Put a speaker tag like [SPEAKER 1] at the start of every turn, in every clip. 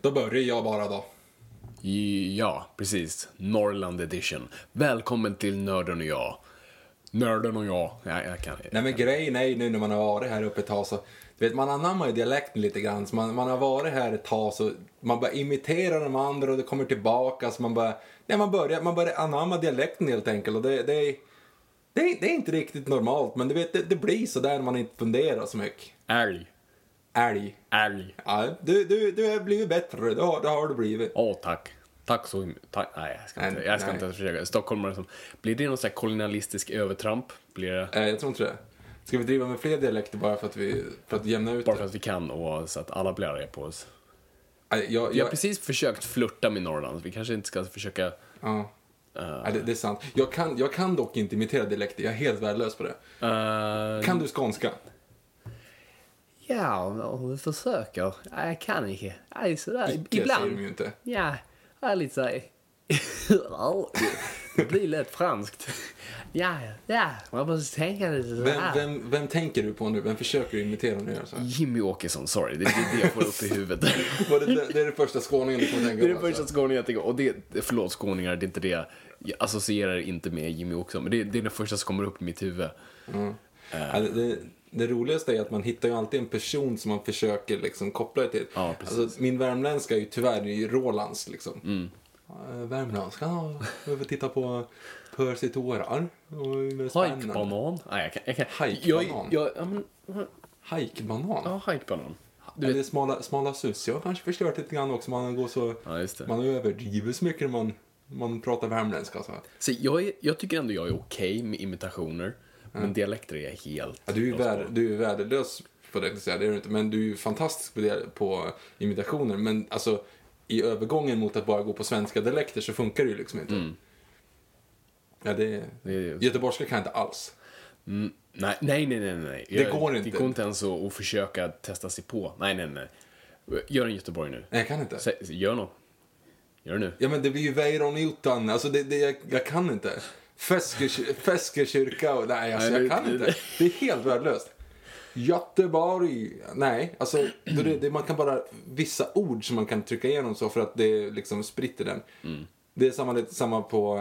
[SPEAKER 1] Då börjar jag bara då.
[SPEAKER 2] Ja, precis. Norrland edition. Välkommen till Nörden och jag. Nörden och jag. Ja, jag kan...
[SPEAKER 1] Nej men grejen är ju nu när man har varit här uppe ett tag så, du vet man anammar ju dialekten lite grann. Så man, man har varit här ett tag så man bara imiterar de andra och det kommer tillbaka så man bara, nej man börjar, man börjar anamma dialekten helt enkelt och det, det är det det är inte riktigt normalt men du vet det, det blir så där när man inte funderar så mycket.
[SPEAKER 2] Älg.
[SPEAKER 1] Älg.
[SPEAKER 2] Älg.
[SPEAKER 1] Ja, du, du, du har blivit bättre, det har, det har du blivit.
[SPEAKER 2] Åh, tack. Tack så mycket. Tack. Nej, jag ska inte, jag ska
[SPEAKER 1] Nej.
[SPEAKER 2] inte ens försöka. Stockholmare som... Blir det någon sån här kolonialistisk övertramp? Blir det...
[SPEAKER 1] Nej, jag tror inte det. Ska vi driva med fler dialekter bara för att, vi, för att jämna ut
[SPEAKER 2] Bara
[SPEAKER 1] det?
[SPEAKER 2] för att vi kan och så att alla blir arga på oss.
[SPEAKER 1] Nej, jag,
[SPEAKER 2] Vi har
[SPEAKER 1] jag,
[SPEAKER 2] precis försökt flirta med Norrland, så vi kanske inte ska försöka...
[SPEAKER 1] ja. Nej, det, det är sant. Jag kan, jag kan dock inte imitera dialekter, jag är helt värdelös på det.
[SPEAKER 2] Uh,
[SPEAKER 1] Kan du skånska?
[SPEAKER 2] Ja, om du försöker. Nej, jag kan inte. Nej, sådär.
[SPEAKER 1] Icke säger
[SPEAKER 2] Ibland.
[SPEAKER 1] de ju inte.
[SPEAKER 2] Ja, jag är lite såhär... det blir lätt franskt. Ja, ja, man måste tänka lite
[SPEAKER 1] Vem,
[SPEAKER 2] sådär.
[SPEAKER 1] vem, vem tänker du på nu? Vem försöker du imitera nu? Alltså?
[SPEAKER 2] Jimmy Åkesson, sorry. Det är det jag får upp i huvudet.
[SPEAKER 1] Var det, det är det första skåningen du kommer tänka
[SPEAKER 2] Det är
[SPEAKER 1] på?
[SPEAKER 2] den första
[SPEAKER 1] alltså?
[SPEAKER 2] skåningen jag tänker Och det, förlåt skåningar, det är inte det. Jag associerar inte med Jimmy Åkesson, men det, det är den första som kommer upp i mitt huvud.
[SPEAKER 1] Ja, det, det, det roligaste är att man hittar ju alltid en person som man försöker liksom koppla det till.
[SPEAKER 2] Ja,
[SPEAKER 1] alltså, min värmländska är ju tyvärr är ju Rolands liksom.
[SPEAKER 2] Mm.
[SPEAKER 1] Ja, Värmländska, ja, behöver titta på Percy tårar.
[SPEAKER 2] Hajkbanan. Nej, jag kan... Jag kan
[SPEAKER 1] Hajkbanan?
[SPEAKER 2] Jag, jag, men,
[SPEAKER 1] Hajkbanan?
[SPEAKER 2] ja, hajkbanan. Du
[SPEAKER 1] Eller
[SPEAKER 2] vet,
[SPEAKER 1] smala, smala sus. Jag har kanske förstört lite grann också. Man går så...
[SPEAKER 2] Ja.
[SPEAKER 1] Man överdriver så mycket när man, man pratar värmländska. Så.
[SPEAKER 2] så jag, är, jag tycker ändå jag är okej med imitationer, men dialekter är jag helt
[SPEAKER 1] Ja, du, är värd, du är värdelös på det, jag det är du inte. Men du är ju fantastisk på, det, på imitationer. Men alltså, i övergången mot att bara gå på svenska dialekter så funkar det ju liksom inte. Ja, det,
[SPEAKER 2] Mm. Det är-
[SPEAKER 1] Göteborgska kan jag inte alls.
[SPEAKER 2] Mm, nej, nej, nej, nej, nej.
[SPEAKER 1] Det går inte.
[SPEAKER 2] Det går inte ens att, att försöka testa sig på. Nej, nej, nej. Gör en Göteborg nu.
[SPEAKER 1] Nej, jag kan inte.
[SPEAKER 2] Sä- Gör något. Gör det nu.
[SPEAKER 1] Ja, men det blir ju Weiron-Newton. Alltså, det, det, jag, jag kan inte. Feskekyrka och... Nej, alltså, jag
[SPEAKER 2] det-
[SPEAKER 1] kan inte. Det är helt värdelöst. Göteborg. Nej, alltså det, det, man kan bara vissa ord som man kan trycka igenom så för att det liksom spritter den. Det är samma, lite samma på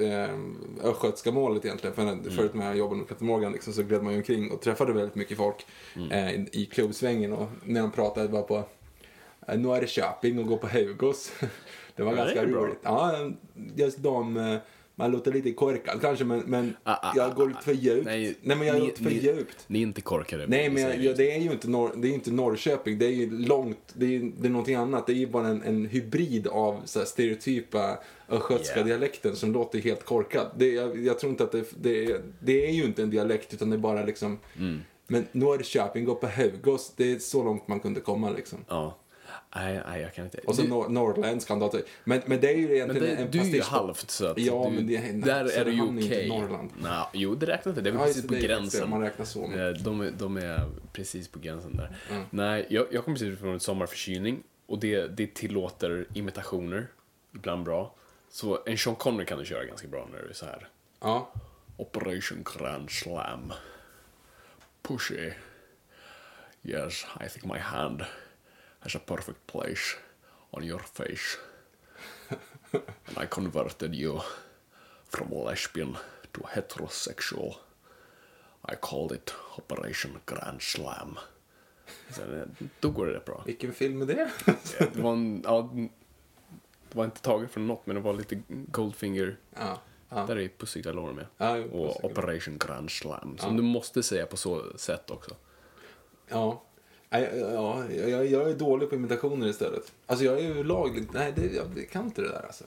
[SPEAKER 1] ähm, östgötska målet egentligen. För Förut när jag jobbade med Peter Morgan liksom, så gled man ju omkring och träffade väldigt mycket folk eh, i, i klubbsvängen. Och när de pratade var på eh, nu är det Köping och gå på Hugos. det var
[SPEAKER 2] Ja, det
[SPEAKER 1] ganska
[SPEAKER 2] bra.
[SPEAKER 1] roligt. Ja, just de, eh, man låter lite korkad kanske men, men
[SPEAKER 2] Ah, ah,
[SPEAKER 1] jag går
[SPEAKER 2] ah,
[SPEAKER 1] för djupt. Nej, men jag
[SPEAKER 2] ni-
[SPEAKER 1] går för
[SPEAKER 2] ni-
[SPEAKER 1] djupt.
[SPEAKER 2] Ni är inte korkade.
[SPEAKER 1] Nej, men jag, det är ju inte, norr, det är inte Norrköping. Det är ju långt, det är, det är någonting annat. Det är ju bara en, en hybrid av så här, stereotypa östgötska
[SPEAKER 2] Yeah.
[SPEAKER 1] dialekten som låter helt korkad. Det, jag, jag tror inte att det, det, är- det är ju inte en dialekt utan det är bara liksom
[SPEAKER 2] Mm.
[SPEAKER 1] Men Norrköping går på Hugos, det är så långt man kunde komma liksom.
[SPEAKER 2] Ja. Nej, nej, jag kan inte.
[SPEAKER 1] Och så
[SPEAKER 2] Du-
[SPEAKER 1] nor norrländskan då. Men, men det är ju
[SPEAKER 2] men
[SPEAKER 1] egentligen
[SPEAKER 2] det,
[SPEAKER 1] en
[SPEAKER 2] du är ju halvt så att
[SPEAKER 1] Ja,
[SPEAKER 2] du,
[SPEAKER 1] men det,
[SPEAKER 2] där är du ju okej.
[SPEAKER 1] inte Norrland.
[SPEAKER 2] Nå, jo, det räknas inte. Det är väl
[SPEAKER 1] Ja,
[SPEAKER 2] precis på
[SPEAKER 1] det, det
[SPEAKER 2] gränsen.
[SPEAKER 1] man räknar så.
[SPEAKER 2] Eh, De, är- de är precis på gränsen där.
[SPEAKER 1] Mm.
[SPEAKER 2] Nej, jag, jag kommer precis från en sommarförkylning och det, det tillåter imitationer, ibland bra. Så en Sean Connery kan du köra ganska bra när du är så här.
[SPEAKER 1] Ja.
[SPEAKER 2] Operation Grand Slam. Pushy. Yes, I think my hand has a perfect place on your face. and I converted you from lesbian to heterosexual. I called it Operation Grand Slam. Sen, då går det bra.
[SPEAKER 1] Vilken film är det?
[SPEAKER 2] Det var, en, ja, det var inte taget från något, men det var lite Goldfinger.
[SPEAKER 1] ja. Ja.
[SPEAKER 2] Där är Pussy Galore med.
[SPEAKER 1] Ja,
[SPEAKER 2] och. Operation Grand Slam. Som du måste säga på så sätt också.
[SPEAKER 1] Ja. Ja, jag, jag är dålig på imitationer istället. Alltså jag är överlag lite- nej det, jag kan inte det där alltså.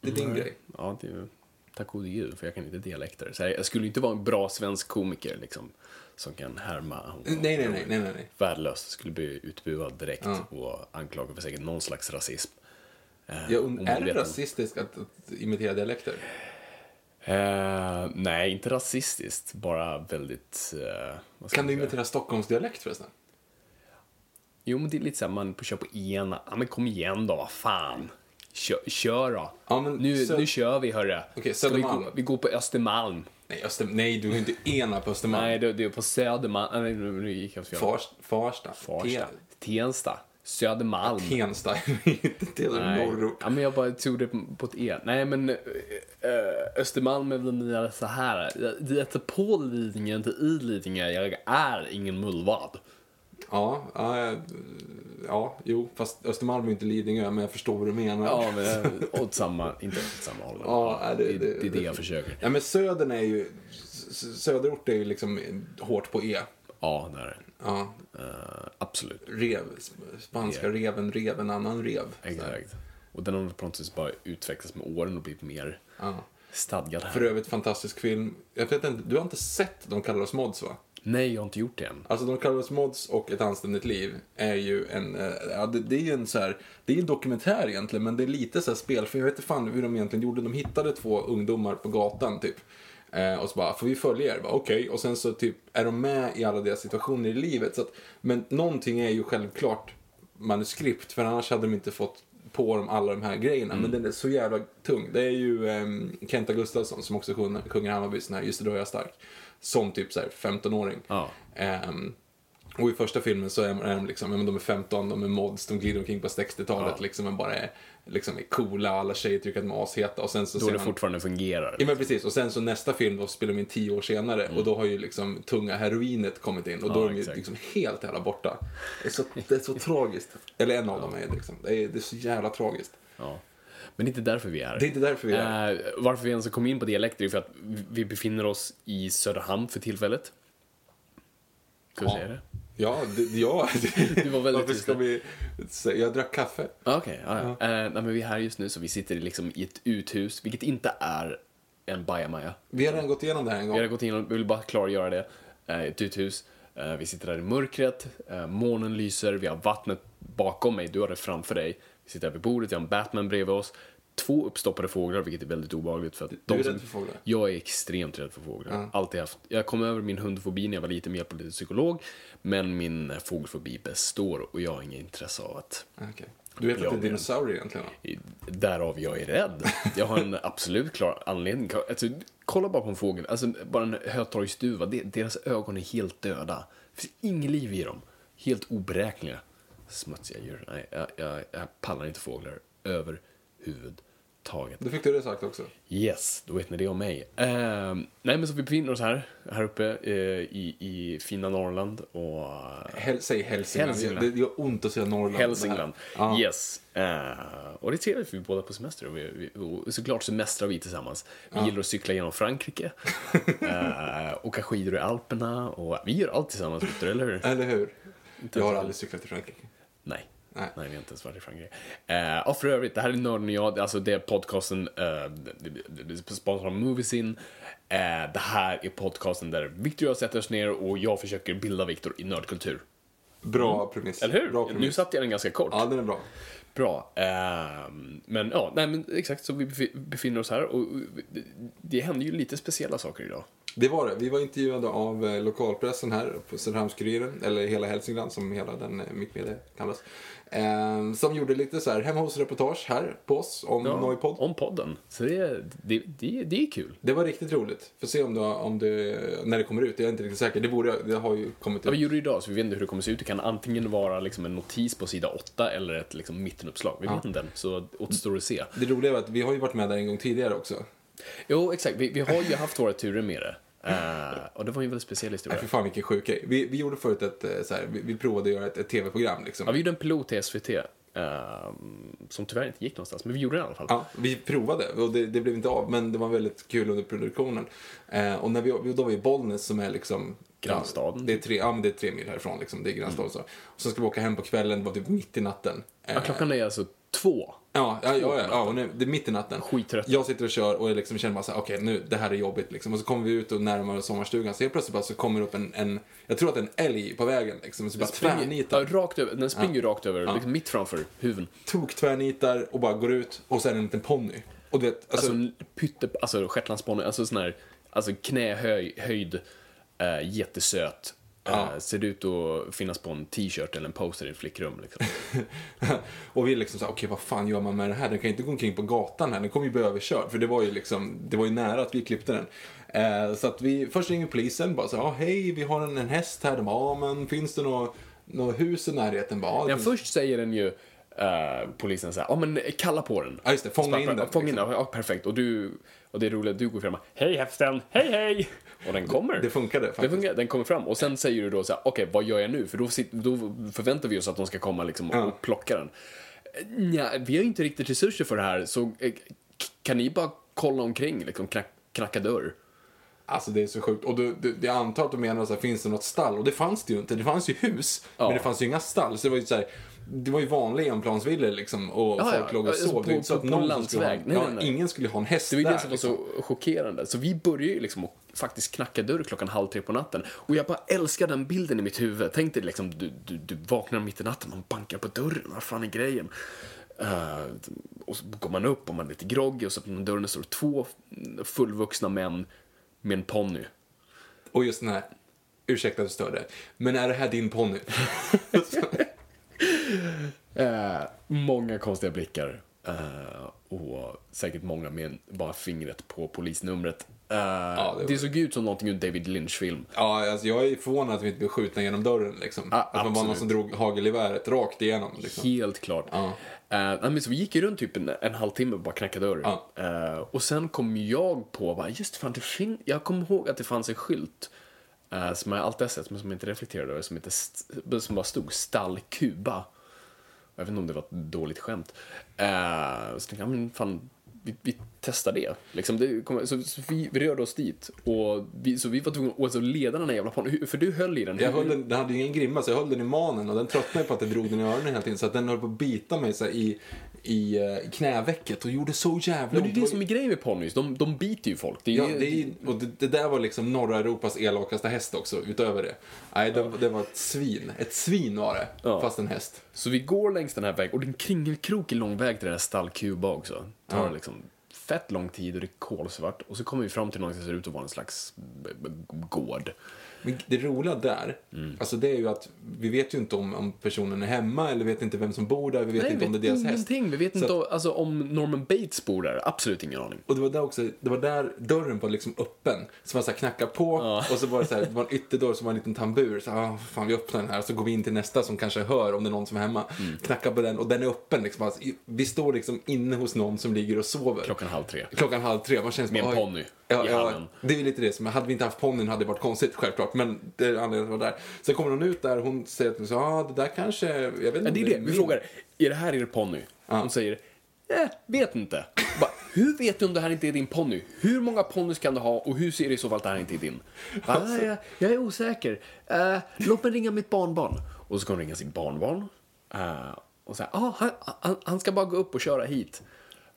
[SPEAKER 1] Det är din grej.
[SPEAKER 2] Ja, det är ju, tack gode gud, för jag kan inte dialekter. Så jag, jag skulle inte vara en bra svensk komiker liksom, som kan härma. Och,
[SPEAKER 1] Nej, nej, nej, nej, nej.
[SPEAKER 2] Värdelöst, skulle bli utbuad direkt och anklagad för säkert någon slags rasism. Eh,
[SPEAKER 1] und- är det rasistiskt att, att imitera dialekter?
[SPEAKER 2] Eh, nej, inte rasistiskt, bara väldigt... Ska
[SPEAKER 1] Kan du imitera Stockholmsdialekt förresten?
[SPEAKER 2] Jo, men det är lite så här, man pushar på ena. Ja, men kom igen då, vad fan. Kör, kör då.
[SPEAKER 1] Ja, men
[SPEAKER 2] nu,
[SPEAKER 1] Sö-
[SPEAKER 2] nu kör vi, hörru. Ska vi, gå, vi går på Östermalm.
[SPEAKER 1] Nej, Öster, nej du är inte ena på Östermalm.
[SPEAKER 2] Nej, det, det är på Södermalm. Nej, nu, gick jag fel.
[SPEAKER 1] Farsta.
[SPEAKER 2] Farsta.
[SPEAKER 1] Te-
[SPEAKER 2] Tensta. Södermalm.
[SPEAKER 1] Tensta. inte till norrort.
[SPEAKER 2] Ja, men jag bara tog det på ett E. Nej, men eh, eh, Östermalm är väl mer så här. Jag heter på Lidingö, inte i Lidingö. Jag är ingen mullvad.
[SPEAKER 1] Ja, ja, ja, jo, fast Östermalm är inte Lidingö, men jag förstår vad du menar.
[SPEAKER 2] Ja, men åt samma, inte åt samma håll.
[SPEAKER 1] Ja,
[SPEAKER 2] det,
[SPEAKER 1] det-
[SPEAKER 2] det,
[SPEAKER 1] det-
[SPEAKER 2] det är det jag försöker.
[SPEAKER 1] Ja, men södern är ju, söderort är ju liksom hårt på E.
[SPEAKER 2] Ja, där är det.
[SPEAKER 1] Ja,
[SPEAKER 2] Eh, absolut.
[SPEAKER 1] rev, spanska
[SPEAKER 2] Ja.
[SPEAKER 1] reven rev en annan rev.
[SPEAKER 2] Exakt. Och den har på något sätt bara utvecklats med åren och blivit mer
[SPEAKER 1] Ja.
[SPEAKER 2] stadgad här.
[SPEAKER 1] För övrigt fantastisk film. Jag vet inte, du har inte sett De kallar oss mods va?
[SPEAKER 2] Nej, jag har inte gjort det än.
[SPEAKER 1] Alltså kallar oss mods och Ett anständigt liv är ju en, eh, ja det, det är ju en så här, det är en dokumentär egentligen men det är lite så här spelfilm, jag vet inte fan hur de egentligen gjorde. De hittade två ungdomar på gatan typ. Eh, och så bara, får vi följa er? Okej, och sen så typ är de med i alla deras situationer i livet. Så att, men någonting är ju självklart manuskript för annars hade de inte fått på dem alla de här grejerna. Men den är så jävla tung. Det är ju um, Kenta Gustafsson som också sjunger, sjunger Hammarbys den här Just idag är jag stark. Som typ så här 15-åring.
[SPEAKER 2] Ja.
[SPEAKER 1] Ehm, och i första filmen så är de, är de liksom, ja, men de är 15, de är mods, de glider omkring på 60-talet
[SPEAKER 2] Ja.
[SPEAKER 1] liksom, men bara är, liksom är coola, alla tjejer tycker att de är asheta och sen så
[SPEAKER 2] Då
[SPEAKER 1] ser
[SPEAKER 2] det
[SPEAKER 1] man-
[SPEAKER 2] fortfarande fungerar.
[SPEAKER 1] Ja men precis, och sen så nästa film då spelar de in tio år senare och då har ju liksom tunga heroinet kommit in och då
[SPEAKER 2] Ja,
[SPEAKER 1] är de
[SPEAKER 2] exakt.
[SPEAKER 1] liksom helt jävla borta. Det är så, det är så tragiskt. Eller en av dem är liksom. Det är, det är så jävla tragiskt.
[SPEAKER 2] Ja. Men det är inte därför vi är här.
[SPEAKER 1] Det är inte därför vi är här.
[SPEAKER 2] Eh, varför vi ens kom in på dialekter är för att vi befinner oss i Söderhamn för tillfället. Ska vi
[SPEAKER 1] Ja.
[SPEAKER 2] säga det?
[SPEAKER 1] Ja, det, ja.
[SPEAKER 2] Du var väldigt
[SPEAKER 1] Varför ska vi... Jag drack kaffe.
[SPEAKER 2] Ah, Okej, ja, ja. Eh, nej, men vi är här just nu så vi sitter liksom i ett uthus, vilket inte är en bajamaja.
[SPEAKER 1] Vi har redan gått igenom det här en gång.
[SPEAKER 2] Vi har gått in och vill bara klargöra det. Eh, ett uthus. Eh, vi sitter där i mörkret, eh, månen lyser, vi har vattnet bakom mig, du har det framför dig. Vi sitter här vid bordet, vi har en Batman bredvid oss. Två uppstoppade fåglar, vilket är väldigt obehagligt. För att
[SPEAKER 1] Du är
[SPEAKER 2] de som-
[SPEAKER 1] rädd för fåglar?
[SPEAKER 2] Jag är extremt rädd för fåglar. Alltid haft. Jag kom över min hundfobi när jag var liten med hjälp av lite psykolog. Men min fågelfobi består och jag har inget intresse av att
[SPEAKER 1] Okej. Du vet att det är dinosaurier egentligen? va?
[SPEAKER 2] Därav jag är rädd. Jag har en absolut klar anledning. Alltså, kolla bara på en fågel, alltså, bara en hötorgsduva. Deras ögon är helt döda. Det finns inget liv i dem. Helt oberäkneliga. Smutsiga djur. Nej, jag, jag, jag pallar inte fåglar överhuvudtaget.
[SPEAKER 1] Då fick du det sagt också.
[SPEAKER 2] Yes, då vet ni det om mig. Eh, nej, men så vi befinner oss här, här uppe eh, i, i fina Norrland och
[SPEAKER 1] Hel, säg Hälsingland.
[SPEAKER 2] Hälsingland.
[SPEAKER 1] Det gör ont att säga Norrland.
[SPEAKER 2] Hälsingland.
[SPEAKER 1] Ja.
[SPEAKER 2] Yes. Eh, och det är trevligt för vi är båda på semester och, vi, vi, och såklart semestrar vi tillsammans. Vi gillar att cykla genom Frankrike, eh, åka skidor i Alperna och vi gör allt tillsammans, Victor, eller hur?
[SPEAKER 1] Eller hur? Jag har aldrig cyklat till Frankrike.
[SPEAKER 2] Nej.
[SPEAKER 1] Nej.
[SPEAKER 2] Nej, vi har inte ens varit i Frankrike. Eh, och för övrigt, det här är Nörden och jag, alltså det är podcasten, eh, sponsrad av Moviesin. Eh, det här är podcasten där Victor och jag sätter oss ner och jag försöker bilda Victor i nördkultur.
[SPEAKER 1] Bra premiss.
[SPEAKER 2] Mm. Eller hur?
[SPEAKER 1] Bra
[SPEAKER 2] Nu
[SPEAKER 1] premiss.
[SPEAKER 2] satte jag den ganska kort.
[SPEAKER 1] Ja, den är bra.
[SPEAKER 2] Bra. Ehm, men ja, nej men exakt så vi befi- befinner oss här och det händer ju lite speciella saker idag.
[SPEAKER 1] Det var det. Vi var intervjuade av eh, lokalpressen här på Söderhamns-Kuriren, eller hela Hälsingland som hela den eh, mittmedia kallas. Eh, som gjorde lite så här hemma hos-reportage här på oss om
[SPEAKER 2] Ja,
[SPEAKER 1] Noipod.
[SPEAKER 2] Om podden. Så det, det, det, det är kul.
[SPEAKER 1] Det var riktigt roligt. Får se om det, om det, när det kommer ut. Jag är inte riktigt säker. Det, borde, det har ju kommit
[SPEAKER 2] Ja, vi
[SPEAKER 1] ut.
[SPEAKER 2] gjorde det idag, så vi vet inte hur det kommer se ut. Det kan antingen vara liksom en notis på sida 8 eller ett liksom mittenuppslag. Vi vet inte än, så återstår att se.
[SPEAKER 1] Det roliga var att vi har ju varit med där en gång tidigare också.
[SPEAKER 2] Jo, exakt. Vi, vi har ju haft våra turer med det. Eh, och det var ju en väldigt speciell historia.
[SPEAKER 1] Fy fan vilken sjuk grej. Vi, vi gjorde förut ett, eh, så här, vi, vi provade att göra ett, ett tv-program liksom.
[SPEAKER 2] Ja, vi gjorde en pilot i SVT. eh, som tyvärr inte gick någonstans, men vi gjorde det i alla fall.
[SPEAKER 1] Ja, vi provade och det, det blev inte av, men det var väldigt kul under produktionen. Eh, och när vi, då var vi i Bollnäs som är liksom...
[SPEAKER 2] Grannstaden.
[SPEAKER 1] Ja, det, är tre, ja, men det är tre mil härifrån, liksom. det är grannstaden. Så. Och så ska vi åka hem på kvällen, det var typ mitt i natten.
[SPEAKER 2] Ja, klockan är alltså två.
[SPEAKER 1] Ja, ja, ja, ja, ja och nu, det är mitt i natten.
[SPEAKER 2] Skittrött.
[SPEAKER 1] Jag sitter och kör och jag liksom känner bara så här, okej nu, det här är jobbigt liksom. Och så kommer vi ut och närmar oss sommarstugan. Så helt plötsligt bara så kommer upp en, en jag tror att det är en älg på vägen liksom. Så bara
[SPEAKER 2] Springer,
[SPEAKER 1] tvärnitar.
[SPEAKER 2] ja, rakt över, den springer ju rakt över, liksom mitt framför huven.
[SPEAKER 1] Tok tvärnitar och bara går ut och sen en liten ponny. Och du vet, alltså,
[SPEAKER 2] Alltså, pytte, alltså shetlandsponny, alltså sån här, alltså knähöjd, äh, jättesöt. Eh, ser ut att finnas på en t-shirt eller en poster i ett flickrum. Liksom.
[SPEAKER 1] och vi liksom så här, okej vad fan gör man med det här? Den kan ju inte gå omkring på gatan här, den kommer ju bli överkörd. För det var ju liksom, det var ju nära att vi klippte den. Eh, så att vi, först ringer polisen, bara så här, ja hej vi har en, en häst här. De bara, ja men finns det något nå hus i närheten? Bara, ja, det
[SPEAKER 2] Ja,
[SPEAKER 1] finns-
[SPEAKER 2] först säger den ju, eh, polisen här, ja men kalla på den.
[SPEAKER 1] Ja, just det, fånga in den,
[SPEAKER 2] Fånga in
[SPEAKER 1] liksom.
[SPEAKER 2] den, ja perfekt. Och du, och det är roligt, du går fram och hej hästen, hej hej! Och den kommer.
[SPEAKER 1] Det funkade
[SPEAKER 2] Det
[SPEAKER 1] faktiskt.
[SPEAKER 2] funkar, den kommer fram och sen säger du då så här, okej vad gör jag nu? För då, då förväntar vi oss att de ska komma liksom och,
[SPEAKER 1] Ja.
[SPEAKER 2] och plocka den. Nja, vi har ju inte riktigt resurser för det här, så eh, kan ni bara kolla omkring, liksom knack, knacka dörr?
[SPEAKER 1] Alltså det är så sjukt. Och du, du, jag antar att du menar så här, finns det något stall? Och det fanns det ju inte. Det fanns ju hus,
[SPEAKER 2] Ja.
[SPEAKER 1] men det fanns ju inga stall. Så det var ju så här, det var ju vanliga enplansvillor liksom. Och
[SPEAKER 2] Ja,
[SPEAKER 1] folk
[SPEAKER 2] ja.
[SPEAKER 1] låg och
[SPEAKER 2] Alltså,
[SPEAKER 1] sov. Det
[SPEAKER 2] på-
[SPEAKER 1] inte så
[SPEAKER 2] på-
[SPEAKER 1] att
[SPEAKER 2] på
[SPEAKER 1] någon skulle ha,
[SPEAKER 2] landsväg. Nej,
[SPEAKER 1] ja,
[SPEAKER 2] nej, nej.
[SPEAKER 1] Ingen skulle ha en häst
[SPEAKER 2] Det var ju
[SPEAKER 1] där.
[SPEAKER 2] det som var
[SPEAKER 1] liksom.
[SPEAKER 2] så chockerande. Så vi började ju liksom att faktiskt knacka dörr klockan halv tre på natten. Och jag bara älskar den bilden i mitt huvud. Tänk dig liksom, du, du, du vaknar mitt i natten, man bankar på dörren, vad fan är grejen? Eh, och så går man upp och man är lite groggy och så på dörren står det två fullvuxna män med en ponny.
[SPEAKER 1] Och just den här, ursäkta att jag störde, men är det här din ponny?
[SPEAKER 2] Eh, många konstiga blickar. Eh, och säkert många med bara fingret på polisnumret. Eh,
[SPEAKER 1] det var-
[SPEAKER 2] det såg ut som någonting ur David Lynch-film.
[SPEAKER 1] ja, alltså jag är förvånad att vi inte blev skjutna genom dörren liksom.
[SPEAKER 2] Ja,
[SPEAKER 1] att man var någon som drog hagelgeväret rakt igenom liksom.
[SPEAKER 2] Helt klart.
[SPEAKER 1] Ja.
[SPEAKER 2] Nej, men så vi gick ju runt typ en, en halvtimme och bara knackade dörr.
[SPEAKER 1] Ja.
[SPEAKER 2] Eh, och sen kom jag på, bara, just fan, det fin- jag kommer ihåg att det fanns en skylt eh, som jag alltid har sett, men som inte reflekterade över, som, som bara stod Stall Kuba. Jag vet inte om det var ett dåligt skämt. Eh, så tänkte jag, men fan, vi, vi testar det. Liksom det kom, så, så vi, vi rörde oss dit. Och vi, så vi var tvungna att alltså, leda den här jävla ponnyn. För du höll i den.
[SPEAKER 1] Jag höll den, den hade ju ingen grimma så jag höll den i manen och den tröttnade på att jag drog den i öronen hela tiden så att den höll på att bita mig så här, i, i, eh, knävecket och gjorde så jävla
[SPEAKER 2] men det är
[SPEAKER 1] ont.
[SPEAKER 2] det som är grejen med ponnys. De, de biter ju folk. Det är,
[SPEAKER 1] Ja, det, är, och det, det där var liksom norra Europas elakaste häst också, utöver det. Nej, det, det var ett svin. Ett svin var det,
[SPEAKER 2] Ja.
[SPEAKER 1] fast en häst.
[SPEAKER 2] Så vi går längs den här vägen, och det är en kringelkrokig lång väg till den här stall Kuba också. Det tar liksom fett lång tid och det är kolsvart. Och så kommer vi fram till något som ser ut att vara en slags gård.
[SPEAKER 1] Men det roliga där,
[SPEAKER 2] Mm.
[SPEAKER 1] alltså det är ju att vi vet ju inte om, om personen är hemma eller vet inte vem som bor där, vi vet
[SPEAKER 2] Nej,
[SPEAKER 1] inte om det är deras häst.
[SPEAKER 2] Vi vet
[SPEAKER 1] Så
[SPEAKER 2] inte
[SPEAKER 1] att-
[SPEAKER 2] alltså, om Norman Bates bor där. Absolut ingen aning.
[SPEAKER 1] Och det var där också, det var där dörren var liksom öppen. Så man så här knackar på och så var det så här, det var en ytterdörr som var en liten tambur. Så ah, fan vi öppnar den här och så går vi in till nästa som kanske hör om det är någon som är hemma.
[SPEAKER 2] Mm.
[SPEAKER 1] Knackar på den och den är öppen liksom. Alltså, vi står liksom inne hos någon som ligger och sover.
[SPEAKER 2] Klockan halv tre.
[SPEAKER 1] Klockan halv tre, man känns
[SPEAKER 2] Med en
[SPEAKER 1] bara, oj.
[SPEAKER 2] ponny
[SPEAKER 1] ja,
[SPEAKER 2] i
[SPEAKER 1] ja,
[SPEAKER 2] handen.
[SPEAKER 1] Det är lite det som, hade vi inte haft ponnyn hade det varit konstigt självklart. Men det är anledningen till att vara där. Sen kommer hon ut där och hon säger att ah, det där kanske, jag vet inte
[SPEAKER 2] Ja, det är det. Vi
[SPEAKER 1] min."
[SPEAKER 2] frågar, är det här er ponny? Hon säger, eh, vet inte. Bara, hur vet du om det här inte är din ponny? Hur många ponnys kan du ha och hur ser det i så fall att det här inte är din? Ah, jag, jag är osäker. Eh, låt mig ringa mitt barnbarn. Och så ska hon ringa sitt barnbarn. Eh, och säga, ah, han, han, han ska bara gå upp och köra hit.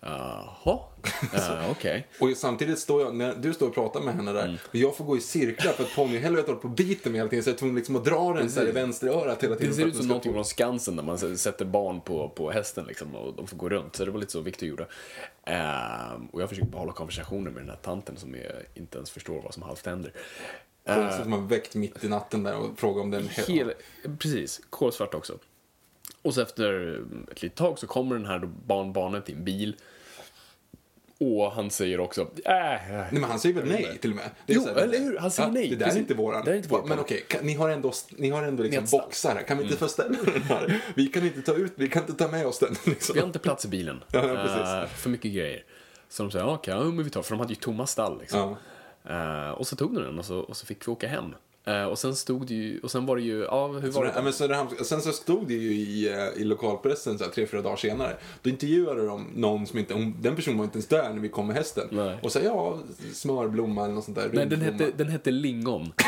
[SPEAKER 2] Jaha, uh, okej.
[SPEAKER 1] Och samtidigt står jag, när du står och pratar med henne där, och jag får gå i cirklar för att ponnyhelvetet håller på att bita mig hela tiden så jag är tvungen liksom att dra den så här i vänster örat hela tiden.
[SPEAKER 2] Det ser ut som någonting från Skansen där man sätter barn på, på hästen liksom, och de får gå runt. Så det var lite så Victor gjorde. Ehm, och jag försöker bara hålla konversationen med den här tanten som är, inte ens förstår vad som halvt händer.
[SPEAKER 1] Konstigt att man väckt mitt i natten där och frågar om den
[SPEAKER 2] Hel, precis, kolsvart också. Och så efter ett litet tag så kommer den här barnbarnet i en bil. Och han säger också, äh,
[SPEAKER 1] Nej men han säger väl nej till och med?
[SPEAKER 2] Jo,
[SPEAKER 1] så här-
[SPEAKER 2] eller hur? Han säger nej,
[SPEAKER 1] Det där är inte våran.
[SPEAKER 2] Det är inte vår
[SPEAKER 1] Men okej, kan- ni har ändå, ni har ändå liksom
[SPEAKER 2] Nedstall.
[SPEAKER 1] boxar här. Kan vi inte få ställa den här? Vi kan inte ta ut, vi kan inte ta med oss den liksom.
[SPEAKER 2] vi har inte plats i bilen.
[SPEAKER 1] Ja.
[SPEAKER 2] Eh, för mycket grejer. Så de säger, okej, ja, men vi tar, för de hade ju tomma stall liksom. Eh, och så tog de den och så, och så fick vi åka hem. Eh, och sen stod det ju, och sen var det ju, ja, hur var
[SPEAKER 1] det, men Söderhamn, sen så stod det ju i, eh, i lokalpressen så här, tre, fyra dagar senare. Då intervjuade de någon som inte, hon, den personen var inte ens där när vi kom med hästen.
[SPEAKER 2] Nej.
[SPEAKER 1] Och sa ja, smörblomma eller något sånt där.
[SPEAKER 2] Nej, den hette, den hette Lingon.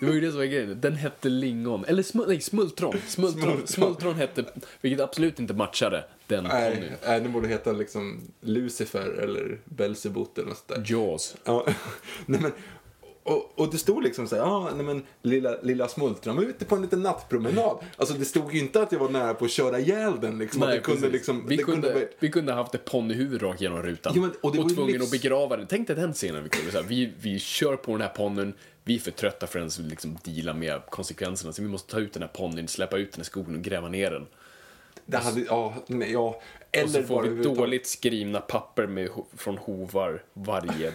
[SPEAKER 2] Det var ju det som var grejen. Den hette Lingon. Eller smu, nej, Smultron. Smultron.
[SPEAKER 1] Smultron.
[SPEAKER 2] Smultron hette, vilket absolut inte matchade den
[SPEAKER 1] Nej, nej, den borde heta liksom Lucifer eller Belzebut eller något sånt där.
[SPEAKER 2] Jaws.
[SPEAKER 1] Ja, nej men, och, och det stod liksom så här, ja, nej men lilla, lilla Smultron var ute på en liten nattpromenad. Alltså det stod ju inte att jag var nära på att köra ihjäl den liksom. det kunde liksom,
[SPEAKER 2] vi, kunde,
[SPEAKER 1] vara-
[SPEAKER 2] vi kunde haft ett ponnyhuvud rakt genom rutan.
[SPEAKER 1] Jo, men- och
[SPEAKER 2] och tvungen
[SPEAKER 1] livs-
[SPEAKER 2] att begrava den. Tänk dig den scenen, Victor. Så här, vi, vi kör på den här ponnyn, vi är för trötta för att ens liksom deala med konsekvenserna. Så vi måste ta ut den här ponnyn, släppa ut den i skogen och gräva ner den.
[SPEAKER 1] det hade, ja, nej, ja. Eller
[SPEAKER 2] Och så får vi dåligt skrivna papper med, från hovar varje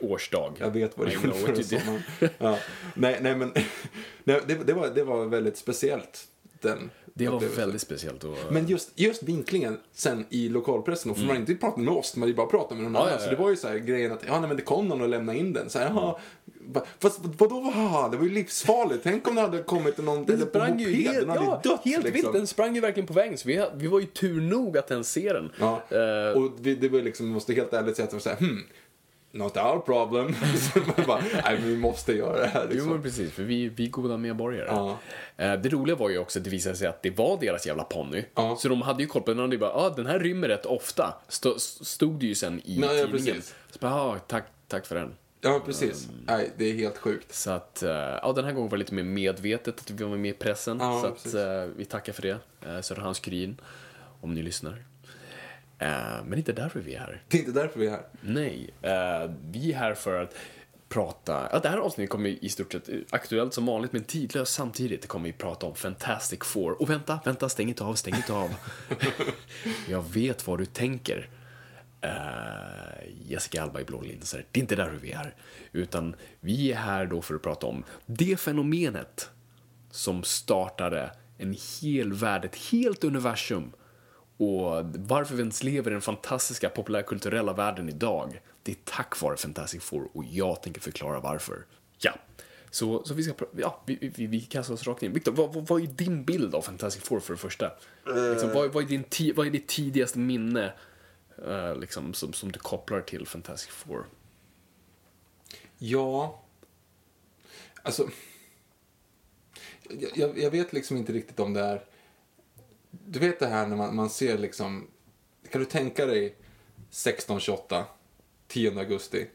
[SPEAKER 2] årsdag.
[SPEAKER 1] Jag vet vad
[SPEAKER 2] did.
[SPEAKER 1] sommaren. Ja. Nej, nej, men nej, det, det, var, det var väldigt speciellt. Den
[SPEAKER 2] Det var
[SPEAKER 1] upplevelsen.
[SPEAKER 2] väldigt speciellt. Och,
[SPEAKER 1] Men just, just vinklingen sen i lokalpressen, och för man hade inte pratat med oss, man hade ju bara pratat med någon
[SPEAKER 2] Mm. Ja,
[SPEAKER 1] annan.
[SPEAKER 2] ja, ja.
[SPEAKER 1] Så det var ju så här grejen att, ja nej men det kom någon och lämnade in den. Så här, va- fast vadå, haha, det var ju livsfarligt. Tänk om det hade kommit någon,
[SPEAKER 2] den
[SPEAKER 1] eller på
[SPEAKER 2] sprang ju
[SPEAKER 1] moped,
[SPEAKER 2] helt,
[SPEAKER 1] den hade
[SPEAKER 2] ja,
[SPEAKER 1] dött
[SPEAKER 2] helt
[SPEAKER 1] liksom.
[SPEAKER 2] vilt. Den sprang ju verkligen på vägen. Så vi, vi var ju tur nog att ens se den.
[SPEAKER 1] Ja.
[SPEAKER 2] Eh,
[SPEAKER 1] Och vi, det var liksom, måste helt ärligt säga att det var så här, hmm, not our problem. så man bara, nej vi måste göra det här
[SPEAKER 2] Jo,
[SPEAKER 1] liksom.
[SPEAKER 2] men precis, för vi, vi är goda medborgare.
[SPEAKER 1] Ja.
[SPEAKER 2] Eh, Det roliga var ju också att det visade sig att det var deras jävla ponny.
[SPEAKER 1] Ja.
[SPEAKER 2] Så de hade ju koll på den. Och de bara, ah, den här rymmer rätt ofta. Stå, stod det ju sen i
[SPEAKER 1] ja,
[SPEAKER 2] tidningen.
[SPEAKER 1] precis.
[SPEAKER 2] Så bara, ah, tack, tack för den.
[SPEAKER 1] Ja, precis. Nej, det är helt sjukt.
[SPEAKER 2] Så att, eh, ja, den här gången var det lite mer medvetet att vi var med i pressen.
[SPEAKER 1] Ja,
[SPEAKER 2] så att, eh, vi tackar för det, uh, Söderhamns-Kuriren, om ni lyssnar. Eh, men det är inte därför vi är här.
[SPEAKER 1] Det är inte därför vi är här.
[SPEAKER 2] Nej, eh, vi är här för att prata... Ja, det här avsnittet kommer i stort sett aktuellt som vanligt, men tidlöst samtidigt. Det kommer vi prata om Fantastic Four. Och vänta, vänta, stäng inte av, stäng inte av. Jag vet vad du tänker. Eh, Jessica Alba i blå linser. Det är inte därför vi är här. Utan vi är här då för att prata om det fenomenet som startade en hel värld, ett helt universum. Och varför vi ens lever i den fantastiska populärkulturella världen idag, det är tack vare Fantastic Four och jag tänker förklara varför. Ja, så, så vi ska ja, vi, vi, vi kastar oss rakt in. Viktor, vad, vad, vad är din bild av Fantastic Four för det första? Liksom, vad, vad, är din ti, vad är ditt tidigaste minne uh, liksom, som, som du kopplar till Fantastic Four?
[SPEAKER 1] Ja. Alltså. Jag, jag vet liksom inte riktigt om det är. Du vet det här när man, man ser liksom. Kan du tänka dig 1628, 10 augusti.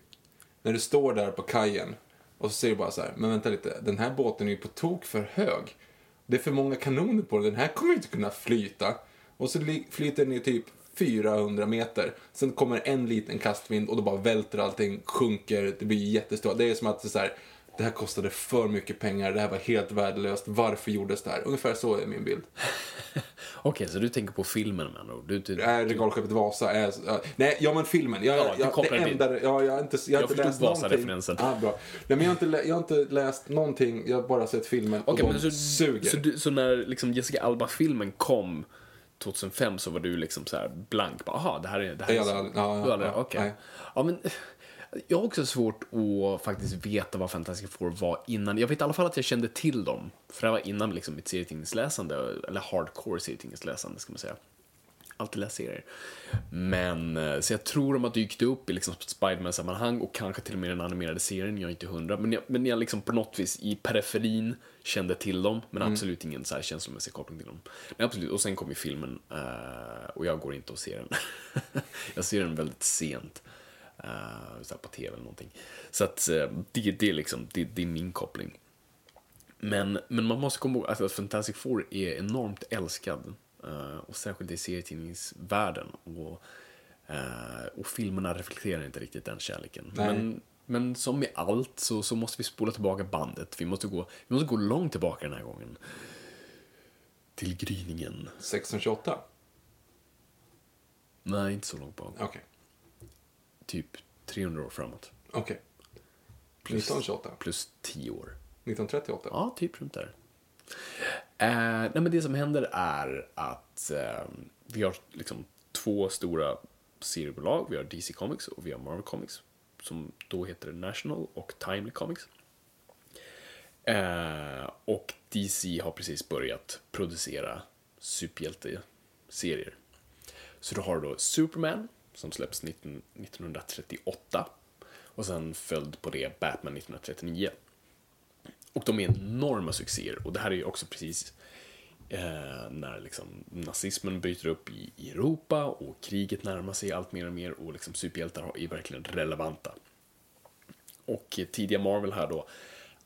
[SPEAKER 1] När du står där på kajen och så ser du bara så här. Men vänta lite, den här båten är ju på tok för hög. Det är för många kanoner på den. Den här kommer ju inte kunna flyta. Och så flyter den ju typ 400 meter. Sen kommer en liten kastvind och då bara välter allting, sjunker, det blir jättestort. Det är som att det, är så här, det här kostade för mycket pengar, det här var helt värdelöst, varför gjordes det här? Ungefär så är min bild.
[SPEAKER 2] Okej, så du tänker på filmen med andra ord? Du, du,
[SPEAKER 1] Är regalskeppet Vasa är... ja, nej, ja men filmen. Jag,
[SPEAKER 2] Ja,
[SPEAKER 1] jag, det enda, ja, jag har inte, jag har
[SPEAKER 2] Jag
[SPEAKER 1] inte läst.
[SPEAKER 2] Vasa-referensen.
[SPEAKER 1] Ah, bra. Nej, men jag har, inte, jag har inte läst någonting, jag har bara sett filmen och
[SPEAKER 2] Okej,
[SPEAKER 1] de
[SPEAKER 2] så,
[SPEAKER 1] suger.
[SPEAKER 2] Så, du, så när liksom Jessica Alba-filmen kom 2005 så var du liksom så här blank. Bara, Aha, det här är... Det här är
[SPEAKER 1] hade
[SPEAKER 2] så-
[SPEAKER 1] ja, ja, ja,
[SPEAKER 2] okej.
[SPEAKER 1] nej.
[SPEAKER 2] Ja, men jag har också svårt att faktiskt veta vad Fantastic Four var innan. Jag vet i alla fall att jag kände till dem. För det var innan liksom mitt serietidningsläsande, eller hardcore serietidningsläsande ska man säga. alltid läst serier. Men, eh, så jag tror de har dykt upp i liksom Spiderman-sammanhang och kanske till och med den animerade serien, jag är inte hundra. Men jag, men jag liksom på något vis i periferin kände till dem, men absolut ingen så här känslomässig koppling till dem. Men absolut, och sen kom ju filmen eh, och jag går inte och ser den. jag ser den väldigt sent. Uh, på tv eller någonting. Så att uh, det, det, är liksom, det, det är min koppling. Men, men man måste komma ihåg att Fantastic Four är enormt älskad. Uh, och särskilt i serietidningsvärlden. Och, och filmerna reflekterar inte riktigt den kärleken. Men, men som med allt så, så måste vi spola tillbaka bandet. Vi måste, gå, vi måste gå långt tillbaka den här gången. Till gryningen.
[SPEAKER 1] 1628?
[SPEAKER 2] Nej, inte så långt bak.
[SPEAKER 1] Okay.
[SPEAKER 2] Typ 300 år framåt.
[SPEAKER 1] Okej. Okay. 1928?
[SPEAKER 2] Plus 10 år.
[SPEAKER 1] 1938?
[SPEAKER 2] Ja, typ runt där. Eh, nej, men det som händer är att eh, vi har liksom två stora seriebolag. Vi har DC Comics och vi har Marvel Comics. Som då heter National och Timely Comics. Eh, och DC har precis börjat producera superhjälteserier. Så du har då Superman som släpps 19, 1938. Och sen följd på det Batman 1939. Och de är enorma succéer. Och det här är ju också precis eh, när liksom nazismen bryter upp i, i Europa och kriget närmar sig allt mer och mer och liksom superhjältar är verkligen relevanta. Och tidiga Marvel här då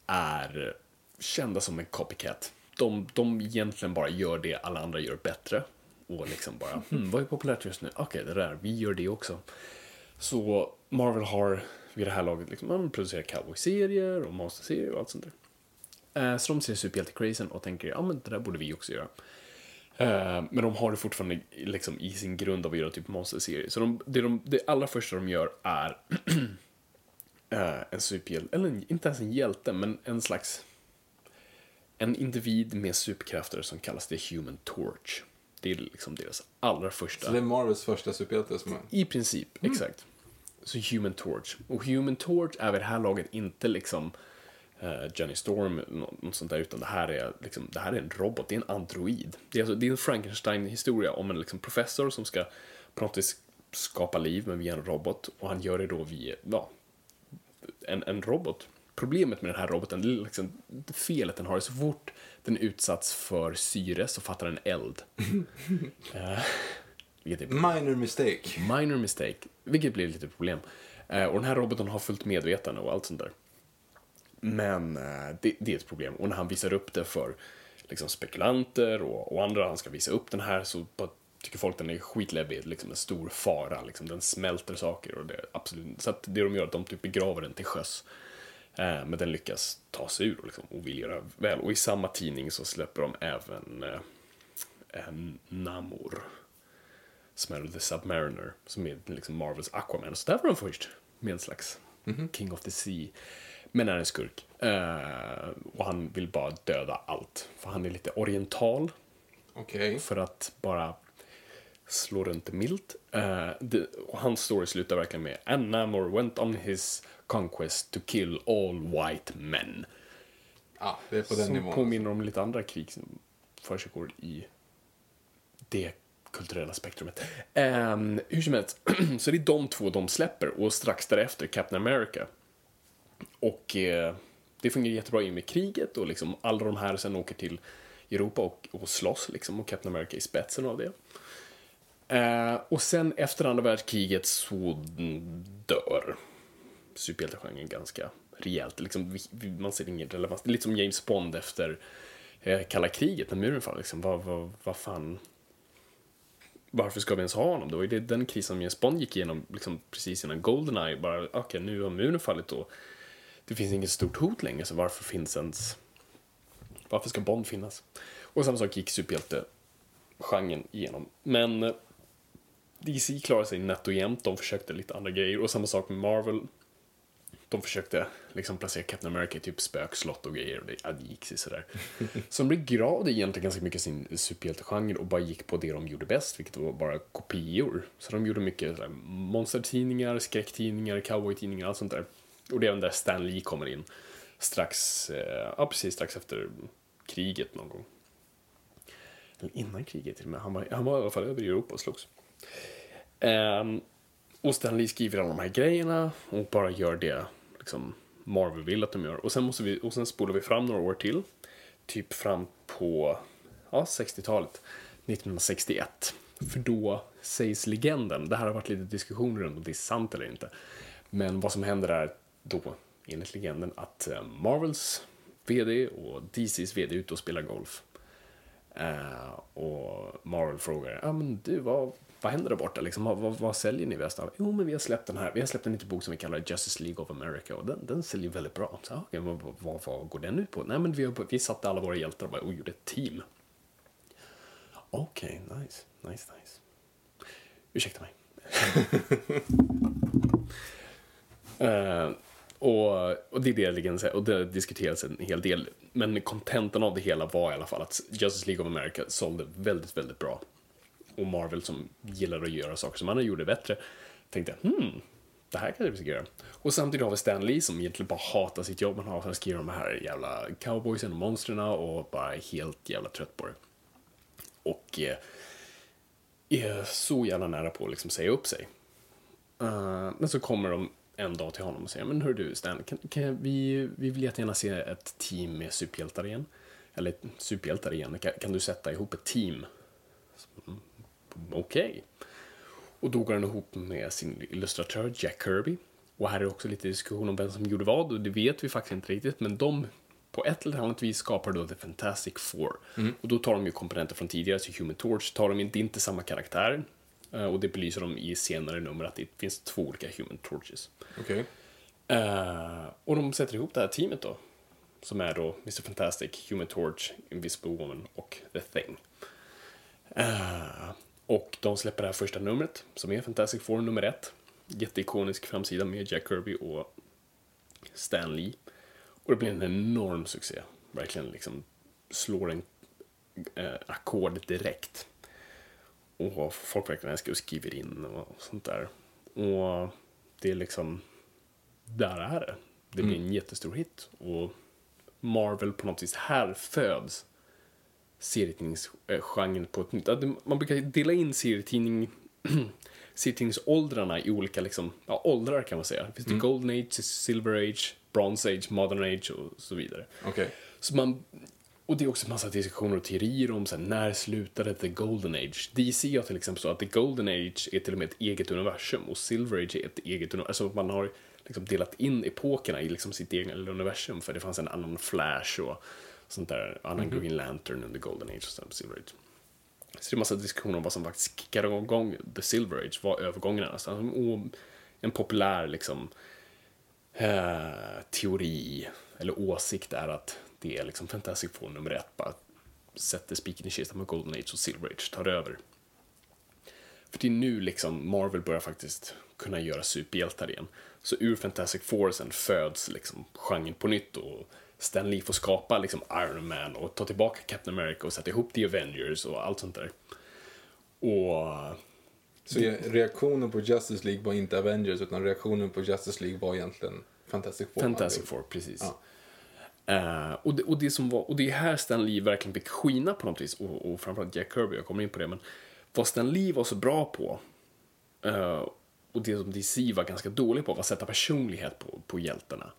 [SPEAKER 2] är kända som en copycat. De, de egentligen bara gör det alla andra gör bättre. Och liksom bara, hmm, vad är populärt just nu? Okej, okay, det där, vi gör det också. Så Marvel har vid det här laget liksom, man producerar cowboy-serier och monster-serier och allt sånt där. Eh, så de ser superhjälte-crazen och tänker, ja men det där borde vi också göra. Eh, men de har det fortfarande liksom i sin grund av att göra typ monster-serier. Så de, det, de, det allra första de gör är eh, en superhjälte, eller inte ens en hjälte, men en slags en individ med superkrafter som kallas The Human Torch. Det är liksom deras allra första.
[SPEAKER 1] Så det är Marvels första superhjälte som är...
[SPEAKER 2] I princip, mm. exakt. Så Human Torch. Och Human Torch är vid det här laget inte liksom uh, Johnny Storm, något sånt där, utan det här är, liksom, det här är en robot, det är en android. Det är, alltså, det är en Frankenstein-historia om en liksom, professor som ska på något vis skapa liv, men via en robot. Och han gör det då via, ja, en, en robot. Problemet med den här roboten, det är liksom, felet den har, är så fort den utsatts för syre så fattar den eld. uh,
[SPEAKER 1] Minor mistake.
[SPEAKER 2] Minor mistake, vilket blir lite problem. Uh, och den här roboten har fullt medvetande och allt sånt där. Men uh, det, det, är ett problem. Och när han visar upp det för liksom, spekulanter och, och andra, han ska visa upp den här, så bara, tycker folk den är skitläbbig, liksom en stor fara. Liksom, den smälter saker och det absolut. Så att det de gör är att de typ begraver den till sjöss. Eh, men den lyckas ta sig ur och, liksom, och vill göra väl. Och i samma tidning så släpper de även eh, Namor. Som är The Submariner, som är liksom Marvels Aquaman. Så där var de först, med en slags mm -hmm. King of the Sea. Men är en skurk. Eh, och han vill bara döda allt. För han är lite oriental.
[SPEAKER 1] Okay.
[SPEAKER 2] För att bara slå runt milt. Uh, det, och hans story slutar verkligen med And Namor went on his conquest to kill all white men.
[SPEAKER 1] Ja, det är på den
[SPEAKER 2] som
[SPEAKER 1] nivån.
[SPEAKER 2] påminner om lite andra krig som försiggår i det kulturella spektrumet. Um, hur som helst, så det är de två de släpper och strax därefter Captain America. Och uh, det fungerar jättebra i och med kriget och liksom alla de här sen åker till Europa och, och slåss liksom och Captain America i spetsen av det. Eh, och sen efter andra världskriget så dör superhjältegenren ganska rejält. Liksom, man ser ingen relevans. Det är lite som James Bond efter eh, kalla kriget när muren faller. Liksom, vad, vad, vad fan... Varför ska vi ens ha honom? Det var ju den krisen som James Bond gick igenom liksom, precis innan Goldeneye. Bara, okej, okay, nu har muren fallit och det finns inget stort hot längre, så varför finns ens... Varför ska Bond finnas? Och samma sak gick superhjälte-genren igenom. Men eh, DC klarade sig nätt och jämnt. De försökte lite andra grejer. Och samma sak med Marvel de försökte liksom placera Captain America i typ spökslott och grejer och det, ja, det gick sig sådär. Så de begravde egentligen ganska mycket sin superhjältegenre och bara gick på det de gjorde bäst, vilket var bara kopior. Så de gjorde mycket sådär, monstertidningar, skräcktidningar, cowboytidningar, allt sånt där. Och det är även där Stan Lee kommer in. Strax, eh, ja precis strax efter kriget någon gång. Eller innan kriget till och med. Han var, han var i alla fall över i Europa och slogs. Um, och Stan Lee skriver alla de här grejerna och bara gör det liksom, Marvel vill att de gör. Och sen, måste vi, och sen spolar vi fram några år till. Typ fram på ja, 60-talet. 1961. För då sägs legenden, det här har varit lite diskussioner runt om det är sant eller inte. Men vad som händer är då, enligt legenden, att eh, Marvels VD och DCs VD är ute och spelar golf. Uh, och Marvel frågar, ja men du, vad, vad händer där borta? Liksom, vad, vad, säljer ni bäst av? Jo, men vi har släppt den här, vi har släppt en liten bok som vi kallar Justice League of America och den, den säljer väldigt bra. Så, okay, vad, vad, vad, går den ut på? Nej, men vi, har, vi satte alla våra hjältar och, bara, och gjorde ett team. Okej, okay, nice, nice, nice. Ursäkta mig. uh, och, och det är det jag säga, och det diskuteras en hel del. Men kontentan av det hela var i alla fall att Justice League of America sålde väldigt, väldigt bra. Och Marvel som gillar att göra saker som andra gjorde bättre tänkte hmm, det här kanske vi ska göra. Och samtidigt har vi Stan Lee som egentligen bara hatar sitt jobb han har för att skriva de här jävla cowboysen och monstren och bara är helt jävla trött på det. Och eh, är så jävla nära på att liksom säga upp sig. Uh, men så kommer de en dag till honom och säger men hör du Stan, kan, kan vi, vi vill jättegärna se ett team med superhjältar igen. Eller superhjältar igen, kan, kan du sätta ihop ett team? Mm okej. Okay. Och då går han ihop med sin illustratör Jack Kirby. Och här är också lite diskussion om vem som gjorde vad och det vet vi faktiskt inte riktigt men de på ett eller annat vis skapar då The Fantastic Four. Mm. Och då tar de ju komponenter från tidigare, så Human Torch tar de inte, inte samma karaktär. Eh, och det belyser de i senare nummer att det finns två olika Human Torches.
[SPEAKER 1] Okay.
[SPEAKER 2] Uh, och de sätter ihop det här teamet då. Som är då Mr. Fantastic, Human Torch, Invisible Woman och The Thing. Uh, och de släpper det här första numret, som är Fantastic Four nummer ett. Jätteikonisk framsida med Jack Kirby och Stan Lee. Och det blir en enorm succé. Verkligen liksom slår en eh, ackord direkt. Och folk verkligen älskar och skriver in och sånt där. Och det är liksom, där är det. Det blir en mm. jättestor hit. Och Marvel på något vis, här föds serietidningsgenren på ett nytt... Man brukar dela in serietidning serietidningsåldrarna i olika liksom, ja, åldrar kan man säga. Det finns mm. det Golden Age, Silver Age, Bronze Age, Modern Age och så vidare.
[SPEAKER 1] Okay.
[SPEAKER 2] Så man, och det är också en massa diskussioner och teorier om så här, när slutade The Golden Age? DC har till exempel så att The Golden Age är till och med ett eget universum och Silver Age är ett eget universum. Alltså man har liksom delat in epokerna i liksom sitt eget universum för det fanns en annan Flash och sånt där, annan mm -hmm. Green Lantern under Golden Age och sen Silver Age. Så det är massa diskussioner om vad som faktiskt kickade igång The Silver Age, vad övergången är. Alltså, en populär liksom eh, teori eller åsikt är att det är liksom Fantastic Four nummer ett, bara sätter spiken i kistan med Golden Age och Silver Age tar över. För det är nu liksom Marvel börjar faktiskt kunna göra superhjältar igen. Så ur Fantastic Four sen föds liksom genren på nytt och Stan Lee får skapa liksom Iron Man och ta tillbaka Captain America och sätta ihop The Avengers och allt sånt där. Och...
[SPEAKER 1] Så reaktionen på Justice League var inte Avengers utan reaktionen på Justice League var egentligen Fantastic Four?
[SPEAKER 2] Fantastic Four, precis. Ja. Uh, och, det, och, det som var, och det är här Stan Lee verkligen fick skina på något vis och, och framförallt Jack Kirby, jag kommer in på det men vad Stan Lee var så bra på uh, och det som DC var ganska dålig på var att sätta personlighet på, på hjältarna.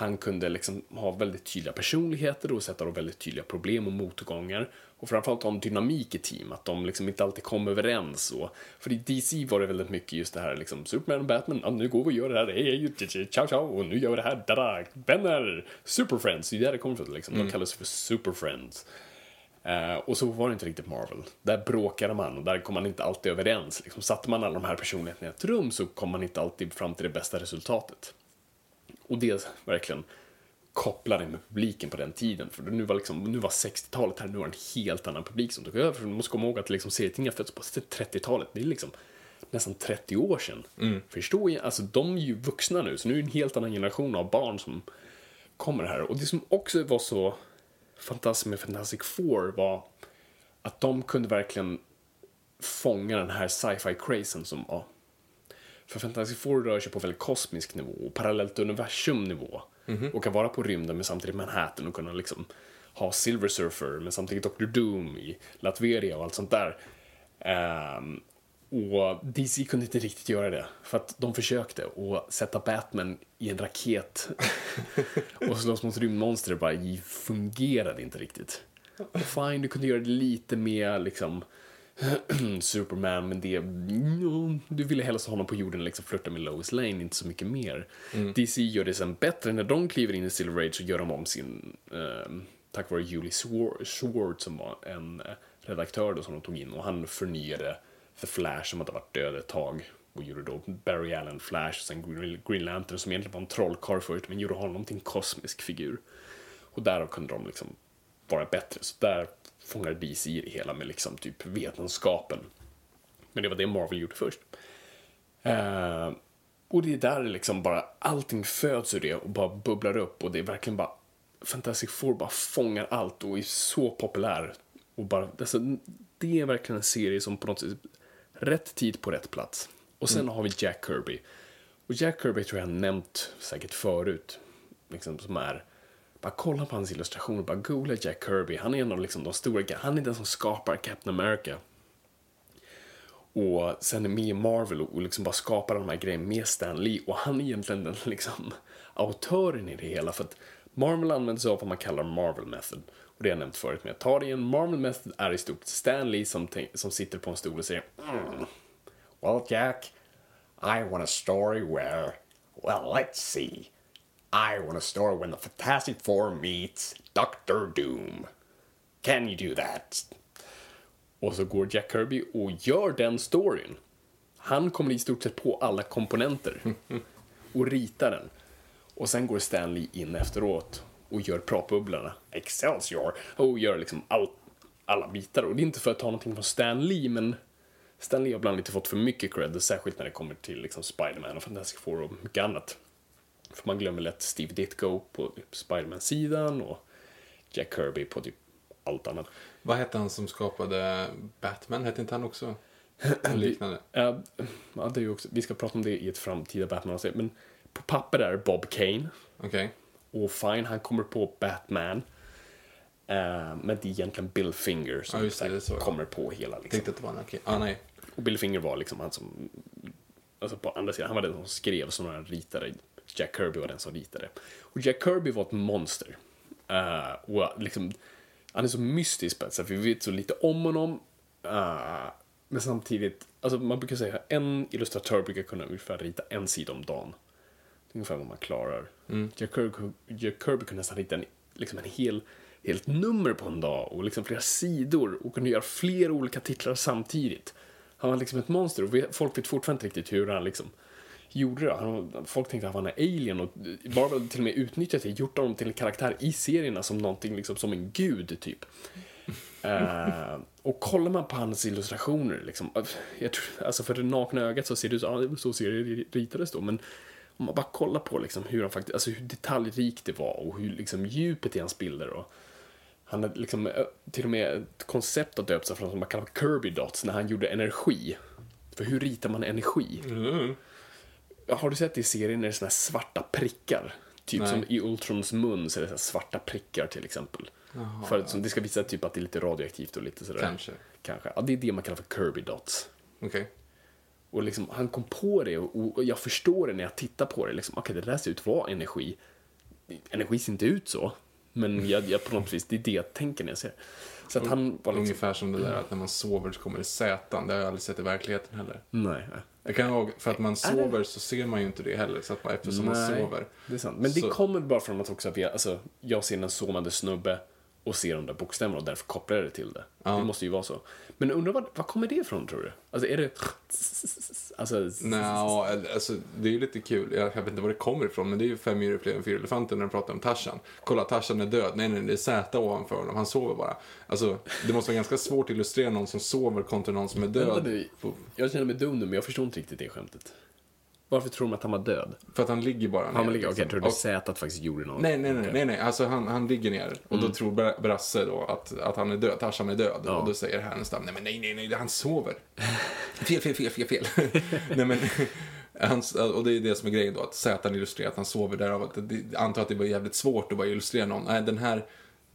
[SPEAKER 2] Han kunde liksom ha väldigt tydliga personligheter och sätta då väldigt tydliga problem och motgångar. Och framförallt ha en dynamik i team, att de liksom inte alltid kom överens. Och, för i DC var det väldigt mycket just det här liksom, Superman och Batman, ah, nu går vi och gör det här, hej, ciao ciao, och nu gör vi det här, dada, vänner, Superfriends, det är där det kommer ifrån, liksom. Mm. de kallas för Superfriends. Uh, och så var det inte riktigt Marvel. Där bråkade man och där kom man inte alltid överens. Liksom, satte man alla de här personligheterna i ett rum så kom man inte alltid fram till det bästa resultatet. Och det verkligen kopplade med publiken på den tiden. För nu var, liksom, var 60-talet här, nu var det en helt annan publik som tog över. För du måste komma ihåg att liksom, serietidningar föddes på 30-talet. Det är liksom nästan 30 år sedan. Mm. Förstå, alltså de är ju vuxna nu, så nu är det en helt annan generation av barn som kommer här. Och det som också var så fantastiskt med Fantastic Four var att de kunde verkligen fånga den här sci-fi crazen som var för Fantastic Four rör sig på väldigt kosmisk nivå och parallellt universum nivå. Mm -hmm. Och kan vara på rymden men samtidigt Manhattan och kunna liksom ha Silver Surfer, men samtidigt Dr. Doom i Latveria och allt sånt där. Ehm, och DC kunde inte riktigt göra det, för att de försökte att sätta Batman i en raket och slåss mot rymdmonster, bara fungerade inte riktigt. Och fine, du kunde göra det lite mer liksom Superman, men det... mm, Du ville helst ha honom på jorden liksom flirta med Lois Lane, inte så mycket mer. DC gör det sen bättre. När de kliver in i Silver Age så gör de om sin... Eh, tack vare Julie Swar- Schwartz som var en eh, redaktör då som de tog in och han förnyade The Flash som hade varit död ett tag och gjorde då Barry Allen Flash och sen Green- Green Lantern som egentligen var en trollkarl förut men gjorde honom till en kosmisk figur. Och därav kunde de liksom vara bättre. Så där fångar DC i det hela med liksom typ vetenskapen. Men det var det Marvel gjorde först. Eh, och det är där liksom bara allting föds ur det och bara bubblar upp och det är verkligen bara Fantastic Four bara fångar allt och är så populär. Och bara, alltså, det är verkligen en serie som på något sätt rätt tid på rätt plats. Och sen har vi Jack Kirby. Och Jack Kirby tror jag nämnt säkert förut. Liksom som är bara kolla på hans illustrationer, bara googla Jack Kirby. Han är en av liksom de stora, han är den som skapar Captain America. Och sen är med i Marvel och liksom bara skapar de här grejerna med Stan Lee. Och han är egentligen den liksom autören i det hela. För att Marvel använder sig av vad man kallar Marvel Method. Och det har jag nämnt förut, men jag tar det igen. Marvel Method är i stort Stan Lee som, som sitter på en stol och säger mm. Well Jack, I want a story where, well let's see. I want a story when the Fantastic Four meets Doctor Doom. Can you do that? Och så går Jack Kirby och gör den storyn. Han kommer i stort sett på alla komponenter och ritar den. Och sen går Stan Lee in efteråt och gör pratbubblorna, Excelsior, och gör liksom all, alla bitar. Och det är inte för att ta någonting från Stan Lee, men Stan Lee har ibland lite fått för mycket cred, särskilt när det kommer till liksom Spider-Man och Fantastic Four och mycket annat. För man glömmer lätt Steve Ditko på typ Spider-Man-sidan och Jack Kirby på typ allt annat.
[SPEAKER 1] Vad hette han som skapade Batman? Hette inte han också? Något liknande.
[SPEAKER 2] Ja, ja, det är också, vi ska prata om det i ett framtida batman men på papper är Bob Kane.
[SPEAKER 1] Okej.
[SPEAKER 2] Och fine, han kommer på Batman. Eh, men det är egentligen Bill Finger som
[SPEAKER 1] Ja, det,
[SPEAKER 2] så
[SPEAKER 1] så, ja.
[SPEAKER 2] kommer på hela. Liksom.
[SPEAKER 1] Tänkte att det var en okej. Ah, nej.
[SPEAKER 2] Och Bill Finger var liksom han som, alltså på andra sidan, han var den som skrev som han ritade. Jack Kirby var den som ritade. Och Jack Kirby var ett monster. Eh, och liksom, han är så mystisk på ett sätt, vi vet så lite om honom. Eh, men samtidigt, alltså man brukar säga att en illustratör brukar kunna ungefär rita en sida om dagen. Det är ungefär vad man klarar. Jack, Kirby, Jack Kirby kunde nästan rita en, liksom en hel, helt nummer på en dag och liksom flera sidor och kunde göra flera olika titlar samtidigt. Han var liksom ett monster och folk vet fortfarande inte riktigt hur han liksom gjorde det. Han, folk tänkte att han var en alien och bara till och med utnyttjat det, gjort honom till en karaktär i serierna som någonting liksom som en gud typ. uh, och kollar man på hans illustrationer, liksom, jag tror, alltså för det nakna ögat så ser det ut som, ja, det var så ritades då, men om man bara kollar på liksom hur han faktiskt, alltså hur detaljrikt det var och hur liksom djupet i hans bilder och han hade liksom till och med ett koncept har döpts från som man kallar Kirby Dots när han gjorde energi. För hur ritar man energi? Mm. Har du sett i serien när det är såna här svarta prickar? Typ
[SPEAKER 1] Nej.
[SPEAKER 2] som i Ultrons mun så är det så svarta prickar till exempel. för att som det ska visa typ att det är lite radioaktivt och lite sådär.
[SPEAKER 1] Kanske.
[SPEAKER 2] Kanske. Ja, det är det man kallar för Kirby Dots.
[SPEAKER 1] Okej.
[SPEAKER 2] Och liksom, han kom på det och, och jag förstår det när jag tittar på det. Liksom, Okej, det där ser ut att vara energi. Energi ser inte ut så. Men jag, jag på något vis, det är det jag tänker när jag ser. Så att han var liksom...
[SPEAKER 1] Ungefär som det där att när man sover så kommer det sätan. Det har jag aldrig sett i verkligheten heller.
[SPEAKER 2] Nej, nej.
[SPEAKER 1] Jag kan ihåg, för att man sover så ser man ju inte det heller. Så att man, eftersom man
[SPEAKER 2] Nej,
[SPEAKER 1] sover.
[SPEAKER 2] Det är sant. Men det
[SPEAKER 1] Så-
[SPEAKER 2] kommer bara från att också att vi, alltså, jag ser en sovande snubbe och ser de där bokstäverna och därför kopplar jag det till det. Det måste ju vara så. Men undrar vad, vad kommer det ifrån tror du? Alltså är det... Alltså...
[SPEAKER 1] Nja, alltså det är ju lite kul. Jag vet inte var det kommer ifrån, men det är ju fem djur fler än fyra elefanter när de pratar om Tarzan. Kolla, Tarzan är död. Nej, nej, det är Z ovanför honom. Han sover bara. Alltså, det måste vara ganska svårt att illustrera någon som sover kontra någon som är
[SPEAKER 2] Vänta
[SPEAKER 1] död.
[SPEAKER 2] nu, jag känner mig dum nu men jag förstår inte riktigt det skämtet. Varför tror de att han var död?
[SPEAKER 1] För att han ligger bara ner,
[SPEAKER 2] ligger, okej,
[SPEAKER 1] liksom.
[SPEAKER 2] jag trodde
[SPEAKER 1] Och-
[SPEAKER 2] Zäta faktiskt gjorde något.
[SPEAKER 1] Nej, nej, nej, nej, nej. Alltså han, han ligger ner och då tror Bra- Brasse då att, att han är död, Tarzan är död.
[SPEAKER 2] Ja.
[SPEAKER 1] Och då säger Härenstam, nej men nej, nej, nej, han sover. fel, fel, fel, fel, fel. nej men, han, och det är det som är grejen då, att Zätan illustrerar att han sover därav. Att antar att det var jävligt svårt att bara illustrera någon. Nej, den här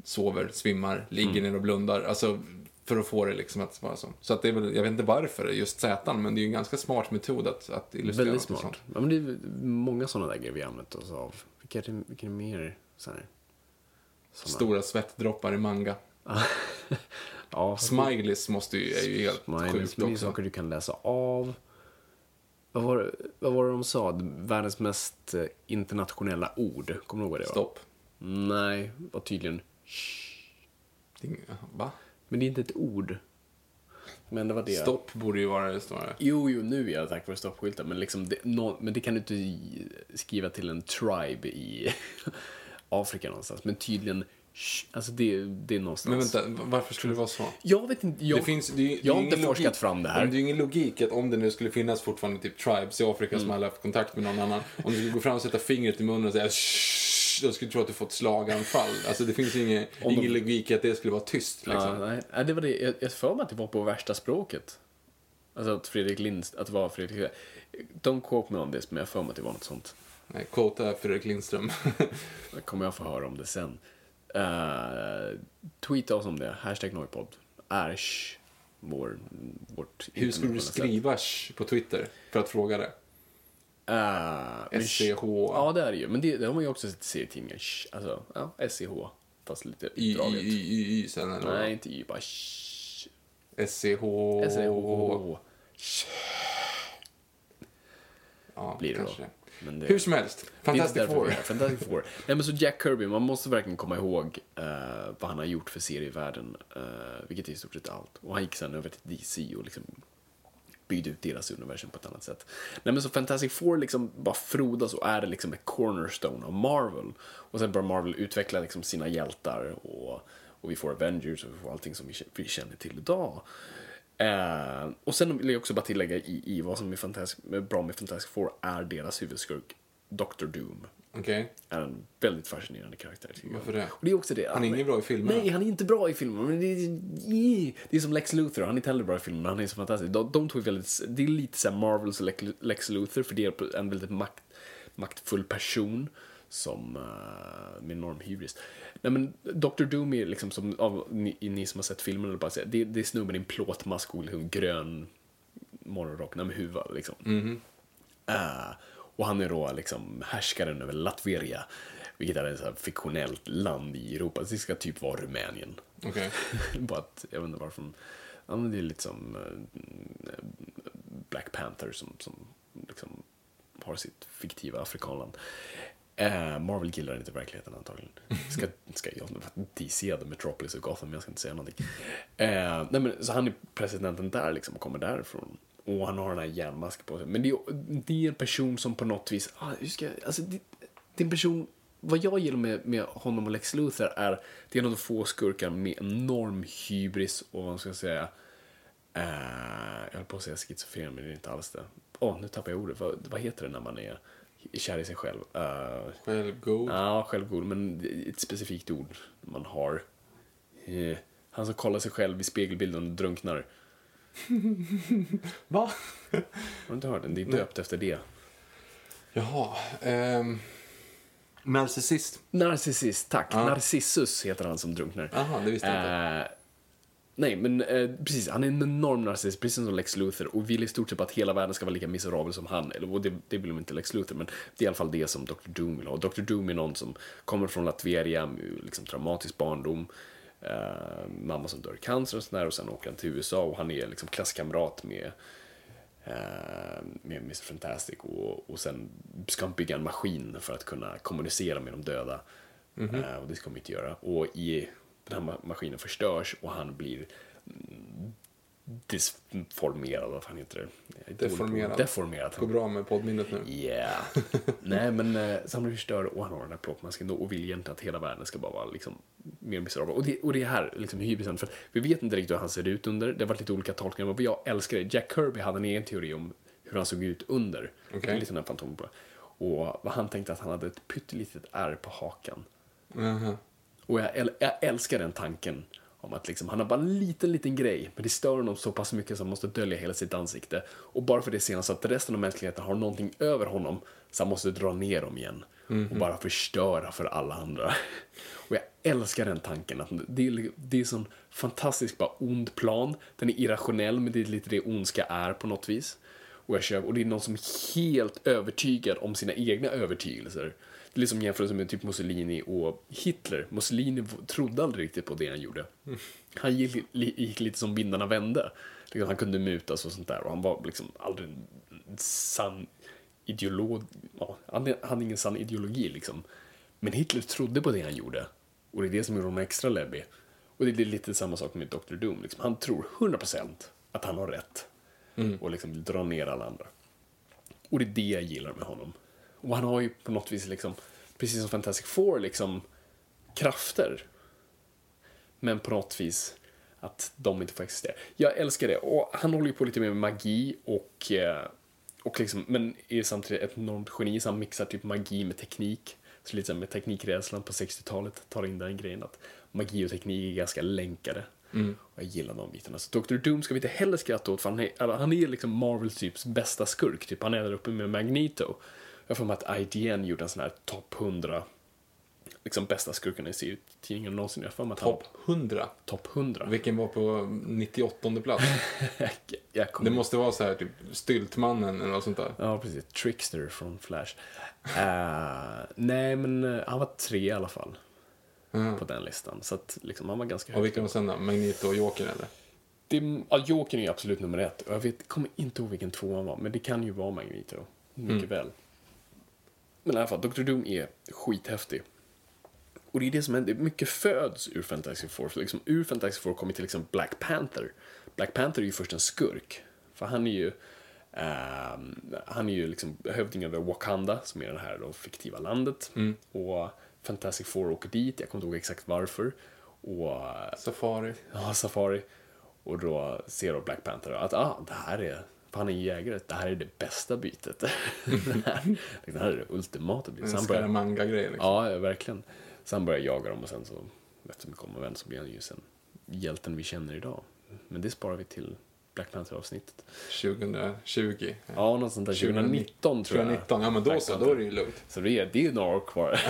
[SPEAKER 1] sover, svimmar, ligger
[SPEAKER 2] Mm.
[SPEAKER 1] ner och blundar. Alltså, för att få det liksom att vara så. Så att det är väl, jag vet inte varför just Z, men det är ju en ganska smart metod att, att illustrera
[SPEAKER 2] Väldigt smart.
[SPEAKER 1] sånt.
[SPEAKER 2] Ja, men det är många sådana där grejer vi använt oss av. Vilka är det, vilka är det mer? Så här, såna-
[SPEAKER 1] Stora svettdroppar i manga.
[SPEAKER 2] ja,
[SPEAKER 1] Smileys måste ju, är ju helt
[SPEAKER 2] Smileys,
[SPEAKER 1] sjukt
[SPEAKER 2] men det är
[SPEAKER 1] också.
[SPEAKER 2] saker du kan läsa av. Vad var, vad var det de sa? Världens mest eh, internationella ord. Kommer du ihåg vad det var?
[SPEAKER 1] Stopp.
[SPEAKER 2] Nej, var tydligen
[SPEAKER 1] Va?
[SPEAKER 2] Men det är inte ett ord. Men det var det.
[SPEAKER 1] Stopp borde ju vara det snarare.
[SPEAKER 2] Jo, jo, nu är det tack vare stoppskyltar. Men, liksom det, nå- men det kan du inte skriva till en tribe i Afrika någonstans. Men tydligen, alltså det, det är någonstans.
[SPEAKER 1] Men vänta, varför skulle det vara så?
[SPEAKER 2] Jag vet inte. Jag,
[SPEAKER 1] det finns, det det
[SPEAKER 2] jag har inte forskat
[SPEAKER 1] logik.
[SPEAKER 2] fram det här.
[SPEAKER 1] Men det är ju ingen logik att om det nu skulle finnas fortfarande typ tribes i Afrika
[SPEAKER 2] Mm.
[SPEAKER 1] som aldrig haft kontakt med någon annan. Om du skulle gå fram och sätta fingret i munnen och säga shh, då skulle tro att du fått slaganfall. Alltså det finns ingen,
[SPEAKER 2] de-
[SPEAKER 1] ingen logik att det skulle vara tyst liksom.
[SPEAKER 2] Ja, nej, det var det. Jag, jag för mig att det var på värsta språket. Alltså att Fredrik Lindst, att det var Fredrik Don't quote me on this, men jag för mig att det var något sånt.
[SPEAKER 1] Nej, quota Fredrik Lindström.
[SPEAKER 2] Det kommer jag få höra om det sen. Uh, tweeta oss om det. Hashtag Noipod. Ärs vår, vårt
[SPEAKER 1] Hur skulle du skriva på Twitter för att fråga det?
[SPEAKER 2] Uh, men-
[SPEAKER 1] SCH.
[SPEAKER 2] Ja, det är det ju. Men det, det har man ju också sett i serietidningar. Sh, Alltså, ja, SCH. Fast lite
[SPEAKER 1] Y, y,
[SPEAKER 2] utdraget.
[SPEAKER 1] y, y, y sen eller
[SPEAKER 2] Nej, inte Y, bara sh.
[SPEAKER 1] SCH.
[SPEAKER 2] SCH.
[SPEAKER 1] Ja,
[SPEAKER 2] Blir det
[SPEAKER 1] kanske
[SPEAKER 2] då. Men det-
[SPEAKER 1] Hur som helst, Fantastic Four.
[SPEAKER 2] Fantastic Four. Nej, men så Jack Kirby, man måste verkligen komma ihåg eh, vad han har gjort för serievärlden, uh, vilket är i stort sett allt. Och han gick sen över till DC och liksom byggde ut deras universum på ett annat sätt. Nej, men så Fantastic Four liksom bara frodas och är liksom ett cornerstone av Marvel. Och sen börjar Marvel utveckla liksom sina hjältar och, och vi får Avengers och vi får allting som vi, vi känner till idag. Eh, och sen vill jag också bara tillägga i, i vad som är fantastisk, bra med Fantastic Four är deras huvudskurk, Dr. Doom.
[SPEAKER 1] Okej.
[SPEAKER 2] Är en väldigt fascinerande karaktär.
[SPEAKER 1] Varför det?
[SPEAKER 2] Och det är också det.
[SPEAKER 1] Han är ingen bra i filmerna.
[SPEAKER 2] Nej, han är inte bra i filmen. Men det, är, det är som Lex Luthor, han är inte heller bra i filmen, men han är så fantastisk. De, de är väldigt, det är lite så här Marvels Lex, Lex Luthor, för det är en väldigt makt, maktfull person som uh, med enorm hybris. Nej men Dr. Doom är liksom som, av ni, ni som har sett filmen, eller bara säga, det, det är snubben i en plåtmask och liksom grön morgonrock, med huva liksom. Eh, och han är då liksom härskaren över Latveria, vilket är ett fiktionellt land i Europa. Det ska typ vara Rumänien.
[SPEAKER 1] Okej.
[SPEAKER 2] Bara att, jag vet inte varför. Ja, men det är lite som eh, Black Panther som, som liksom har sitt fiktiva Afrikanland. Eh, Marvel gillar inte verkligheten antagligen. Ska, ska jag, DC hade Metropolis och Gotham, jag ska inte säga någonting. Eh, nej, men, så han är presidenten där liksom och kommer därifrån. Och han har den här järnmasken på sig. Men det är, det är en person som på något vis, ah, hur ska jag, alltså det, det är en person vad jag gillar med, med honom och Lex Luthor är det är en av de få skurkar med enorm hybris och vad ska jag säga eh, jag höll på att säga schizofren men det är inte alls det. Åh, nu tappar jag ordet. Vad, vad heter det när man är kär i sig själv? Uh,
[SPEAKER 1] Självgod.
[SPEAKER 2] ja, självgod, men ett specifikt ord man har. Eh, han som kollar sig själv i spegelbilden och drunknar.
[SPEAKER 1] Va?
[SPEAKER 2] Har du inte hört den? Det är döpt efter det.
[SPEAKER 1] Jaha. ehm, narcissist.
[SPEAKER 2] Narcissist, tack. Narcissus heter han som drunknar.
[SPEAKER 1] Jaha, det visste jag inte.
[SPEAKER 2] Eh, nej, men eh, precis. Han är en enorm narcissist, precis som Lex Luthor. Och vill i stort sett att hela världen ska vara lika miserabel som han. Eller, och det, det vill de inte Lex Luthor, men det är i alla fall det som Dr. Doom vill ha. Dr. Doom är någon som kommer från Latveria med liksom, traumatisk barndom. Eh, mamma som dör i cancer och sådär. Och sen åker han till USA och han är liksom klasskamrat med eh, med Mr. Fantastic och, och sen ska han bygga en maskin för att kunna kommunicera med de döda. Eh, och det ska de inte göra. Och i den här ma- maskinen förstörs och han blir mm, disformerad, vad fan heter det?
[SPEAKER 1] Deformerad.
[SPEAKER 2] Deformerad.
[SPEAKER 1] Går bra med poddminnet nu.
[SPEAKER 2] Yeah. Nej, men så han blir förstörd och han har den här plåtmasken och vill egentligen att hela världen ska bara vara liksom mer miserabel. Och det, och det är här liksom hybrisen, för vi vet inte riktigt hur han ser ut under. Det har varit lite olika tolkningar, men jag älskar är Jack Kirby hade en egen teori om hur han såg ut under. Det är lite den fantomen på. Och vad han tänkte att han hade ett pyttelitet ärr på hakan.
[SPEAKER 1] Jaha.
[SPEAKER 2] Och jag, äl- jag älskar den tanken Om att liksom, han har bara en liten, liten grej, men det stör honom så pass mycket så han måste dölja hela sitt ansikte. Och bara för det ser han så att resten av mänskligheten har någonting över honom, så han måste dra ner dem igen. Och bara förstöra för alla andra. Och jag älskar den tanken. Att det, är, det är en sån fantastisk, bara ond plan. Den är irrationell, men det är lite det ondska är på något vis. Och, jag kör, och det är någon som är helt övertygad om sina egna övertygelser. Det är liksom jämförelse med typ Mussolini och Hitler. Mussolini trodde aldrig riktigt på det han gjorde. Han gick, gick lite som vindarna vände. Liksom, Han kunde mutas och sånt där och han var liksom aldrig en sann ideolog. Ja, han hade ingen sann ideologi liksom. Men Hitler trodde på det han gjorde. Och det är det som gjorde honom extra läbbig. Och det är lite samma sak med Dr. Doom. Liksom. Han tror 100% att han har rätt. Och liksom vill dra ner alla andra. Och det är det jag gillar med honom. Och han har ju på något vis liksom, precis som Fantastic Four, liksom krafter. Men på något vis att de inte får existera. Jag älskar det. Och han håller ju på lite mer med magi och, eh, och liksom, men är samtidigt ett enormt geni så han mixar typ magi med teknik. Så lite med teknikrädslan på 60-talet tar in den grejen att magi och teknik är ganska länkade. Och jag gillar de bitarna. Så Dr. Doom ska vi inte heller skratta åt för han är, han är liksom Marvels typs bästa skurk. Typ. Han är där uppe med Magneto. Jag får mig att IGN gjorde en sån här topp 100 liksom bästa skurkarna i serietidningen någonsin. Jag får mig att
[SPEAKER 1] Topp 100.
[SPEAKER 2] Topp 100.
[SPEAKER 1] Vilken var på 98 plats?
[SPEAKER 2] jag kommer
[SPEAKER 1] Det måste vara så här typ Styltmannen eller något sånt där.
[SPEAKER 2] Ja, precis. Trickster från Flash. Eh, nej, men eh, han var tre i alla fall
[SPEAKER 1] Ja.
[SPEAKER 2] på den listan. Så att liksom, han var ganska
[SPEAKER 1] Och
[SPEAKER 2] högt.
[SPEAKER 1] vilken var sen då? Magneto och Joker eller?
[SPEAKER 2] Det, ja, Jokern är absolut nummer ett. Och jag vet, kommer inte ihåg vilken tvåan var, men det kan ju vara Magneto. Mycket väl. Men i alla fall, Dr. Doom är skithäftig. Och det är det som händer. Mycket föds ur Fantastic Four. Liksom, ur Fantastic Four kommer till exempel Black Panther. Black Panther är ju först en skurk. För han är ju ehm, han är ju liksom hövding över Wakanda, som är det här då fiktiva landet. Och Fantastic Four åker dit, jag kommer inte ihåg exakt varför. Och
[SPEAKER 1] Safari.
[SPEAKER 2] Ja, Safari. Och då ser då Black Panther att ah, det här är, för han är jägare, det här är det bästa bytet. det, här, det här är det ultimata bytet.
[SPEAKER 1] En Scaramanga-grej liksom.
[SPEAKER 2] ja, verkligen. Så han börjar jaga dem och sen så, eftersom vi kommer vän så blir han ju sen hjälten vi känner idag. Men det sparar vi till Black Panther-avsnittet.
[SPEAKER 1] 2020.
[SPEAKER 2] Ja, något sånt där. 2019 tror jag.
[SPEAKER 1] 2019, ja men då så, då är det ju lugnt.
[SPEAKER 2] Så det är, det är några år kvar.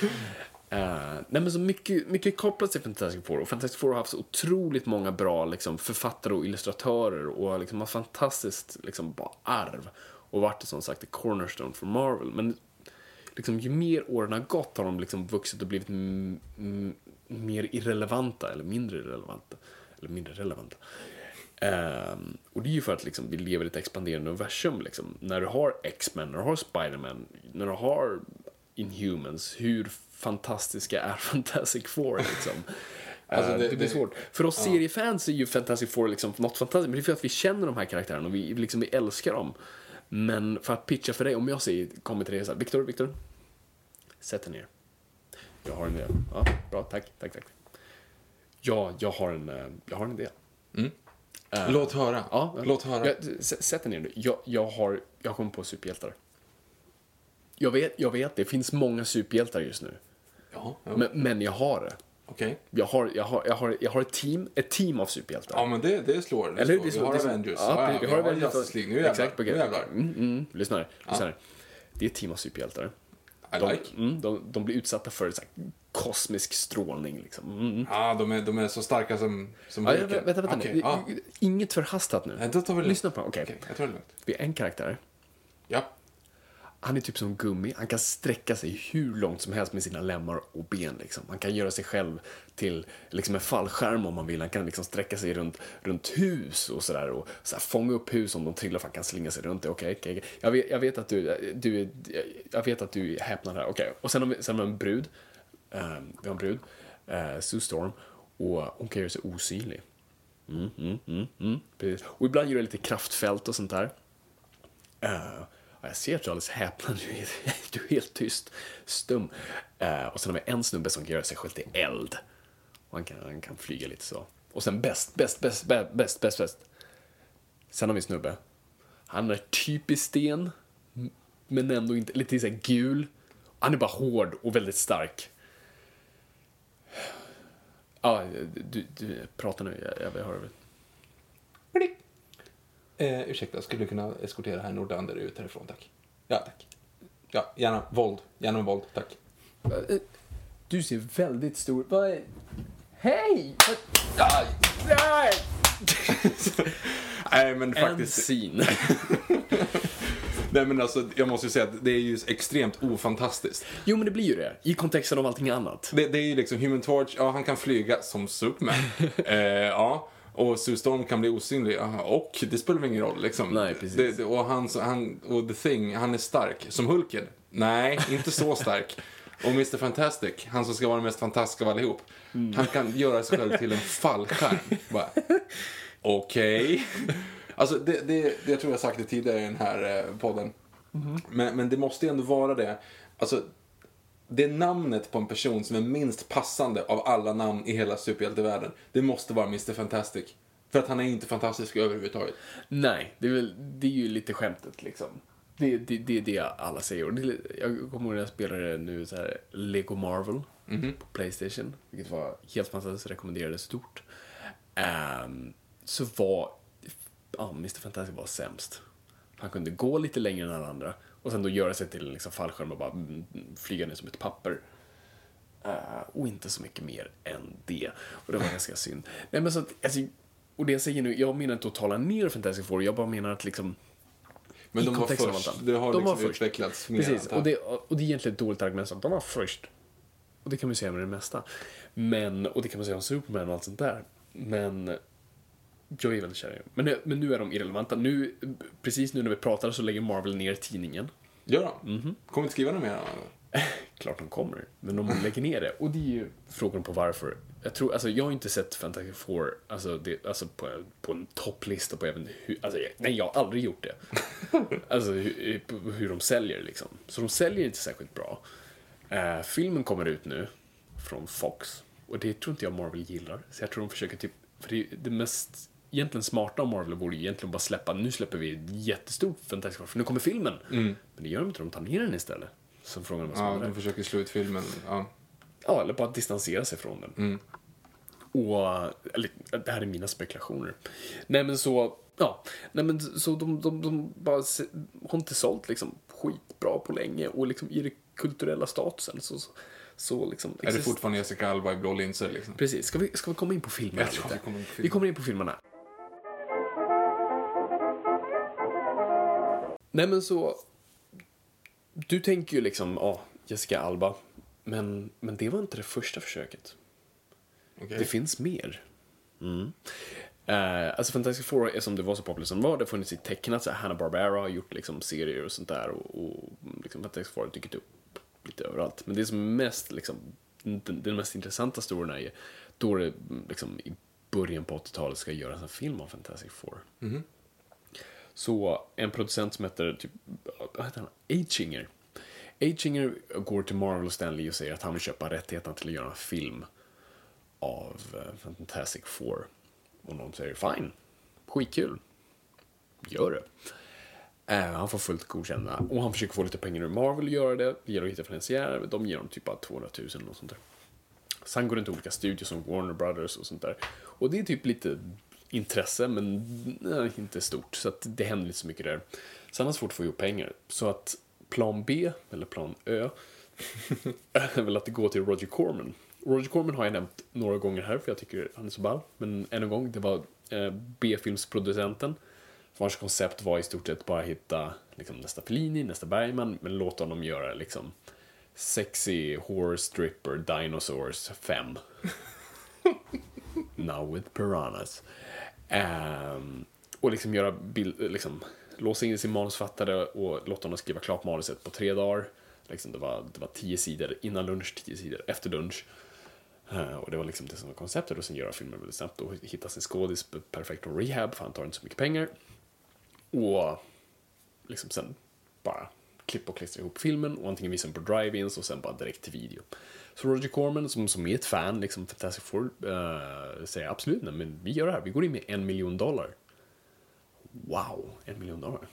[SPEAKER 2] Eh, nej men så mycket, mycket kopplat till Fantastic Four. Och Fantastic Four har haft så otroligt många bra liksom, författare och illustratörer och liksom, har fantastiskt liksom, bara arv. Och varit som sagt ett cornerstone för Marvel. Men liksom, ju mer åren har gått har de liksom vuxit och blivit mer irrelevanta eller mindre irrelevanta. Eller mindre relevanta. Ehm, och det är ju för att liksom, vi lever i ett expanderande universum. Liksom. När du har X-Men, när du har Spider-Man, när du har Inhumans, hur fantastiska är Fantastic Four liksom?
[SPEAKER 1] Alltså,
[SPEAKER 2] Eh,
[SPEAKER 1] det-
[SPEAKER 2] det, blir
[SPEAKER 1] det-
[SPEAKER 2] svårt. För oss seriefans är ju Fantastic Four liksom något fantastiskt, men det är för att vi känner de här karaktärerna och vi, liksom, vi älskar dem. Men för att pitcha för dig, om jag säger, kommer till dig så här, Viktor, Viktor, sätt dig ner. Jag har en idé. Ja, bra, tack, tack, tack. Ja, jag har en, eh, jag har en idé.
[SPEAKER 1] Låt höra.
[SPEAKER 2] Ja,
[SPEAKER 1] Låt höra.
[SPEAKER 2] Ja, s- sätt dig ner nu. Jag, jag har, jag kommit på superhjältar. Jag vet, jag vet, det finns många superhjältar just nu.
[SPEAKER 1] Ja, ja.
[SPEAKER 2] Men, men jag har det.
[SPEAKER 1] Okej.
[SPEAKER 2] Jag har, jag har, jag har, jag har ett team, ett team av superhjältar.
[SPEAKER 1] Ja men det, det slår. Det
[SPEAKER 2] Eller
[SPEAKER 1] slår.
[SPEAKER 2] Är
[SPEAKER 1] vi
[SPEAKER 2] så-
[SPEAKER 1] har
[SPEAKER 2] är
[SPEAKER 1] Avengers.
[SPEAKER 2] Ja, vi har Avengers.
[SPEAKER 1] Justice League. Nu jävlar.
[SPEAKER 2] Exakt,
[SPEAKER 1] nu jävlar.
[SPEAKER 2] Mm, mm, lyssna här. Lyssna här. Det är ett team av superhjältar.
[SPEAKER 1] I
[SPEAKER 2] De,
[SPEAKER 1] like.
[SPEAKER 2] mm, de, de blir utsatta för så här, kosmisk strålning. Liksom. Mm.
[SPEAKER 1] Ja, de är, de är så starka som, som
[SPEAKER 2] Ja, ja,
[SPEAKER 1] Hulken.
[SPEAKER 2] vänta, vänta
[SPEAKER 1] Okej,
[SPEAKER 2] nu.
[SPEAKER 1] ja.
[SPEAKER 2] Inget förhastat nu.
[SPEAKER 1] Nej, då tar vi
[SPEAKER 2] Lyssna på Okej.
[SPEAKER 1] Okej, jag tror det är lugnt.
[SPEAKER 2] Vi har en karaktär.
[SPEAKER 1] Ja.
[SPEAKER 2] Han är typ som gummi. Han kan sträcka sig hur långt som helst med sina lemmar och ben. Liksom. Han kan göra sig själv till liksom en fallskärm om man vill. Han kan liksom sträcka sig runt, runt hus och sådär. Och så här, fånga upp hus om de trillar för han kan slinga sig runt det. Okej, okay, okay. Jag, vet, jag vet att du, du, jag vet att du är häpnad här. Okej, och sen har vi, sen har vi en brud. Um, vi har en brud. Uh, Sue Storm. Och hon kan göra sig osynlig. Mm, mm, mm, mm. Och ibland gör det lite kraftfält och sånt där. Uh, jag ser att du är alldeles du är, du är helt tyst, stum. Eh, och sen har vi en snubbe som kan göra sig själv till eld. Och han kan, han kan flyga lite så. Och sen bäst, bäst, bäst, bäst, bäst, bäst. Sen har vi en snubbe. Han är typiskt sten, men ändå inte, lite så här gul. Han är bara hård och väldigt stark. Ja, du, du pratar nu. Jag, jag vill höra.
[SPEAKER 1] Eh, ursäkta, skulle du kunna eskortera herr Nordander ut härifrån, tack? Ja, tack. Ja, gärna våld. Gärna med våld, tack.
[SPEAKER 2] Eh, Du ser väldigt stor... Vad är... Hej!
[SPEAKER 1] Nej, men
[SPEAKER 2] En
[SPEAKER 1] faktiskt.
[SPEAKER 2] scene.
[SPEAKER 1] Nej, men alltså, jag måste ju säga att det är ju extremt ofantastiskt.
[SPEAKER 2] Jo, men det blir ju det. I kontexten av allting annat.
[SPEAKER 1] Det, det är ju liksom Human Torch, ja han kan flyga som Superman. eh, ja. Och Sue Storm kan bli osynlig, och det spelar väl ingen roll liksom.
[SPEAKER 2] Nej, precis.
[SPEAKER 1] Det, och, han, han, och The Thing, han är stark. Som Hulken? Nej, inte så stark. Och Mr Fantastic, han som ska vara den mest fantastiska av allihop.
[SPEAKER 2] Mm.
[SPEAKER 1] Han kan göra sig själv till en fallskärm. Okej. Alltså, det, det, det, tror jag sagt det tidigare i den här eh, podden.
[SPEAKER 2] Mm-hmm.
[SPEAKER 1] Men, men det måste ju ändå vara det. Alltså, det namnet på en person som är minst passande av alla namn i hela superhjältevärlden, det måste vara Mr Fantastic. För att han är inte fantastisk överhuvudtaget.
[SPEAKER 2] Nej, det är, väl, det är ju lite skämtet liksom. Det, det, det är det alla säger. Och det, jag kommer ihåg när jag spelade nu så här Lego Marvel på Playstation, vilket var helt fantastiskt, rekommenderade stort. Ehm, så var, ja, Mr Fantastic var sämst. Han kunde gå lite längre än alla andra och sen då göra sig till liksom fallskärm och bara mm, flyga ner som ett papper. Eh, och inte så mycket mer än det. Och det var ganska synd. Nej, men så att, alltså, och det jag säger nu, jag menar inte att tala ner Fantastic Four, jag bara menar att liksom
[SPEAKER 1] Men de var först. Det har
[SPEAKER 2] De
[SPEAKER 1] liksom utvecklats mer.
[SPEAKER 2] Precis, och det, och det är egentligen ett dåligt argument, de var först. Och det kan man ju säga med det mesta. Men, och det kan man säga om Superman och allt sånt där. Men jag är väldigt kär i dem. Men, nu- men nu är de irrelevanta. Nu, precis nu när vi pratar så lägger Marvel ner tidningen.
[SPEAKER 1] Gör de?
[SPEAKER 2] Mhm.
[SPEAKER 1] Kommer inte skriva något mer?
[SPEAKER 2] Klart de kommer, men de lägger ner det. Och det är ju frågan på varför. Jag, tror, alltså, jag har inte sett Fantastic Four alltså, det, alltså på, på en topplista på även hur, alltså, jag, Nej, jag har aldrig gjort det. alltså hur, hur de säljer liksom. Så de säljer inte särskilt bra. Eh, filmen kommer ut nu från Fox. Och det tror inte jag Marvel gillar. Så jag tror de försöker typ, för det, det mest egentligen smarta av Marvel ju egentligen bara släppa, nu släpper vi ett jättestort Fantastic Four, för nu kommer filmen. Men det gör de inte, de tar ner den istället. Så frågan är vad som
[SPEAKER 1] Ja, de försöker slå ut filmen. Ja.
[SPEAKER 2] Ja, eller bara distansera sig från den.
[SPEAKER 1] Mm.
[SPEAKER 2] Och, eller, det här är mina spekulationer. Nej men så, ja, nej men så de, de, de bara se- har inte sålt liksom skitbra på länge och liksom i den kulturella statusen så, så, så liksom.
[SPEAKER 1] Är det fortfarande Jessica Alba i blå linser liksom?
[SPEAKER 2] Precis, ska vi, ska vi komma in på filmerna
[SPEAKER 1] Jag tror
[SPEAKER 2] lite?
[SPEAKER 1] vi kommer in på
[SPEAKER 2] Vi
[SPEAKER 1] filmerna.
[SPEAKER 2] kommer in på filmerna. Nej men så, du tänker ju liksom, ja, Jessica Alba, men, men det var inte det första försöket.
[SPEAKER 1] Okej.
[SPEAKER 2] Det finns mer. Mm. Eh, alltså Fantastic Four, eftersom det var så populärt som det var, det har funnits i tecknat, så Hanna-Barbera har gjort liksom serier och sånt där och, och liksom Fantastic Four har dykt upp lite överallt. Men det som är mest, liksom, den, den mest intressanta storyn är då det liksom, i början på 80-talet ska göras en film om Fantastic Four. Så en producent som heter, typ, vad heter han? Eichinger. Eichinger går till Marvel och Stanley och säger att han vill köpa rättigheterna till att göra en film av eh, Fantastic Four. Och någon säger fine, skitkul, gör det. Uh, han får fullt godkända och han försöker få lite pengar ur Marvel att göra det. Det gäller att hitta finansiärer, de ger honom typ bara 200 000 eller något sånt där. Sen går det till olika studios som Warner Brothers och sånt där. Och det är typ lite intresse, men nej, inte stort. Så att det händer inte så mycket där. Sen har svårt att få ihop pengar. Så att plan B, eller plan Ö, är väl att det går till Roger Corman. Roger Corman har jag nämnt några gånger här, för jag tycker han är så ball. Men än en gång, det var eh, B-filmsproducenten vars koncept var i stort sett bara hitta liksom, nästa Fellini, nästa Bergman, men låta honom göra liksom Sexy Horror Stripper Dinosaurs 5. Now with Piranhas. Ehm, och liksom göra bild, liksom, låsa in sin manusfattare och låta honom skriva klart manuset på tre dagar. Liksom det, var, det var tio sidor innan lunch, tio sidor efter lunch. Eh, och det var liksom det som var konceptet och sen göra filmen väldigt snabbt och hitta sin skådis perfekt och rehab för han tar inte så mycket pengar. Och liksom sen bara klippa och klistra ihop filmen och antingen visa den på drive-ins och sen bara direkt till video. Så Roger Corman som, som är ett fan, liksom Fantastic Four, eh, säger absolut nej, men vi gör det här, vi går in med en miljon dollar. Wow, en miljon dollar.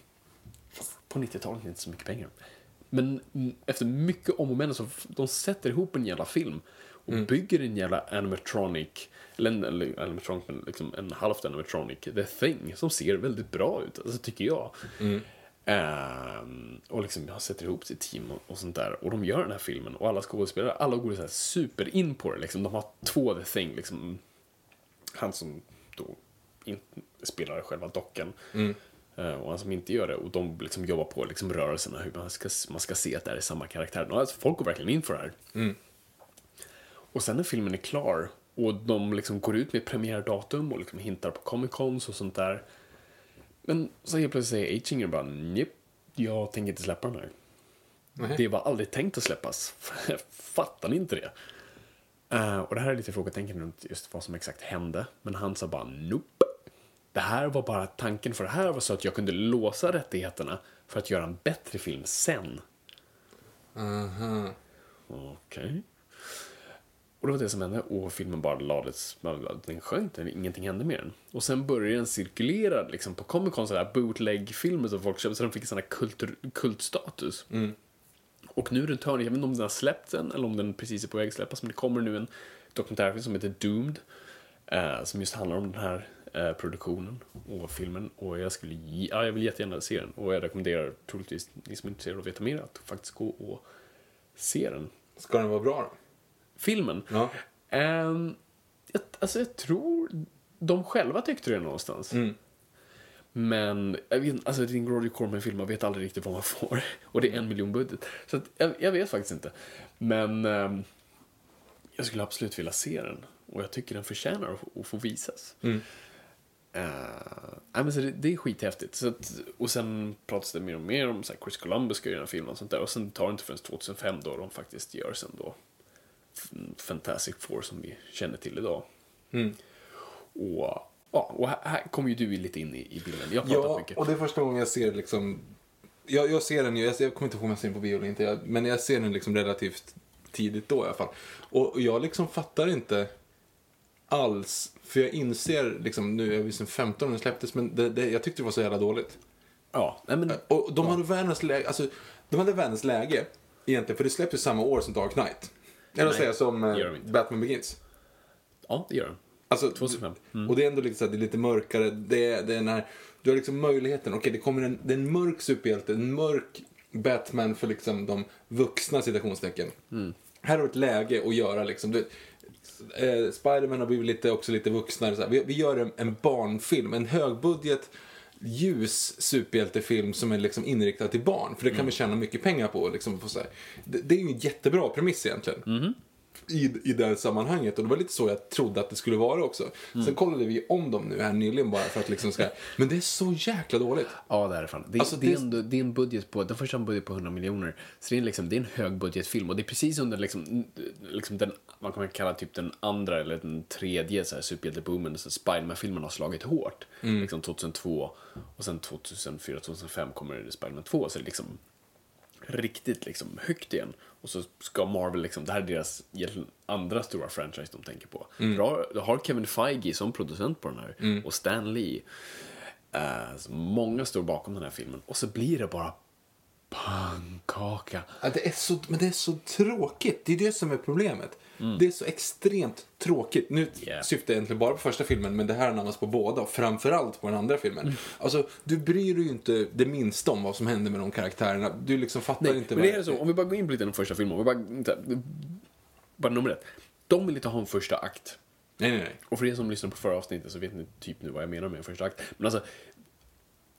[SPEAKER 2] På 90-talet är det inte så mycket pengar. Men mm, efter mycket om och men så de sätter ihop en jävla film. och bygger en jävla animatronic, eller en, eller animatronic, men liksom en halvt animatronic, The Thing, som ser väldigt bra ut, alltså tycker jag. Ehm, och liksom jag sätter ihop sitt team och, och sånt där. Och de gör den här filmen och alla skådespelare, alla går så här super in på det. Liksom. De har två The Thing, liksom. Han som då in, spelar själva dockan. eh, och han som inte gör det. Och de liksom jobbar på liksom rörelserna, hur man ska, man ska se att det är samma karaktär. Och alltså, folk går verkligen in för det här. Och sen när filmen är klar och de liksom går ut med premiärdatum och liksom hintar på Comic Cons och sånt där. Men så helt plötsligt säger Eichinger bara Njapp, jag tänker inte släppa den här. Det var aldrig tänkt att släppas. Fattar ni inte det? Eh, och det här är lite frågetecken runt just vad som exakt hände. Men han sa bara nope. Det här var bara tanken för det här var så att jag kunde låsa rättigheterna för att göra en bättre film sen.
[SPEAKER 1] Aha.
[SPEAKER 2] Okej. Och det var det som hände och filmen bara lades, den sjönk, den- ingenting hände med den. Och sen började den cirkulera liksom, på Comic Con, sådär bootleg-filmer som folk köpte, så den fick sån här kultur, kultstatus. Och nu är den törn, jag vet inte om den har släppts än eller om den precis är på väg att släppas, men det kommer nu en dokumentärfilm som heter Doomed, eh, som just handlar om den här eh, produktionen och filmen. Och jag skulle, ja, jag vill jättegärna se den. Och jag rekommenderar troligtvis ni som är intresserade av att veta mer att faktiskt gå och se den
[SPEAKER 1] Ska den vara bra då?
[SPEAKER 2] Filmen.
[SPEAKER 1] Ja.
[SPEAKER 2] Ehm, jag, alltså jag tror de själva tyckte det någonstans. Men jag vet, alltså det är en Roger Corman-film, man vet aldrig riktigt vad man får. Och det är en miljon budget. Så att, jag, jag vet faktiskt inte. Men ehm, jag skulle absolut vilja se den. Och jag tycker den förtjänar att, att få visas. Eh, nej, men så det, det är skithäftigt. Så att, och sen pratas det mer och mer om så här, Chris Columbus ska göra en film och sånt där. Och sen tar det inte förrän 2005 då de faktiskt gör sen då Fantastic Four som vi känner till idag. Och, ja, och här, kommer ju du lite in i, i bilden. Jag
[SPEAKER 1] Ja,
[SPEAKER 2] mycket.
[SPEAKER 1] och det är första gången jag ser liksom... Jag, jag ser den ju, jag, jag kommer inte ihåg om jag ser den på bio eller inte, jag, men jag ser den liksom relativt tidigt då i alla fall. Och, jag liksom fattar inte alls, för jag inser liksom, nu är vi sen 15 när den släpptes, men det, det, jag tyckte det var så jävla dåligt.
[SPEAKER 2] Ja, nej men,
[SPEAKER 1] Och de hade världens läge, alltså, de hade världens läge egentligen, för det släpptes samma år som Dark Knight. Eller säga som eh,
[SPEAKER 2] de.
[SPEAKER 1] Batman Begins.
[SPEAKER 2] ja, det gör den.
[SPEAKER 1] Alltså,
[SPEAKER 2] 2005.
[SPEAKER 1] Och det är ändå lite, så här, det är lite mörkare. Det är, det är den här, du har liksom möjligheten. Okej, det kommer en, det är en mörk superhjälte. En mörk Batman för liksom de vuxna citationstecken. Här har du ett läge att göra liksom. Du, eh, Spiderman har blivit lite, också lite vuxnare. Så här. Vi, vi gör en, en barnfilm. En högbudget ljus superhjältefilm som är liksom inriktad till barn. För det kan vi tjäna mycket pengar på. Liksom, så. Det, det är ju en jättebra premiss egentligen i, i det sammanhanget. Och det var lite så jag trodde att det skulle vara också. Sen kollade vi om dem nu här nyligen bara för att liksom ska... Men det är så jäkla dåligt.
[SPEAKER 2] Ja, det är det fan. Det,
[SPEAKER 1] Alltså,
[SPEAKER 2] det, är
[SPEAKER 1] det-
[SPEAKER 2] ändå, det är en budget på, den första en budget på 100 miljoner. Så det är, liksom, det är en högbudgetfilm och det är precis under liksom, liksom den, vad kan man kalla typ den andra eller den tredje så här, superhjälteboomen, Spiderman-filmen har slagit hårt. Liksom 2002 och sen 2004-2005 kommer Spiderman 2, så det är liksom riktigt liksom högt igen. Och så ska Marvel liksom, det här är deras andra stora franchise de tänker på. Du, har, du har Kevin Feige som producent på den här och Stan Lee. Så många står bakom den här filmen och så blir det bara pannkaka.
[SPEAKER 1] Ja, det är så, men det är så tråkigt. Det är det som är problemet. Det är så extremt tråkigt. Nu
[SPEAKER 2] Yeah.
[SPEAKER 1] syftar jag egentligen bara på första filmen, men det här anammas på båda. Och framförallt på den andra filmen. Alltså, du bryr dig ju inte det minsta om vad som händer med de karaktärerna. Du liksom fattar
[SPEAKER 2] Nej,
[SPEAKER 1] inte
[SPEAKER 2] men det är så, om vi bara går in på lite den första filmen, om vi bara, inte, bara nummer ett. De vill inte ha en första akt.
[SPEAKER 1] Nej, nej, nej.
[SPEAKER 2] Och för er som lyssnar på förra avsnittet så vet ni typ nu vad jag menar med en första akt. Men alltså,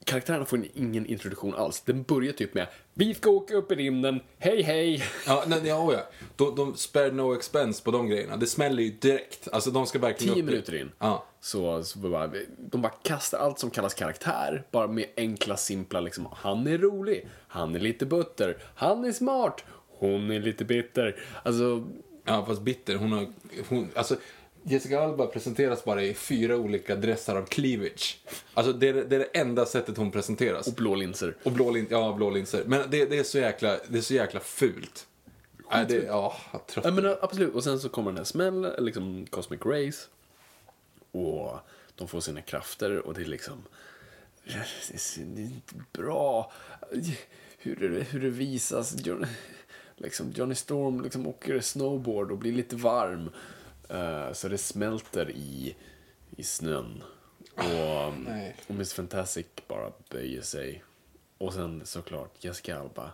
[SPEAKER 2] karaktärerna får ingen introduktion alls. Den börjar typ med Vi ska åka upp i rymden, hej hej!
[SPEAKER 1] Ja, nej, ja, ja. De, de spare no expense på de grejerna. Det smäller ju direkt. Alltså de ska verkligen
[SPEAKER 2] Tio
[SPEAKER 1] upp
[SPEAKER 2] minuter in.
[SPEAKER 1] Ja.
[SPEAKER 2] Så, så bara, de bara kastar allt som kallas karaktär, bara med enkla, simpla liksom. Han är rolig, han är lite butter, han är smart, hon är lite bitter. Alltså,
[SPEAKER 1] Ja, fast bitter. Hon har... Hon, alltså, Jessica Alba presenteras bara i fyra olika dressar av cleavage. Alltså det är det, är det enda sättet hon presenteras.
[SPEAKER 2] och blå linser.
[SPEAKER 1] Och blå, lin, ja, blå linser. Men det, det, är så jäkla, det är så jäkla fult. Nej, det, ja, trött.
[SPEAKER 2] Ja, men absolut. Och sen så kommer den här smällen, liksom Cosmic Rays. Och de får sina krafter och det är liksom... Det är inte bra. Hur det, hur det visas. liksom Johnny Storm liksom åker snowboard och blir lite varm. Eh, så det smälter i, i snön. Och,
[SPEAKER 1] nej.
[SPEAKER 2] och Miss Fantastic bara böjer sig. Och sen såklart Jessica Alba.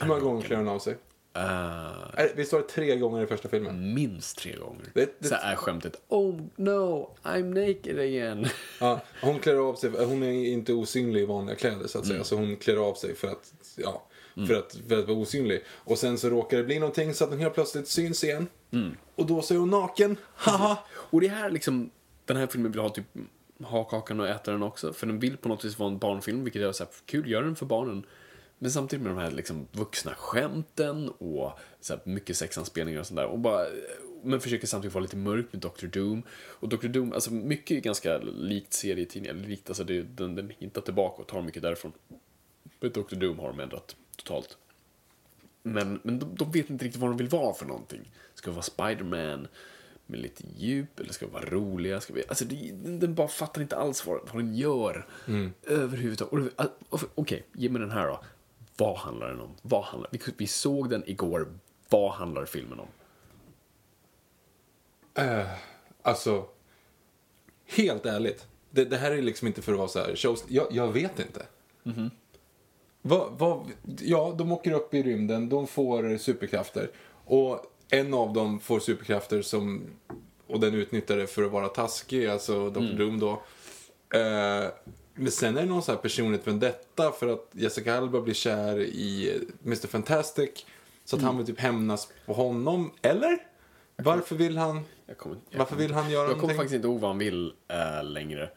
[SPEAKER 1] Hur många gånger klär hon av sig? Äh, Visst var det tre gånger i första filmen?
[SPEAKER 2] minst tre gånger.
[SPEAKER 1] Det- det-
[SPEAKER 2] Så är skämtet Oh no, I'm naked again.
[SPEAKER 1] Ja, hon klär av sig, hon är inte osynlig i vanliga kläder så att säga. Så hon klär av sig för att, ja, för att, för att vara osynlig. Och sen så råkar det bli någonting så att hon helt plötsligt syns igen. Och då så är hon naken. Haha!
[SPEAKER 2] Och det här liksom, den här filmen vill ha typ ha kakan och äta den också. För den vill på något vis vara en barnfilm, vilket är så här, kul, gör den för barnen. Men samtidigt med de här liksom vuxna skämten och så här mycket sexanspelningar och sånt där. Och bara, men försöker samtidigt vara lite mörk med Dr. Doom. Och Dr. Doom, alltså mycket är ganska likt serietidningar, likt, alltså det, den, den hittar tillbaka och tar mycket därifrån. Men Dr. Doom har de ändrat totalt. Men, men de, de vet inte riktigt vad de vill vara för någonting. Ska det vara Spider-Man med lite djup eller ska det vara roliga? Ska vi, alltså den, den bara fattar inte alls vad, vad den gör överhuvudtaget. Och det- och- Okej, ge mig den här då. Vad handlar den om? Vad handlar, vi, vi såg den igår. Vad handlar filmen om?
[SPEAKER 1] Eh, alltså, helt ärligt. Det, det här är liksom inte för att vara så här shows. Jag, jag vet inte. Vad, vad, ja, de åker upp i rymden, de får superkrafter. Och en av dem får superkrafter som, och den utnyttjar det för att vara taskig, alltså Dr. Doom då. Eh, men sen är det någon så här personligt vendetta för att Jessica Alba blir kär i Mr. Fantastic. Så att han vill typ hämnas på honom, eller? Varför vill han?
[SPEAKER 2] Jag kommer, jag
[SPEAKER 1] Varför vill han göra
[SPEAKER 2] Jag kommer
[SPEAKER 1] någonting?
[SPEAKER 2] faktiskt inte ihåg vad han vill äh, längre.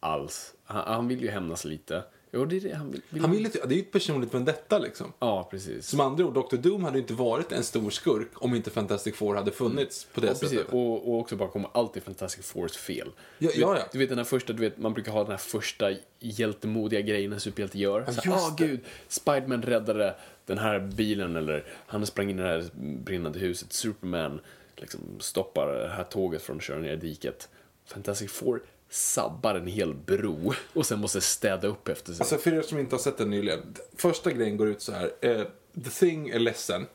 [SPEAKER 2] Alls. Han, han vill ju hämnas lite. Jo, det är det han vill. vill
[SPEAKER 1] Han vill inte, det är ju ett personligt vendetta liksom.
[SPEAKER 2] Ja, precis.
[SPEAKER 1] Som andra ord, Dr. Doom hade inte varit en stor skurk om inte Fantastic Four hade funnits på det
[SPEAKER 2] Ja,
[SPEAKER 1] sättet.
[SPEAKER 2] Och, och också bara kommer alltid Fantastic Force fel.
[SPEAKER 1] Ja,
[SPEAKER 2] du,
[SPEAKER 1] ja, ja.
[SPEAKER 2] du vet den här första, du vet, man brukar ha den här första hjältemodiga grejen en superhjälte gör.
[SPEAKER 1] Ja,
[SPEAKER 2] ah,
[SPEAKER 1] det.
[SPEAKER 2] gud, Spiderman räddade den här bilen eller han sprang in i det här brinnande huset. Superman liksom stoppar det här tåget från att köra ner i diket. Fantastic Four sabbar en hel bro och sen måste städa upp efter sig.
[SPEAKER 1] Alltså för er som inte har sett den nyligen. Första grejen går ut så här. Eh, The Thing är ledsen.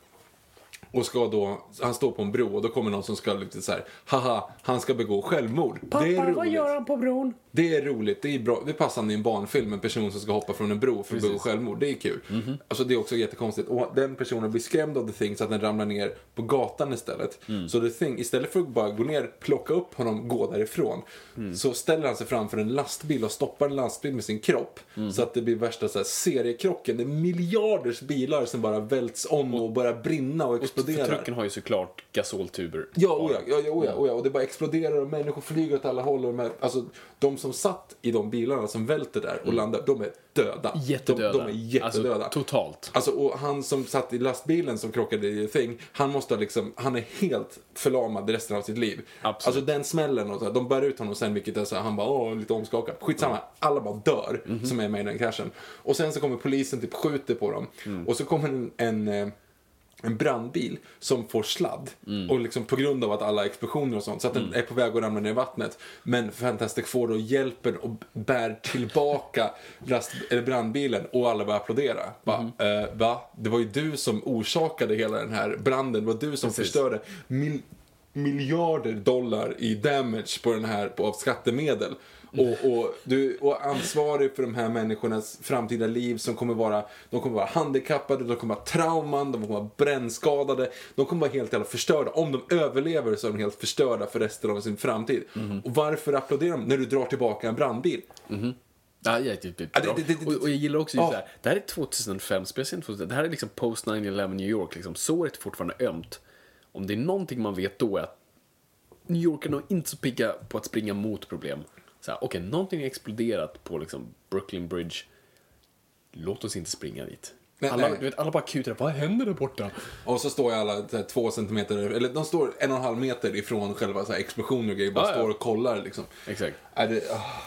[SPEAKER 1] Och ska då, han står på en bro och då kommer någon som ska lite så här, haha, han ska begå självmord. det är roligt.
[SPEAKER 2] han på bron?
[SPEAKER 1] Det är roligt, det är bra. Det passar i en barnfilm, en person som ska hoppa från en bro för att begå självmord. Det är kul.
[SPEAKER 2] Mhm.
[SPEAKER 1] Alltså det är också jättekonstigt. Och den personen blir skrämd av The Thing så att den ramlar ner på gatan istället.
[SPEAKER 2] Mm.
[SPEAKER 1] Så The Thing, istället för att bara gå ner, plocka upp honom, gå därifrån.
[SPEAKER 2] Mm.
[SPEAKER 1] Så ställer han sig framför en lastbil och stoppar en lastbil med sin kropp.
[SPEAKER 2] Mm.
[SPEAKER 1] Så att det blir värsta så här, seriekrocken. Det är miljarders bilar som bara välts om och börjar brinna och exploderar.
[SPEAKER 2] trucken har ju såklart gasoltuber.
[SPEAKER 1] Ja, oh ja, ja, ja, oh ja, oh ja, och det bara exploderar och människor flyger åt alla håll. Och de, här, alltså, de som satt i de bilarna som välter där och landar, de är döda.
[SPEAKER 2] Mm. Jättedöda.
[SPEAKER 1] De, de är jättedöda.
[SPEAKER 2] Alltså, totalt.
[SPEAKER 1] Alltså, och han som satt i lastbilen som krockade i The Thing, han måste ha liksom, han är helt förlamad resten av sitt liv.
[SPEAKER 2] Absolut.
[SPEAKER 1] Alltså den smällen och så här, de bär ut honom sen vilket är så här, han bara åh, lite omskakad. Skitsamma, alla bara dör
[SPEAKER 2] Mhm.
[SPEAKER 1] som är med i den kraschen. Och sen så kommer polisen typ skjuter på dem.
[SPEAKER 2] Mm.
[SPEAKER 1] Och så kommer en, en eh, en brandbil som får sladd.
[SPEAKER 2] Mm.
[SPEAKER 1] Och liksom på grund av att alla explosioner och sånt. Så att den är på väg att ramla ner i vattnet. Men Fantastic Four då hjälper och bär tillbaka last, eller brandbilen och alla börjar applådera. Va?
[SPEAKER 2] Mhm.
[SPEAKER 1] Eh, va? Det var ju du som orsakade hela den här branden. Det var du som
[SPEAKER 2] Precis.
[SPEAKER 1] förstörde mil miljarder dollar i damage på den här på, av skattemedel. Och, och du och ansvarig för de här människornas framtida liv som kommer vara, de kommer vara handikappade, de kommer vara trauman, de kommer vara brännskadade, de kommer vara helt jävla förstörda. Om de överlever så är de helt förstörda för resten av sin framtid. Och varför applåderar de när du drar tillbaka en brandbil?
[SPEAKER 2] Ja, ja,
[SPEAKER 1] Ja, det- det-
[SPEAKER 2] och, och jag gillar också just
[SPEAKER 1] Ja.
[SPEAKER 2] det här. Det här är 2005, speciellt 2005. Det här är liksom post 9-11 New York. Liksom. Såret är fortfarande ömt. Om det är någonting man vet då är att New York är nog inte så pigga på att springa mot problem. Så här, Okej, någonting har exploderat på liksom Brooklyn Bridge. Låt oss inte springa dit.
[SPEAKER 1] Nej,
[SPEAKER 2] alla,
[SPEAKER 1] nej.
[SPEAKER 2] Du vet, alla bara kutar. Vad händer där borta?
[SPEAKER 1] Och så står ju alla här, två centimeter, eller de står en och en halv meter ifrån själva så här, explosionen och grejer, bara
[SPEAKER 2] Ja, ja.
[SPEAKER 1] står och kollar liksom.
[SPEAKER 2] Exakt.
[SPEAKER 1] Är det, ah.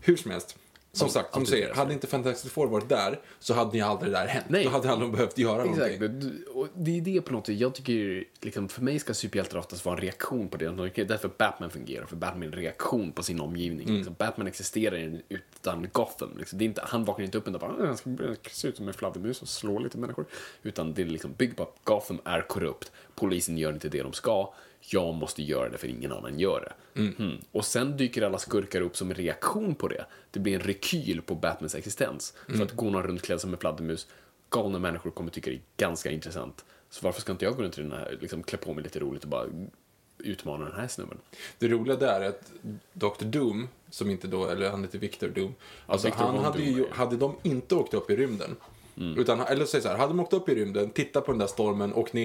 [SPEAKER 1] Hur som helst. Som sagt, som du säger, hade inte Fantastic Four varit där så hade ju aldrig det där hänt. Nej. Då hade aldrig behövt göra
[SPEAKER 2] Exakt.
[SPEAKER 1] någonting.
[SPEAKER 2] Och det är det på något sätt, jag tycker, liksom, för mig ska superhjältar oftast vara en reaktion på det. Det är därför Batman fungerar, för Batman är en reaktion på sin omgivning. Mm. Liksom, Batman existerar utan Gotham. Liksom. Det är inte, han vaknar inte upp och bara, jag ska se ut som en fladdermus och slå lite människor. Utan det är liksom byggt på att Gotham är korrupt, polisen gör inte det de ska jag måste göra det för ingen annan gör det. Mm. Mm. Och sen dyker alla skurkar upp som en reaktion på det. Det blir en rekyl på Batmans existens. Mm. Så att gå någon runt klädd som en fladdermus, galna människor kommer tycka det är ganska intressant. Så varför ska inte jag gå runt i den här, liksom klä på mig lite roligt och bara utmana den här snubben?
[SPEAKER 1] Det roliga där är att Dr. Doom, som inte då, eller han heter Victor Doom, alltså Victor han hade ju, hade de inte åkt upp i rymden, mm. utan, eller säg så här, hade de åkt upp i rymden, tittat på den där stormen, och ner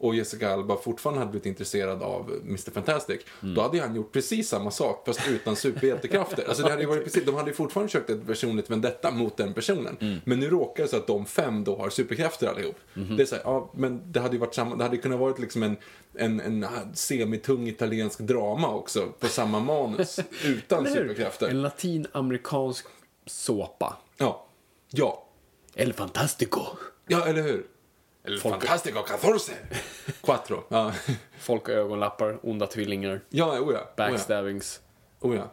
[SPEAKER 1] och Jessica Alba fortfarande hade blivit intresserad av Mr. Fantastic, mm. då hade han gjort precis samma sak fast utan superhjältekrafter. alltså det hade varit precis, de hade fortfarande köpt ett personligt vendetta mot den personen. Mm. Men nu råkar det så att de fem då har superkrafter allihop. Mm. Det är så här, ja, men det hade ju varit samma, det hade kunnat varit liksom en, en, en semitung italiensk drama också på samma manus utan superkrafter.
[SPEAKER 2] En latinamerikansk såpa.
[SPEAKER 1] Ja. Ja.
[SPEAKER 2] El Fantastico.
[SPEAKER 1] Ja, eller hur? El Folk... Fantastico catorce. Quattro. Ja.
[SPEAKER 2] Folk och ögonlappar, onda tvillingar.
[SPEAKER 1] Ja, oja.
[SPEAKER 2] Backstabbings.
[SPEAKER 1] Oja.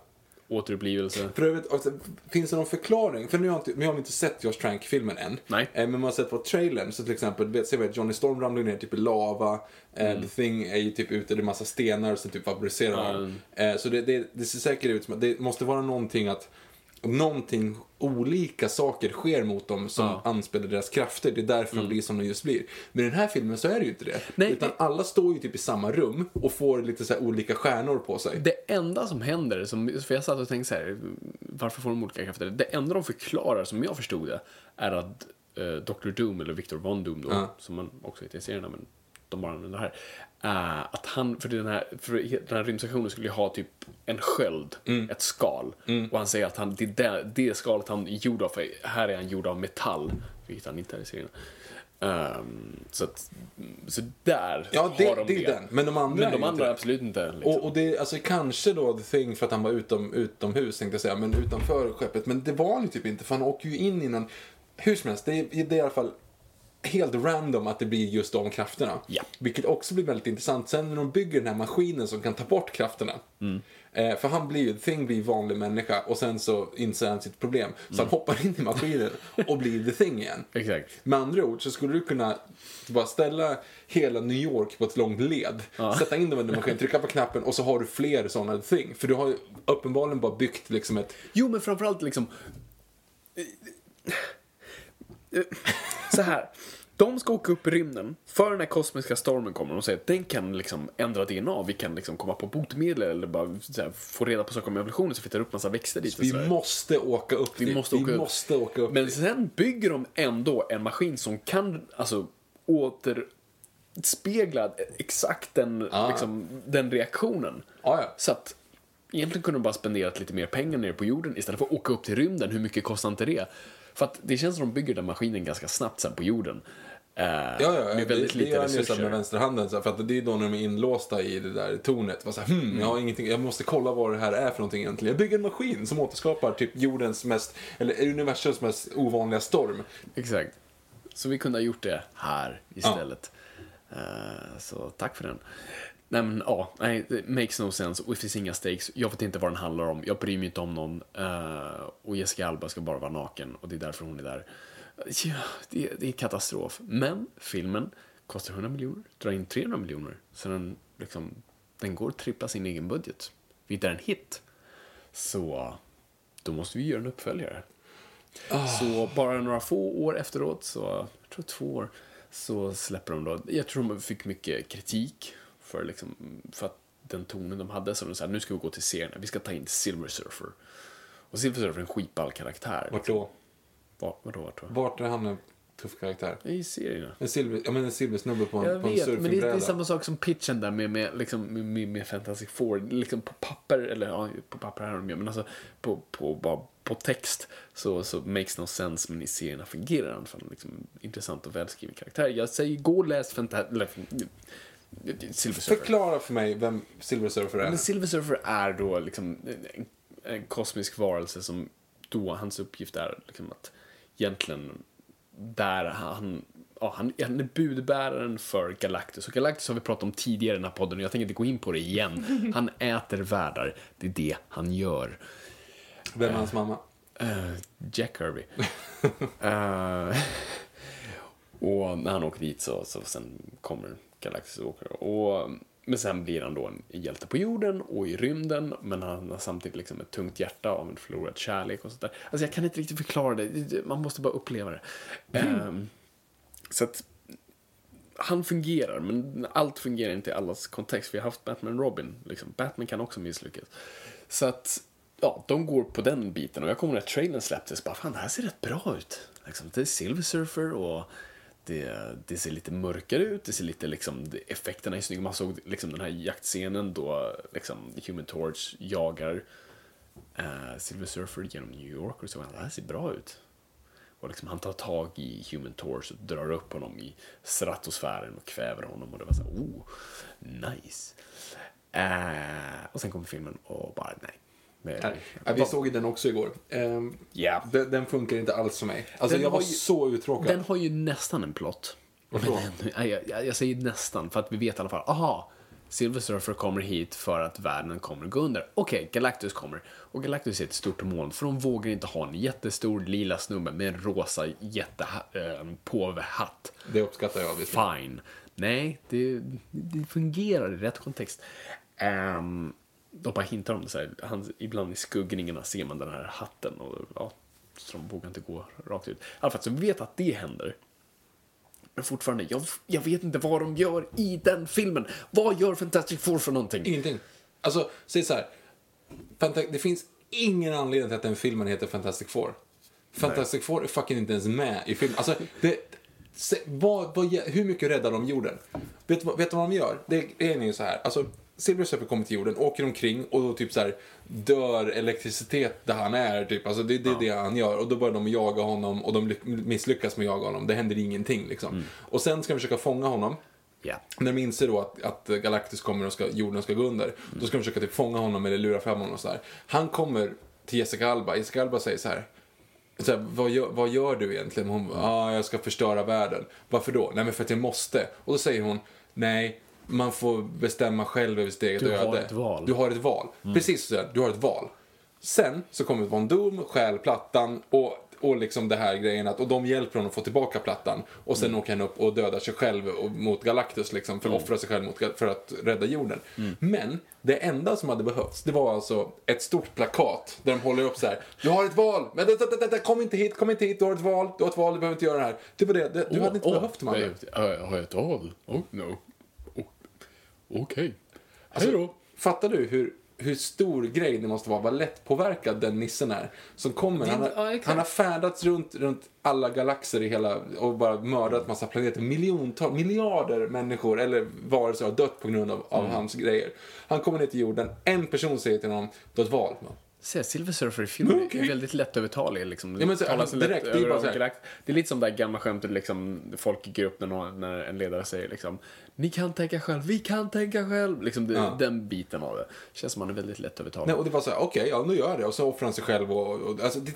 [SPEAKER 2] Återupplivelse.
[SPEAKER 1] För övrigt, alltså, finns det någon förklaring? För nu har, inte, nu har vi inte sett Josh Trank-filmen än.
[SPEAKER 2] Nej.
[SPEAKER 1] Eh, men man har sett på trailern, så till exempel, vet, ser vi att Johnny Storm ramlar ner typ i lava. Eh, mm. The Thing är ju typ ute, det är massa stenar som typ fabricerar mm. eh, Så det, det, det ser säkert ut som att det måste vara någonting att någonting, olika saker sker mot dem som ja. anspelar deras krafter. Det är därför mm. de blir som de just blir. Men i den här filmen så är det ju inte det. Nej, Utan det... alla står ju typ i samma rum och får lite så olika stjärnor på sig.
[SPEAKER 2] Det enda som händer, som, för jag satt och tänkte så här, varför får de olika krafter? Det enda de förklarar, som jag förstod det, är att eh, Dr. Doom, eller Victor Von Doom då, ja. som man också heter i serierna, men de bara använder här. Uh, att han, för den här, för den här rymdstationen skulle ju ha typ en sköld, mm. ett skal. Mm. Och han säger att han, det, det, det skalet han är gjord av, för här är han gjord av metall. Vilket han inte är i serien. Um, så, att, så där
[SPEAKER 1] ja, det, har de det. det. Den. Men de andra
[SPEAKER 2] Men de andra absolut inte.
[SPEAKER 1] Liksom. Och, och, det, alltså kanske då The Thing för att han var utom, utomhus tänkte jag säga, men utanför skeppet. Men det var han ju typ inte för han åker ju in innan. Hur som helst, det är, det är i alla fall helt random att det blir just de krafterna.
[SPEAKER 2] Ja.
[SPEAKER 1] Vilket också blir väldigt intressant sen när de bygger den här maskinen som kan ta bort krafterna. Mm. Eh, för han blir ju, Thing blir vanlig människa och sen så inser han sitt problem. Så mm. han hoppar in i maskinen och blir The Thing igen.
[SPEAKER 2] Exakt.
[SPEAKER 1] Med andra ord så skulle du kunna bara ställa hela New York på ett långt led. Ja. Sätta in dem i maskinen, trycka på knappen och så har du fler sådana Thing. För du har ju uppenbarligen bara byggt liksom ett...
[SPEAKER 2] Jo men framförallt liksom så här. De ska åka upp i rymden för den här kosmiska stormen kommer och säger att den kan liksom ändra DNA. Vi kan liksom komma på botemedel eller bara här, få reda på saker om evolutionen så flyttar upp massa växter dit.
[SPEAKER 1] Så vi måste åka upp
[SPEAKER 2] Vi, måste åka,
[SPEAKER 1] vi
[SPEAKER 2] upp.
[SPEAKER 1] måste åka upp.
[SPEAKER 2] Men sen bygger de ändå en maskin som kan alltså åter exakt den,
[SPEAKER 1] Ah.
[SPEAKER 2] liksom, den reaktionen.
[SPEAKER 1] Ja, ja.
[SPEAKER 2] Så att egentligen kunde de bara spenderat lite mer pengar nere på jorden istället för att åka upp till rymden. Hur mycket kostar inte det? För att det känns som de bygger den maskinen ganska snabbt sen på jorden. Eh,
[SPEAKER 1] Ja, ja,
[SPEAKER 2] med
[SPEAKER 1] det,
[SPEAKER 2] väldigt
[SPEAKER 1] det
[SPEAKER 2] lite
[SPEAKER 1] gör så här
[SPEAKER 2] resurser.
[SPEAKER 1] med vänsterhanden. För att det är då när de är inlåsta i det där tornet. Var så här, hmm, jag, har ingenting, jag måste kolla vad det här är för någonting egentligen. Jag bygger en maskin som återskapar typ jordens mest, eller universums mest ovanliga storm.
[SPEAKER 2] Exakt. Så vi kunde ha gjort det här istället. Eh, så tack för den. Nej men ja, nej, det makes no sense och det finns inga stakes. Jag vet inte vad den handlar om. Jag bryr mig inte om någon. Eh, och Jessica Alba ska bara vara naken och det är därför hon är där. Ja, det, det är katastrof. Men filmen kostar 100 miljoner, drar in 300 miljoner. Så den, liksom, den går att trippa sin egen budget. Vilket är en hit. Så då måste vi göra en uppföljare. Så bara några få år efteråt, så, jag tror två år, så släpper de då, jag tror de fick mycket kritik för, liksom, för att den tonen de hade, så de sa nu ska vi gå till serien, vi ska ta in Silver Surfer. Och Silver Surfer är en skitball karaktär.
[SPEAKER 1] Vart då?
[SPEAKER 2] Var, vadå, vart då?
[SPEAKER 1] Vart är han en tuff karaktär?
[SPEAKER 2] I serierna.
[SPEAKER 1] En, silver, ja, men en silversnubbe på en,
[SPEAKER 2] Jag
[SPEAKER 1] på en
[SPEAKER 2] vet, men det är, det är samma sak som pitchen där med, med, liksom, med, med, Fantastic Four. Liksom på papper, eller ja, på papper här är de ju, men alltså på, på, bara på text så, så makes no sense, men i serierna fungerar han för en liksom, intressant och välskriven karaktär. Jag säger, gå och läs Fantastic... Silver Surfer.
[SPEAKER 1] Förklara för mig vem Silver Surfer är.
[SPEAKER 2] Men Silver Surfer är då liksom en, en kosmisk varelse som då hans uppgift är liksom att egentligen där han, ja, han, han är budbäraren för Galactus. Och Galactus har vi pratat om tidigare i den här podden och jag tänker inte gå in på det igen. Han äter världar, det är det han gör.
[SPEAKER 1] Vem är hans mamma?
[SPEAKER 2] Eh, Jack Kirby. Eh, och när han åker dit så, så sen kommer Galactus och. Och, men sen blir han då en hjälte på jorden och i rymden. Men han har samtidigt liksom ett tungt hjärta av en förlorad kärlek och sånt där. Alltså jag kan inte riktigt förklara det. Man måste bara uppleva det. Eh, så att han fungerar, men allt fungerar inte i allas kontext. Vi har haft Batman och Robin. Liksom. Batman kan också misslyckas. Så att, ja, de går på den biten. Och jag kommer ihåg att trailern släpptes. Bara, fan, det här ser rätt bra ut. Liksom, det är Silver Surfer och det, det ser lite mörkare ut. Det ser lite, liksom, effekterna är snygga. Man såg liksom, den här jaktscenen då liksom, Human Torch jagar eh, Silver Surfer genom New York. Och så, det här ser bra ut. Och liksom han tar tag i Human Torch och drar upp honom i stratosfären och kväver honom. Och det var så här, oh, nice. Eh, och sen kommer filmen och bara, nej. Men,
[SPEAKER 1] Nej, ja, vi såg ju den också igår. Ehm,
[SPEAKER 2] Ja.
[SPEAKER 1] den, den funkar inte alls för mig. Alltså
[SPEAKER 2] Den
[SPEAKER 1] jag var
[SPEAKER 2] ju-
[SPEAKER 1] så uttråkad.
[SPEAKER 2] Den har ju nästan en plott.
[SPEAKER 1] Varför
[SPEAKER 2] jag, jag, jag säger nästan, för att vi vet i alla fall, aha, Silver Surfer kommer hit för att världen kommer att gå under. Okej, Galactus kommer. Och Galactus är ett stort moln, för de vågar inte ha en jättestor lila snubbe med en rosa jättepåvehatt.
[SPEAKER 1] Det uppskattar jag. visserligen.
[SPEAKER 2] Fine. Nej, det, det fungerar i rätt kontext. Um, de bara hintar om det så här. Han, ibland i skuggningarna ser man den här hatten och ja, så de vågar inte gå rakt ut. I alla fall, så vi vet att det händer. Men fortfarande, jag, jag vet inte vad de gör i den filmen. Vad gör Fantastic Four för någonting?
[SPEAKER 1] Ingenting. Alltså, säg så här. Det finns ingen anledning till att den filmen heter Fantastic Four. Fantastic Four är fucking inte ens med i filmen. Alltså, det, se, vad, vad, hur mycket räddar de jorden? Vet du vad, vet du vad de gör? Det, det är ju så här. Alltså, Silver Surfer kommer till jorden, åker omkring och då typ så här dör elektricitet där han är. Typ. Alltså, det, det är det han gör. Och då börjar de jaga honom och de lyck- misslyckas med att jaga honom. Det händer ingenting liksom. Och sen ska de försöka fånga honom.
[SPEAKER 2] Ja.
[SPEAKER 1] När de inser då att, att Galactus kommer och ska, jorden ska gå under, då ska de försöka typ fånga honom eller lura fram honom och så här. Han kommer till Jessica Alba, Jessica Alba säger så här. Så här, vad, gör, vad gör du egentligen? Hon ja, ah, jag ska förstöra världen. Varför då? Nej, men för att jag måste. Och då säger hon, nej, man får bestämma själv över sitt eget
[SPEAKER 2] Du har
[SPEAKER 1] öde.
[SPEAKER 2] ett val.
[SPEAKER 1] Du har ett val. Precis så, du har ett val. Sen så kommer Von Doom, stjäl plattan och, och liksom det här grejen att, och de hjälper honom att få tillbaka plattan. Och sen åker han upp och dödar sig själv och, mot Galactus liksom, för att offra sig själv mot, för att rädda jorden. Men det enda som hade behövts, det var alltså ett stort plakat där de håller upp så här. Du har ett val! Men det, det, det, kom inte hit, kom inte hit, du har ett val, du har ett val, du behöver inte göra det här. Det var det, det du hade inte behövt de andra.
[SPEAKER 2] Har jag ett val? Oh, no. Okej.
[SPEAKER 1] Alltså,
[SPEAKER 2] Hej då.
[SPEAKER 1] Fattar du hur hur stor grej det måste vara, vad lättpåverkad den nissen är. Som kommer, han har,
[SPEAKER 2] ja,
[SPEAKER 1] han har färdats runt, runt alla galaxer i hela, och bara mördat massa planeter. Miljontals, miljarder människor, eller varelser har dött på grund av, av
[SPEAKER 2] Mm.
[SPEAKER 1] hans grejer. Han kommer ner till jorden, en person säger till honom, du har ett val.
[SPEAKER 2] Se, Silver Surfer i filmen
[SPEAKER 1] Okej.
[SPEAKER 2] är väldigt lättövertalig. Liksom.
[SPEAKER 1] Ja, men så- alltså,
[SPEAKER 2] så lätt
[SPEAKER 1] direkt, det är
[SPEAKER 2] över
[SPEAKER 1] bara så här-
[SPEAKER 2] Det är lite som det där gamla skämtet, liksom, folk när, någon, när en ledare säger liksom Ni kan tänka själv, vi kan tänka själv. Liksom det,
[SPEAKER 1] Ja.
[SPEAKER 2] Den biten av det. Känns som man är väldigt lättövertalig.
[SPEAKER 1] Nej, och det var så här, okej, ja nu gör jag det. Och så offrar han sig själv och, och alltså, det,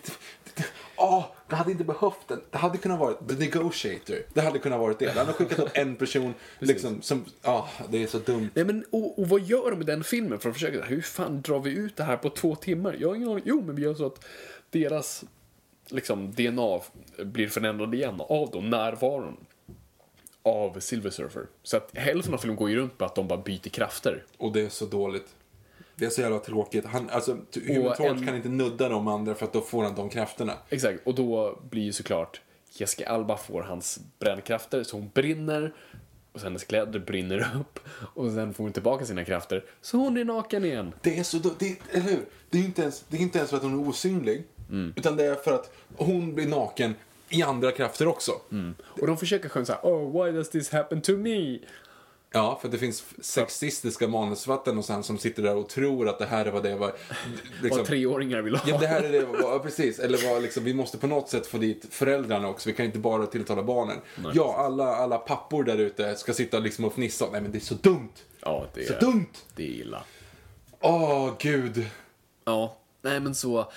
[SPEAKER 1] det, åh, det hade inte behövt den. Det hade kunnat vara the negotiator. Det hade kunnat vara det. Han hade skickat upp en person, liksom, som, ja, det är så dumt.
[SPEAKER 2] Nej, men, och, och vad gör de i den filmen för att försöka, hur fan drar vi ut det här på två timmar? Jag har ingen aning. Jo, men vi gör så att deras liksom, DNA blir förändrad igen av då närvaron av Silver Surfer. Så att hälften av filmen går ju runt på att de bara byter krafter.
[SPEAKER 1] Och det är så dåligt. Det är så jävla tråkigt. Han, alltså, Human Torch
[SPEAKER 2] en-
[SPEAKER 1] kan inte nudda de andra för att då får han de krafterna.
[SPEAKER 2] Exakt, och då blir ju såklart Jessica Alba får hans brännkrafter så hon brinner och sen hennes kläder brinner upp och sen får hon tillbaka sina krafter så hon är naken igen.
[SPEAKER 1] Det är så det, Eller hur? Det är, inte ens, det är inte ens för att hon är osynlig. Utan det är för att hon blir naken i andra krafter också.
[SPEAKER 2] Och de försöker sjunga såhär Oh, why does this happen to me?
[SPEAKER 1] Ja, för det finns sexistiska manusförfattare och sen som sitter där och tror att det här är vad det var. Liksom,
[SPEAKER 2] Vad treåringar vill ha.
[SPEAKER 1] Ja, det här är det, ja, precis. Eller vad, liksom, vi måste på något sätt få dit föräldrarna också. Vi kan inte bara tilltala barnen. Ja, alla, alla pappor där ute ska sitta liksom och fnissa. Nej, men det är så dumt.
[SPEAKER 2] Ja, det
[SPEAKER 1] Så
[SPEAKER 2] är,
[SPEAKER 1] dumt!
[SPEAKER 2] det är illa.
[SPEAKER 1] Åh, gud.
[SPEAKER 2] Ja, nej men så...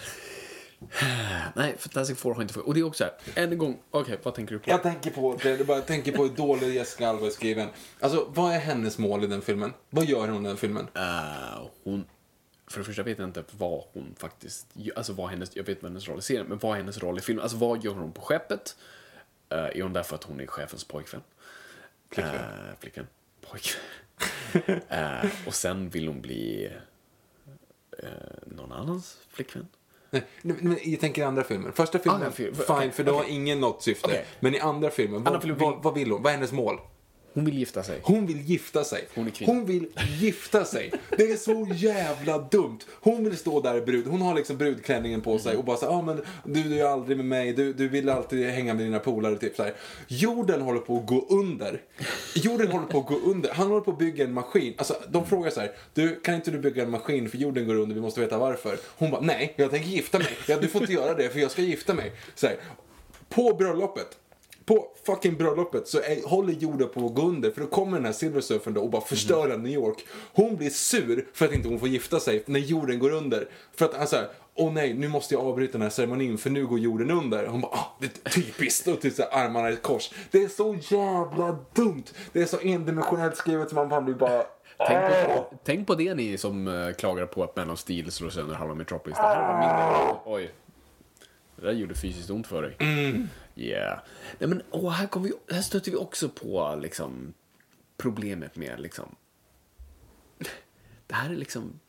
[SPEAKER 2] Nej, Fantastic Four har inte fått... Och det är också här, än en gång, okej, vad tänker du på?
[SPEAKER 1] Jag tänker på, det, bara, jag tänker på hur dålig Jessica Alba är skriven. Alltså, vad är hennes mål i den filmen? Vad gör hon i den filmen?
[SPEAKER 2] Eh, hon... För det första vet jag inte vad hon faktiskt alltså vad hennes, jag vet vad hennes roll i serien, men vad är hennes roll i filmen? Alltså vad gör hon på skeppet? Eh, är hon där för att hon är chefens pojkvän?
[SPEAKER 1] Flickvän.
[SPEAKER 2] Uh, flickvän. Pojkvän. Eh, och sen vill hon bli eh, någon annans flickvän?
[SPEAKER 1] Nej, men jag tänker i andra filmer. Första filmen,
[SPEAKER 2] Andra film-
[SPEAKER 1] fine,
[SPEAKER 2] okej,
[SPEAKER 1] för det har
[SPEAKER 2] okej.
[SPEAKER 1] ingen något syfte.
[SPEAKER 2] Okej.
[SPEAKER 1] Men i andra filmen, vad,
[SPEAKER 2] filmen
[SPEAKER 1] vad, vad vill hon? Vad är hennes mål?
[SPEAKER 2] Hon vill gifta sig.
[SPEAKER 1] Hon vill gifta sig.
[SPEAKER 2] Hon är kvinna.
[SPEAKER 1] Hon vill gifta sig. Det är så jävla dumt. Hon vill stå där i brud. Hon har liksom brudklänningen på sig och bara så ah, men du, du är aldrig med mig. Du, du vill alltid hänga med dina polare. Typ så här. Jorden håller på att gå under. Jorden håller på att gå under. Han håller på att bygga en maskin. Alltså, de frågar så här. Du, kan inte du bygga en maskin för jorden går under? Vi måste veta varför. Hon bara, nej, jag tänker gifta mig. Ja, du får inte göra det för jag ska gifta mig. Så här. På bröllopet på fucking bröllopet så är, håller jorden på att gå under för då kommer den här silversurfern då och bara förstöra New York. Hon blir sur för att inte hon får gifta sig när jorden går under. För att han säger åh nej, nu måste jag avbryta den här ceremonin för nu går jorden under. Hon bara, ah, det är typiskt. Och typ så här, armarna i kors. Det är så jävla dumt. Det är så endimensionellt skrivet som man fan blir bara...
[SPEAKER 2] Tänk på, tänk på det ni som uh, klagar på att Man of Steel slår sönder halva Metropolis. Det här var min Oj. Det där gjorde fysiskt ont för dig.
[SPEAKER 1] Mm.
[SPEAKER 2] Yeah. Nej men, åh, här, vi, här stöter vi också på liksom problemet med liksom... Det här är liksom...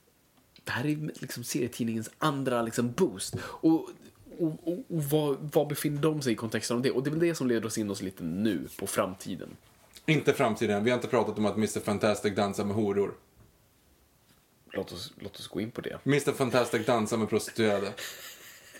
[SPEAKER 2] Det här är liksom serietidningens andra liksom boost. Och, och, och, och vad, vad befinner de sig i kontexten av det? Och det är väl det som leder oss in oss lite nu på framtiden.
[SPEAKER 1] Inte framtiden. Vi har inte pratat om att Mr Fantastic dansar med horor.
[SPEAKER 2] Låt oss, låt oss gå in på det.
[SPEAKER 1] Mr Fantastic dansar med prostituerade.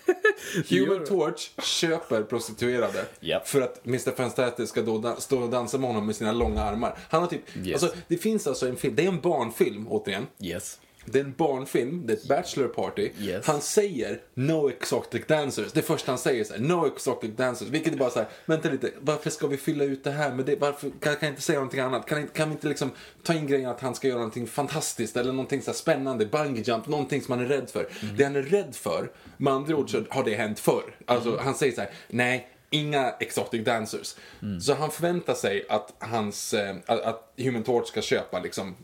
[SPEAKER 1] Human. Torch köper prostituerade
[SPEAKER 2] Japp.
[SPEAKER 1] för att Mr Fantastic ska då stå och dansa med honom med sina långa armar. Han har typ,
[SPEAKER 2] Yes.
[SPEAKER 1] alltså det finns alltså en film, det är en barnfilm återigen.
[SPEAKER 2] Yes.
[SPEAKER 1] Det är en barnfilm, det är ett bachelor party.
[SPEAKER 2] Yes.
[SPEAKER 1] Han säger no exotic dancers. Det första han säger är no exotic dancers. Vilket är bara så här, vänta lite, varför ska vi fylla ut det här med det? Varför kan, kan jag inte säga någonting annat? Kan, kan vi inte liksom ta in grejen att han ska göra någonting fantastiskt eller någonting så spännande, bungee jump, någonting som han är rädd för. Det han är rädd för, med andra ord så har det hänt förr. Alltså han säger så här, nej, inga exotic dancers. Så han förväntar sig att hans, eh, att, att Human Torch ska köpa liksom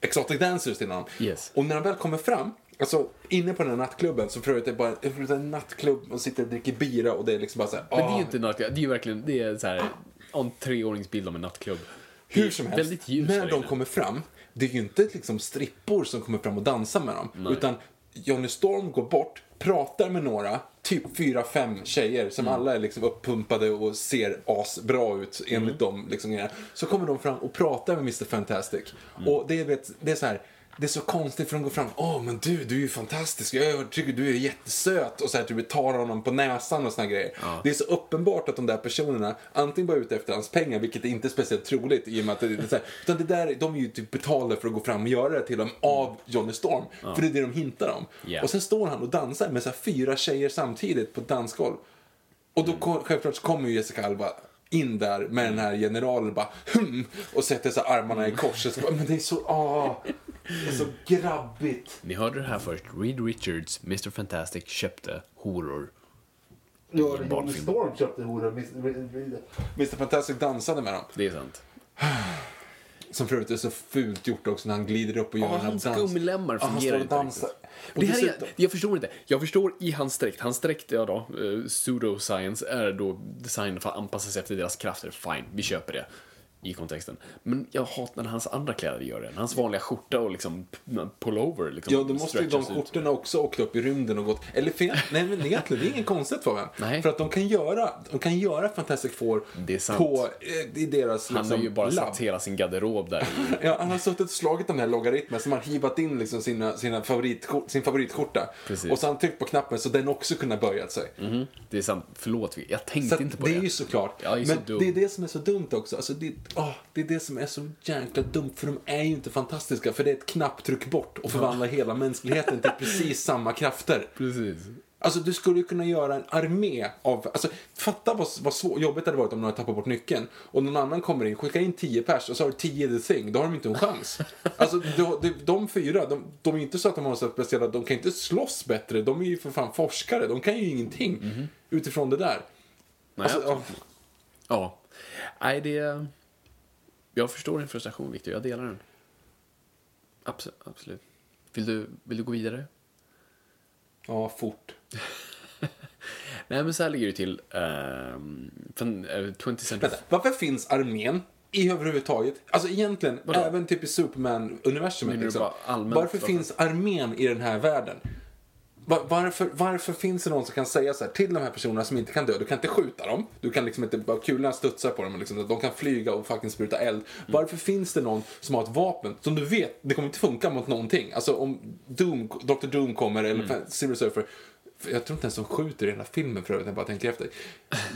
[SPEAKER 1] exotic dancers till honom.
[SPEAKER 2] Yes.
[SPEAKER 1] Och när han väl kommer fram, alltså inne på den här nattklubben så för övrigt är det bara övrigt en nattklubb och sitter och dricker bira och det är liksom bara så här,
[SPEAKER 2] Men det är
[SPEAKER 1] "Ah."
[SPEAKER 2] ju inte en nattklubb, det är ju verkligen, det är så här, en treåringsbild om en nattklubb.
[SPEAKER 1] Hur som helst, när de
[SPEAKER 2] inne.
[SPEAKER 1] kommer fram, det är ju inte liksom strippor som kommer fram och dansar med dem. Utan Johnny Storm går bort, pratar med några, typ fyra, fem tjejer som
[SPEAKER 2] Mm.
[SPEAKER 1] alla är liksom uppumpade och ser asbra ut enligt
[SPEAKER 2] Mm.
[SPEAKER 1] dem. Liksom, så kommer de fram och pratar med Mr Fantastic.
[SPEAKER 2] Mm.
[SPEAKER 1] Och det är, vet, det är så här, det är så konstigt för de går fram. Åh, men du, du är ju fantastisk. Jag tycker du är jättesöt. Och så här, typ tar honom på näsan och såna grejer. Det är så uppenbart att de där personerna antingen bara är ute efter hans pengar, vilket är inte är speciellt troligt i och med att det, är så här, utan det där, de är ju typ betalda för att gå fram och göra det till dem av Johnny Storm. För det är det de hintar om.
[SPEAKER 2] Ja.
[SPEAKER 1] Och sen står han och dansar med så här, fyra tjejer samtidigt på ett dansgolv. Och då kom, självklart så kommer ju Jessica Alba in där med den här generalen och bara hm, och sätter så armarna i kors. Och så, bara, men det är så, ah, det är så grabbigt.
[SPEAKER 2] Ni hörde det här först. Reed Richards, Mr Fantastic, köpte horor.
[SPEAKER 1] Ja,
[SPEAKER 2] barnfilm.
[SPEAKER 1] Storm köpte horor. Mr Fantastic dansade med dem.
[SPEAKER 2] Det är sant.
[SPEAKER 1] Som för övrigt är så fult gjort också när han glider upp och gör
[SPEAKER 2] Ja,
[SPEAKER 1] den här
[SPEAKER 2] hans
[SPEAKER 1] dans-
[SPEAKER 2] gummilemmar
[SPEAKER 1] Ja, han
[SPEAKER 2] fungerar
[SPEAKER 1] och
[SPEAKER 2] inte.
[SPEAKER 1] Och
[SPEAKER 2] Det här är, jag förstår inte. Jag förstår i hans dräkt. Hans dräkt, ja då, eh, pseudoscience är då designad för att anpassa sig efter deras krafter. Fine, vi köper det. I kontexten. Men jag hatar när hans andra kläder gör det. Hans vanliga skjorta och liksom pullover liksom
[SPEAKER 1] Ja, då måste ju de
[SPEAKER 2] ut.
[SPEAKER 1] skjortorna också åkt upp i rymden och gått... Eller fel, nej men egentligen, det är inget konstigt Fabian.
[SPEAKER 2] Nej.
[SPEAKER 1] För att de kan göra, de kan göra Fantastic Four på, eh, i deras
[SPEAKER 2] Han
[SPEAKER 1] liksom,
[SPEAKER 2] har ju bara
[SPEAKER 1] labb.
[SPEAKER 2] satt hela sin garderob där.
[SPEAKER 1] Ja, han har suttit och slagit de här logaritmerna som har hivat in liksom sina, sina favoritskjor- sin favoritskjorta.
[SPEAKER 2] Precis.
[SPEAKER 1] Och så har han tryckt på knappen så den också kunde ha böjat sig.
[SPEAKER 2] Mhm, Det är sant. Förlåt, jag
[SPEAKER 1] Så
[SPEAKER 2] tänkte
[SPEAKER 1] att
[SPEAKER 2] inte på
[SPEAKER 1] det
[SPEAKER 2] det.
[SPEAKER 1] är ju såklart.
[SPEAKER 2] Jag är så
[SPEAKER 1] Men
[SPEAKER 2] dum.
[SPEAKER 1] det är det som är så dumt också. Alltså det, åh, det är det som är så jäkla dumt. För de är ju inte fantastiska. För det är ett knapptryck bort och förvandla hela mänskligheten till precis samma krafter.
[SPEAKER 2] Precis.
[SPEAKER 1] Alltså du skulle ju kunna göra en armé av, alltså fatta vad, vad svår, jobbigt det hade varit om någon tappat bort nyckeln och någon annan kommer in, skicka in 10 pers och så har du 10 the thing, då har de inte en chans. Alltså de, de, de fyra, de, de är ju inte så att de har så speciella, de kan inte slåss bättre, de är ju för fan forskare, de kan ju ingenting utifrån det där.
[SPEAKER 2] Nej,
[SPEAKER 1] Alltså, ja,
[SPEAKER 2] Ja. Nej, det... Jag förstår din frustration, Victor. Jag delar den. Absolut. absolut. Vill, du, vill du gå vidare?
[SPEAKER 1] ja, fort.
[SPEAKER 2] Nej, men så här ligger det till. Um, från, eh, 20th century...
[SPEAKER 1] Vänta, varför finns armén i överhuvudtaget? Alltså egentligen,
[SPEAKER 2] Vadå?
[SPEAKER 1] även typ i Superman-universumet. Liksom. Varför
[SPEAKER 2] varför?
[SPEAKER 1] finns armén i den här världen? Va- Varför, varför finns det någon som kan säga så här till de här personerna som inte kan dö? Du kan inte skjuta dem. Du kan liksom inte bara kulorna studsar på dem. Liksom, de kan flyga och fucking spruta eld.
[SPEAKER 2] Mm.
[SPEAKER 1] Varför finns det någon som har ett vapen som du vet, det kommer inte funka mot någonting. Alltså om Doom, Dr. Doom kommer eller
[SPEAKER 2] Mm.
[SPEAKER 1] Silver Surfer. Jag tror inte ens de skjuter i hela filmen för övrigt, jag bara tänker efter.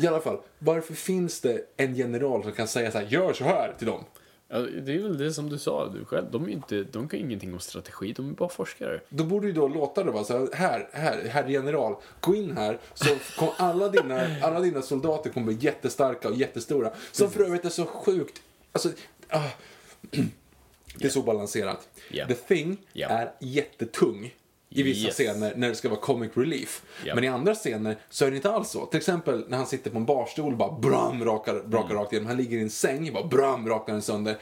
[SPEAKER 1] I alla fall, varför finns det en general som kan säga så här, gör så här till dem?
[SPEAKER 2] Ja, det är väl det som du sa du själv. De, är ju inte, de kan ju ingenting om strategi. De är bara forskare.
[SPEAKER 1] Då borde du då låta det vara så här, här, här, herr general, gå in här så kom alla dina, alla dina soldater kommer bli jättestarka och jättestora. Som för övrigt är så sjukt, alltså, ah, det är så balanserat.
[SPEAKER 2] Ja.
[SPEAKER 1] The Thing
[SPEAKER 2] Ja.
[SPEAKER 1] är jättetung i vissa
[SPEAKER 2] Yes.
[SPEAKER 1] scener när det ska vara comic relief.
[SPEAKER 2] Ja.
[SPEAKER 1] Men i andra scener så är det inte alls så. Till exempel när han sitter på en barstol och bara bram, rakar, brakar
[SPEAKER 2] Mm.
[SPEAKER 1] rakt igenom. Han ligger i en säng, bara bram, rakar den sönder.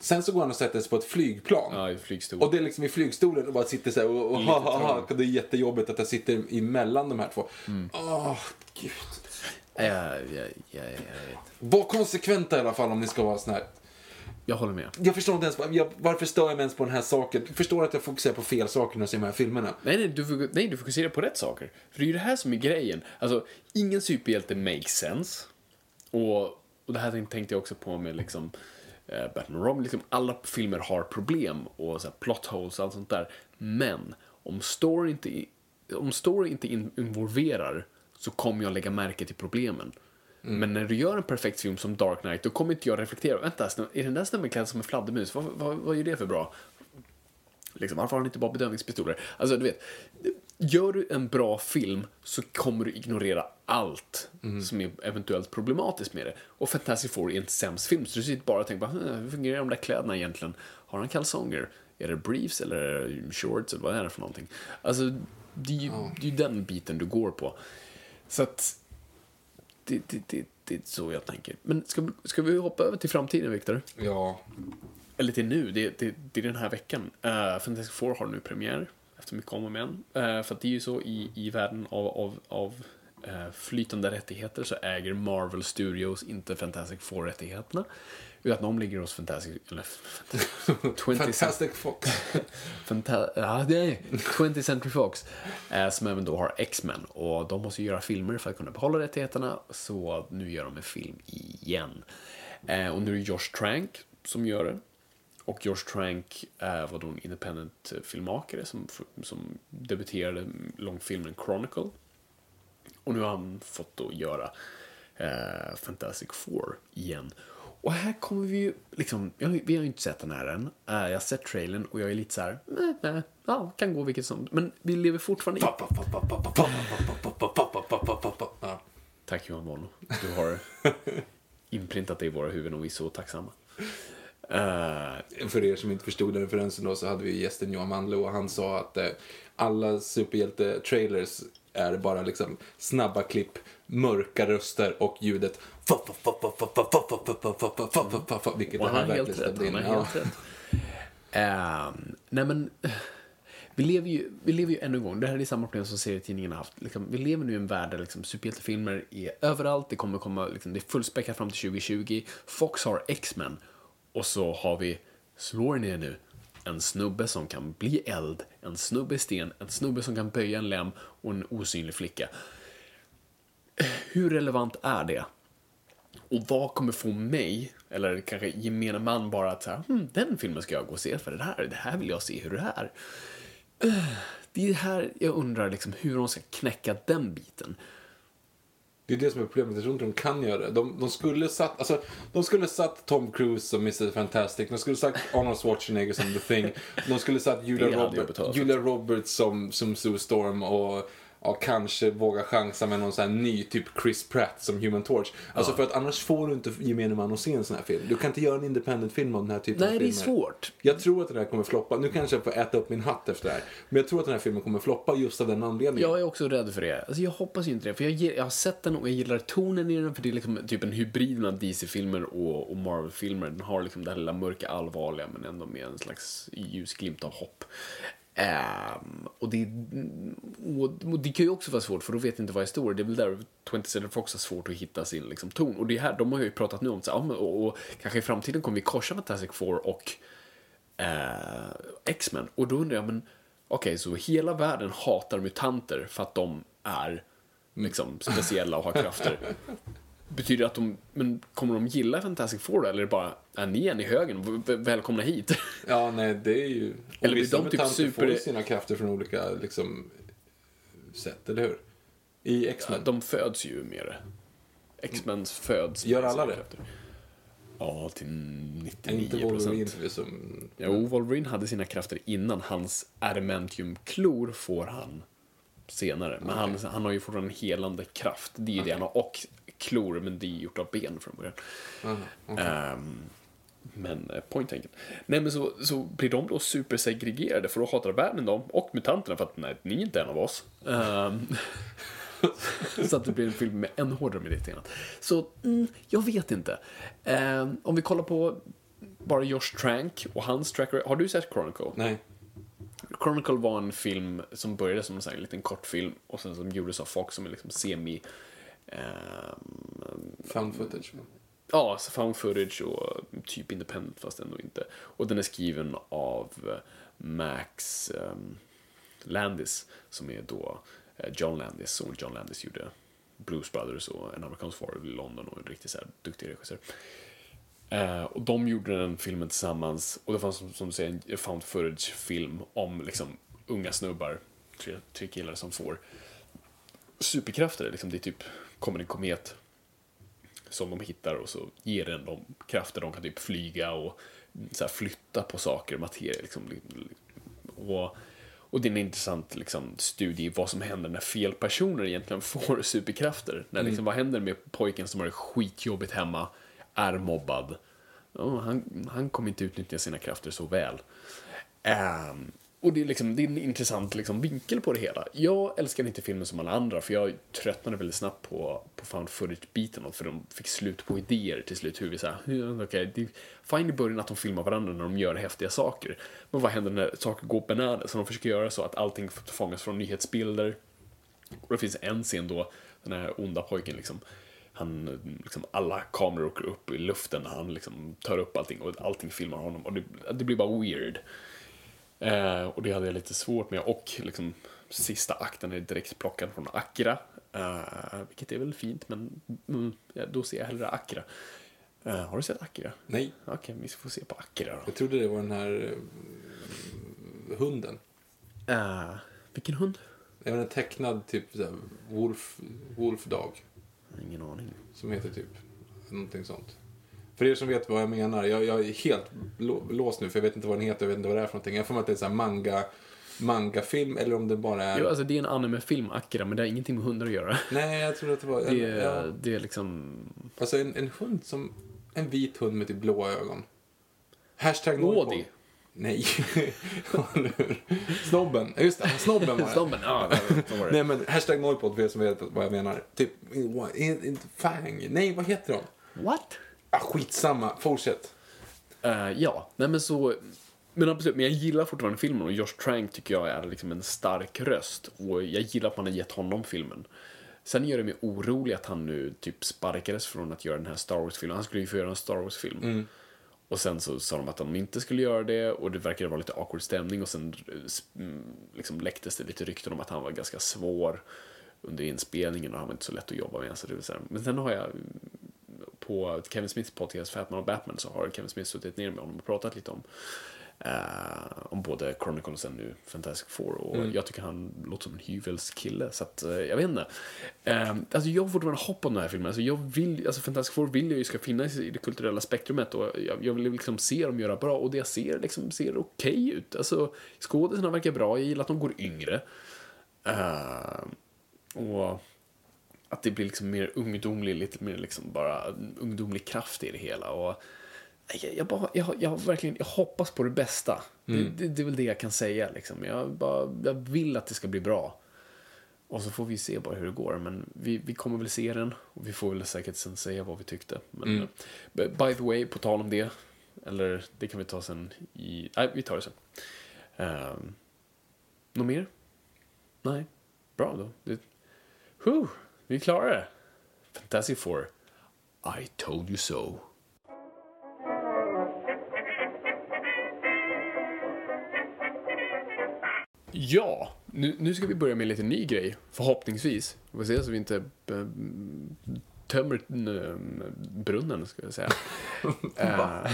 [SPEAKER 1] Sen så går han och sätter sig på ett flygplan.
[SPEAKER 2] Ja, i flygstol.
[SPEAKER 1] Och det är liksom i flygstolen och bara sitter så här och, och ha, ha, ha, det är jättejobbigt att jag sitter emellan de här två.
[SPEAKER 2] Mm.
[SPEAKER 1] Åh, gud.
[SPEAKER 2] Ja, ja, ja, jag vet.
[SPEAKER 1] Var konsekventa i alla fall om ni ska vara sån här.
[SPEAKER 2] Jag håller med.
[SPEAKER 1] Jag förstår inte ens, jag, varför stör jag mig ens på den här saken? Jag förstår att jag fokuserar på fel saker när jag ser de här filmerna.
[SPEAKER 2] Nej, nej du, nej, du fokuserar på rätt saker. För det är ju det här som är grejen. Alltså, ingen superhjälte makes sense. Och, och det här tänkte jag också på med liksom eh, Batman Robin. Liksom, alla filmer har problem och så här, plot holes och allt sånt där. Men om story inte, om story inte in, involverar så kommer jag lägga märke till problemen. Men när du gör en perfekt film som Dark Knight, då kommer inte jag reflektera. Vänta, är den där snubben klädd som en fladdermus? Vad, vad, vad är det för bra? Liksom, varför har han inte bara bedövningspistoler? Alltså, du vet. Gör du en bra film så kommer du ignorera allt som är eventuellt problematiskt med det. Och Fantastic Four är en sämst film, så du sitter bara och tänker bara, "Hm, hur fungerar de där kläderna egentligen? Har han kalsonger? Är det briefs eller shorts eller vad är det för någonting? Alltså, det är ju, det är ju den biten du går på. Så att, det, det, det, det är så jag tänker. Men ska, ska vi hoppa över till framtiden, Viktor?
[SPEAKER 1] Ja.
[SPEAKER 2] Eller till nu, det, det, det är den här veckan. Uh, Fantastic Four har nu premiär, efter mycket om och men. Uh, för att det är ju så i, i världen av, av, av eh, flytande rättigheter så äger Marvel Studios inte Fantastic Four-rättigheterna. Utan de ligger hos Fantastic... Eller, 20
[SPEAKER 1] Fantastic Fox.
[SPEAKER 2] Fanta- ja, det är 20th Century Fox. Eh, som även då har X-Men. Och de måste göra filmer för att kunna behålla rättigheterna. Så nu gör de en film igen. Eh, och nu är det Josh Trank som gör det. och George Trank äh, var då en independent filmmakare som, som debuterade långfilmen Chronicle. Och nu har han fått då göra eh, Fantastic Four igen. Och här kommer vi ju, liksom, vi har ju inte sett den här än. Uh, jag har sett trailern och jag är lite så här, nej, nej, ja, kan gå vilket som. Men vi lever fortfarande i... Tack Johan Bono. Du har inprintat det i våra huvuden och vi är så tacksamma. Uh,
[SPEAKER 1] För er som inte förstod den referensen då så hade vi gästen Johan Manlo och han sa att eh, alla superhjälte-trailers är bara liksom snabba klipp, mörka röster och ljudet vilket
[SPEAKER 2] och han
[SPEAKER 1] här
[SPEAKER 2] har
[SPEAKER 1] verkligen stämde in Ja.
[SPEAKER 2] Ehm, nej men, vi lever, ju, vi lever ju ännu en gång, det här är samma problem som serietidningarna haft. Liksom, vi lever nu i en värld där liksom, superhjältefilmer är överallt, det kommer komma, liksom, det är fullspäckat fram till 2020. Fox har X-Men och så har vi, slår ner nu, en snubbe som kan bli eld, en snubbe i sten, en snubbe som kan böja en lem och en osynlig flicka. Hur relevant är det? Och vad kommer få mig, eller kanske gemene man bara att säga, hm, den filmen ska jag gå och se för det här, det här vill jag se hur det är. Det är här jag undrar liksom hur de ska knäcka den biten.
[SPEAKER 1] Det är det som är problemet. Jag tror inte de kan göra det. De, de skulle satt, alltså, de skulle satt Tom Cruise som Mr. Fantastic. De skulle sagt Arnold Schwarzenegger som The Thing. De skulle satt Julia, Robert. Julia Roberts som, som Sue Storm och ja, kanske våga chansa med någon sån här ny, typ Chris Pratt som Human Torch. Alltså för att annars får du inte gemene man att se en sån här film. Du kan inte göra en independent film om den här typen av
[SPEAKER 2] Nej, det är
[SPEAKER 1] filmer.
[SPEAKER 2] svårt.
[SPEAKER 1] Jag tror att den här kommer floppa. Nu kanske jag får äta upp min hatt efter det här. Men jag tror att den här filmen kommer floppa just av den anledningen.
[SPEAKER 2] Jag är också rädd för det. Alltså jag hoppas ju inte det, för jag, jag har sett den och jag gillar tonen i den, för det är liksom typ en hybrid mellan DC-filmer och, och Marvel-filmer. Den har liksom det här lilla mörka allvarliga, men ändå med en slags ljusglimt av hopp. Um, och, det, och, och det kan ju också vara svårt, för då vet jag inte vad jag står. Det är väl där 20th Century Fox har svårt att hitta sin liksom, ton. Och det här, de har ju pratat nu om så, här, och, och kanske i framtiden kommer vi korsa Fantastic Four och uh, X-Men. Och då undrar jag, men okej, så hela världen hatar mutanter för att de är liksom speciella och har krafter. Betyder det att de, men kommer de gilla Fantastic Four då? Eller är det bara, är ni en i högen? Välkomna hit.
[SPEAKER 1] Ja, nej, det är ju...
[SPEAKER 2] Eller blir de typ super-
[SPEAKER 1] får sina krafter från olika liksom, sätt, eller hur? I X-Men.
[SPEAKER 2] de föds ju med det. X-Men föds
[SPEAKER 1] Gör alla det?
[SPEAKER 2] krafter. Ja, till 99
[SPEAKER 1] inte Wolverine som...
[SPEAKER 2] Jo, Wolverine hade sina krafter innan. Hans adamantium-klor får han senare. Men han, han har ju fortfarande en helande kraft. Det är ju det han har. Och klor, men det är gjort av ben från början. Ehm, men eh, point taken. Nej, men så, så blir de då supersegregerade för då hatar världen dem och mutanterna för att nej, ni är inte en av oss. Ehm, så att det blir en film med än hårdare mediterat. Så, mm, jag vet inte. Ehm, om vi kollar på bara Josh Trank och hans tracker. Har du sett Chronicle?
[SPEAKER 1] Nej.
[SPEAKER 2] Chronicle var en film som började som en liten kortfilm och sen som gjordes av folk som är liksom semi... ehm,
[SPEAKER 1] Found footage.
[SPEAKER 2] Ja, så found footage och typ independent fast ändå inte. Och den är skriven av eh, Max um, Landis som är då eh, John Landis. Och John Landis gjorde Blues Brothers och En amerikansk far i London och en riktigt så här duktig regissör. Eh, och de gjorde den filmen tillsammans och det fanns som, som du säger en found footage-film om liksom unga snubbar, tre, tre killar som får superkrafter. Liksom, det är typ kommer en komet som de hittar och så ger den dem krafter. De kan typ flyga och så flytta på saker, materia. Liksom, och, och det är en intressant liksom, studie i vad som händer när fel personer egentligen får superkrafter. När, liksom, Vad händer med pojken som har det skitjobbigt hemma, är mobbad. Ja, han, han kommer inte utnyttja sina krafter så väl. Ehm, och det är, liksom, det är en intressant liksom, vinkel på det hela. Jag älskar inte filmen som alla andra, för jag tröttnade väldigt snabbt på, på found footage-biten, för de fick slut på idéer till slut. Hur vi så här, okay, det är fine i början att de filmar varandra när de gör häftiga saker, men vad händer när saker går bananas? Så de försöker göra så att allting fångas från nyhetsbilder. Och det finns en scen då, den här onda pojken liksom, han, liksom, alla kameror åker upp i luften när han liksom tar upp allting och allting filmar honom och det, det blir bara weird. Eh, och det hade jag lite svårt med. Och liksom, sista akten är direkt plockad från Akira. Eh, vilket är väl fint, men mm, då ser jag hellre Akira. Eh, har du sett Akira?
[SPEAKER 1] Nej,
[SPEAKER 2] Okej, vi får se på Akira då.
[SPEAKER 1] jag trodde det var den här eh, hunden.
[SPEAKER 2] Eh, vilken hund?
[SPEAKER 1] Det var en tecknad typ så här, Wolf, Wolf Dog.
[SPEAKER 2] Ingen aning.
[SPEAKER 1] Som heter typ någonting sånt. För er som vet vad jag menar, jag, jag är helt lå, låst nu för jag vet inte vad den heter, jag vet inte vad det är för någonting. Jag får mig att det är så här manga, manga-film eller om det bara är...
[SPEAKER 2] Jo, alltså det är en anime-film, Akira, men det har ingenting med hundar att göra.
[SPEAKER 1] Nej, jag trodde att det var... En,
[SPEAKER 2] Det är,
[SPEAKER 1] ja,
[SPEAKER 2] det är liksom...
[SPEAKER 1] alltså en, en hund som... En vit hund med typ blåa ögon. Hashtag. Norrboll. Nej. Snobben. Just det, snobben var det.
[SPEAKER 2] Snobben, ja, så var det.
[SPEAKER 1] Nej men hashtag Norrpodd för er som vet vad jag menar. Typ, inte Fang. Nej, vad heter de?
[SPEAKER 2] What?
[SPEAKER 1] Ah, skitsamma, fortsätt.
[SPEAKER 2] Eh, ja, nej men så... Men absolut, men jag gillar fortfarande filmen och Josh Trank tycker jag är liksom en stark röst. Och jag gillar att man har gett honom filmen. Sen gör det mig orolig att han nu typ sparkades från att göra den här Star Wars-filmen. Han skulle ju få göra en Star Wars-film. Och sen så sa de att de inte skulle göra det och det verkade vara lite awkward stämning och sen eh, mm, liksom läcktes det lite rykten om att han var ganska svår under inspelningen och han var inte så lätt att jobba med. Så det vill säga. Men sen har jag mm, på Kevin Smiths podcast Fatman och Batman så har Kevin Smith suttit ner med honom och pratat lite om eh, om både Chronicle och sen nu Fantastic Four och jag tycker han låter som en hyvels kille så att eh, jag vet inte. Eh, alltså jag har fortfarande hopp om den här filmen. Alltså jag vill, alltså Fantastic Four vill jag ju ska finnas i det kulturella spektrumet och jag, jag vill liksom se dem göra bra och det jag ser liksom ser okej ut. Alltså skådisarna verkar bra, jag gillar att de går yngre. Och att det blir liksom mer ungdomlig, lite mer liksom bara ungdomlig kraft i det hela. Och jag, jag, bara, jag, jag, har verkligen, jag hoppas på det bästa. Det, det, det är väl det jag kan säga. Liksom. Jag, bara, jag vill att det ska bli bra. Och så får vi se bara hur det går. Men vi, vi kommer väl se den. Och vi får väl säkert sen säga vad vi tyckte. Men eh, by the way, på tal om det. Eller det kan vi ta sen i... Nej, vi tar det sen. Um, något mer? Nej. Bra då. Det, Whew, vi klarar det. Fantastic Four. I told you so. Ja, nu, nu ska vi börja med en lite ny grej. Förhoppningsvis. Vi får se så vi inte eh, tömmer eh, brunnen, ska jag säga. Eh,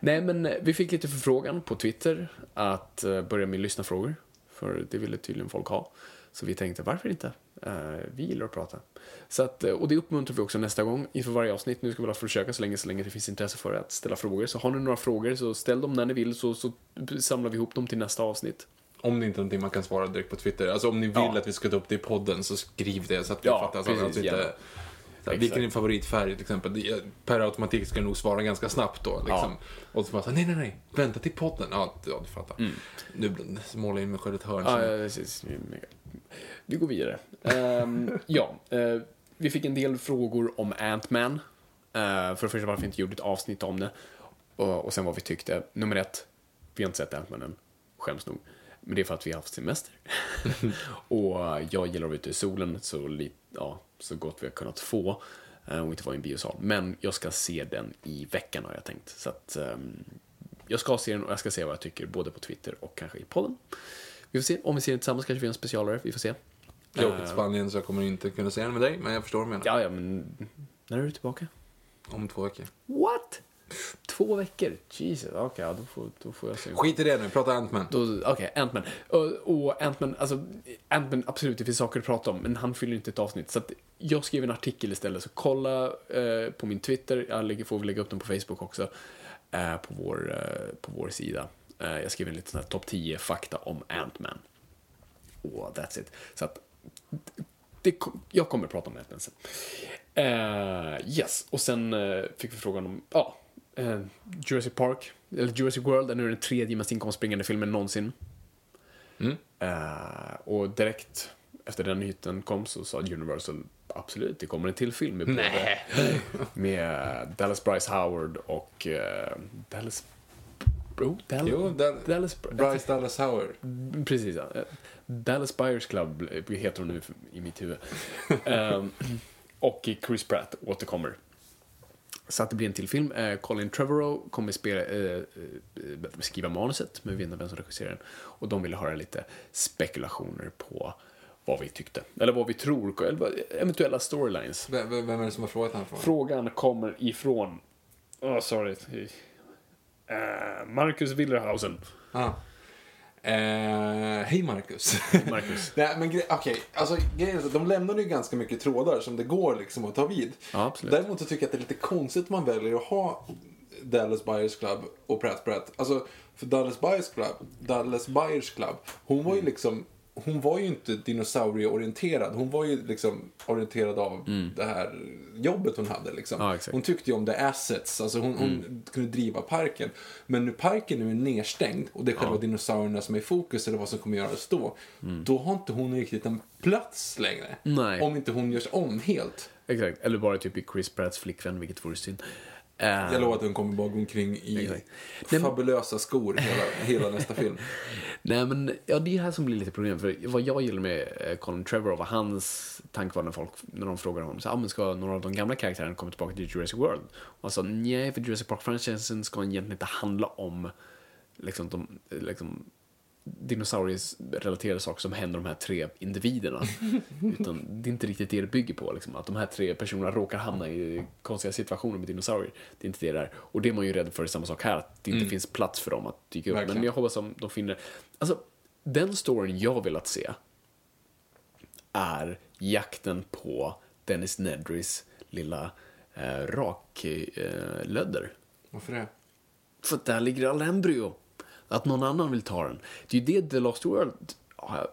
[SPEAKER 2] nej, men vi fick lite förfrågan på Twitter att börja med lyssnarfrågor. För det ville tydligen folk ha. Så vi tänkte, varför inte? Eh, vi gillar att prata. Så att, eh, och det uppmuntrar vi också nästa gång inför varje avsnitt. Nu ska vi väl försöka så länge, så länge det finns intresse för att ställa frågor. Så har ni några frågor så ställ dem när ni vill så, så samlar vi ihop dem till nästa avsnitt.
[SPEAKER 1] Om det inte är någonting man kan svara direkt på Twitter. Alltså om ni vill
[SPEAKER 2] Ja.
[SPEAKER 1] att vi ska ta upp det i podden så skriv det så att vi
[SPEAKER 2] Ja,
[SPEAKER 1] fattar. Så
[SPEAKER 2] precis,
[SPEAKER 1] alltså
[SPEAKER 2] gärna.
[SPEAKER 1] inte, så vilken är din favoritfärg till exempel? Per automatik jag nog svara ganska snabbt då. Liksom. Och så bara så nej, nej, nej, vänta till podden. Ja, ja du fattar. Nu målar jag in mig själv ett hörn.
[SPEAKER 2] Mm. Ja, ja, precis. Vi går vidare. Ehm, ja, eh, vi fick en del frågor om Ant-Man. Uh, för det första varför vi inte gjorde ett avsnitt om det. Och, och sen vad vi tyckte. Nummer ett, vi har inte sett Ant-Man än. Skäms nog. Men det är för att vi har haft semester. och jag gillar att vara ute i solen så, ja, så gott vi har kunnat få. eh, och inte vara i en biosal. Men jag ska se den i veckan har jag tänkt. Så att ehm, jag ska se den och jag ska se vad jag tycker både på Twitter och kanske i podden. Vi får se. Om vi ser den tillsammans kanske vi gör en specialare. Vi får se.
[SPEAKER 1] Jag åker till Spanien så jag kommer inte kunna se den med dig, men jag förstår vad du menar.
[SPEAKER 2] Ja, ja, men när är du tillbaka?
[SPEAKER 1] Om två veckor.
[SPEAKER 2] What? Två veckor? Jesus, okej, ja, då, får, då får jag se.
[SPEAKER 1] Skit i det nu, prata Ant-Man.
[SPEAKER 2] Okej, Ant-Man. Och, och Ant-Man, alltså, Ant-Man, absolut, det finns saker att prata om, men han fyller inte ett avsnitt. Så att jag skrev en artikel istället, så kolla eh, på min Twitter, jag får väl lägga upp den på Facebook också, eh, på, vår, eh, på vår sida. Eh, jag skrev en liten topp 10 fakta om Ant-Man. Och that's it. Så att, det, jag kommer att prata om Ant-Man sen. Eh, yes, och sen eh, fick vi frågan om, ja, eh, Jurassic Park, eller Jurassic World, är nu den tredje mest inkomstbringande filmen någonsin. Eh, och direkt efter den nyheten kom så sa Universal absolut, det kommer en till film med, både, med Dallas Bryce Howard och eh, Dallas... Bro, Dallas,
[SPEAKER 1] Jo, Dal-
[SPEAKER 2] Dallas,
[SPEAKER 1] Bryce Dallas Howard.
[SPEAKER 2] Precis, ja. Eh, Dallas Buyers Club heter hon nu i mitt huvud. Ehm, och Chris Pratt återkommer. Så att det blir en till film. Eh, Colin Trevorrow kommer spela, eh, skriva manuset, men vi vet inte vem som regisserar den. Och de ville höra lite spekulationer på vad vi tyckte. Eller vad vi tror, eller eventuella storylines.
[SPEAKER 1] Vem, vem är det som har frågat den frågan?
[SPEAKER 2] Frågan kommer ifrån oh, sorry. Uh, Marcus Willerhausen.
[SPEAKER 1] Ah. Eh, hej Marcus.
[SPEAKER 2] Marcus.
[SPEAKER 1] Nej, men gre- okej, alltså grejen är att de lämnar ju ganska mycket trådar som det går liksom att ta vid.
[SPEAKER 2] Ja, absolut.
[SPEAKER 1] Däremot så tycker jag att det är lite konstigt att man väljer att ha Dallas Buyers Club och Pratt Pratt. Alltså, för Dallas Buyers Club, Dallas Buyers Club, hon
[SPEAKER 2] Mm.
[SPEAKER 1] var ju liksom hon var ju inte dinosaurieorienterad. Hon var ju liksom orienterad av det här jobbet hon hade. Liksom.
[SPEAKER 2] Mm. Ja. Mm.
[SPEAKER 1] hon tyckte ju om the assets. Alltså hon, hon kunde driva parken. Men nu parken nu är nedstängd och det är själva dinosaurierna som är i fokus eller vad som kommer göras då. Då har inte hon riktigt en plats längre.
[SPEAKER 2] Mm. Nej.
[SPEAKER 1] Om inte hon görs om helt.
[SPEAKER 2] Exakt. Eller bara typ i Chris Pratts flickvän, vilket vore synd. Eh,
[SPEAKER 1] Jag lovar att hon kommer bara gå omkring i.
[SPEAKER 2] Nej,
[SPEAKER 1] fabulösa skor hela, hela nästa film.
[SPEAKER 2] Nej men, ja det är här som blir lite problem. För vad jag gillar med eh, Colin Trevorrow, vad hans tanke var när folk, när de frågar honom, så, ah, men ska några av de gamla karaktärerna komma tillbaka till Jurassic World? Och han sa, nej för Jurassic Park-franchisen ska egentligen inte handla om liksom, de, liksom, dinosaurier-relaterade saker som händer de här tre individerna. Utan det är inte riktigt det det bygger på. Liksom. Att de här tre personerna råkar hamna i konstiga situationer med dinosaurier. Det är inte det där. Och det är man ju rädd för i samma sak här. Att det inte finns plats för dem att dyka upp.
[SPEAKER 1] Verkligen.
[SPEAKER 2] Men jag hoppas att de finner... Alltså, den storyn jag velat se är jakten på Dennis Nedrys lilla eh, raklödder.
[SPEAKER 1] Varför det?
[SPEAKER 2] För att där ligger alla embryo. Att någon annan vill ta den. Det är ju det The Lost World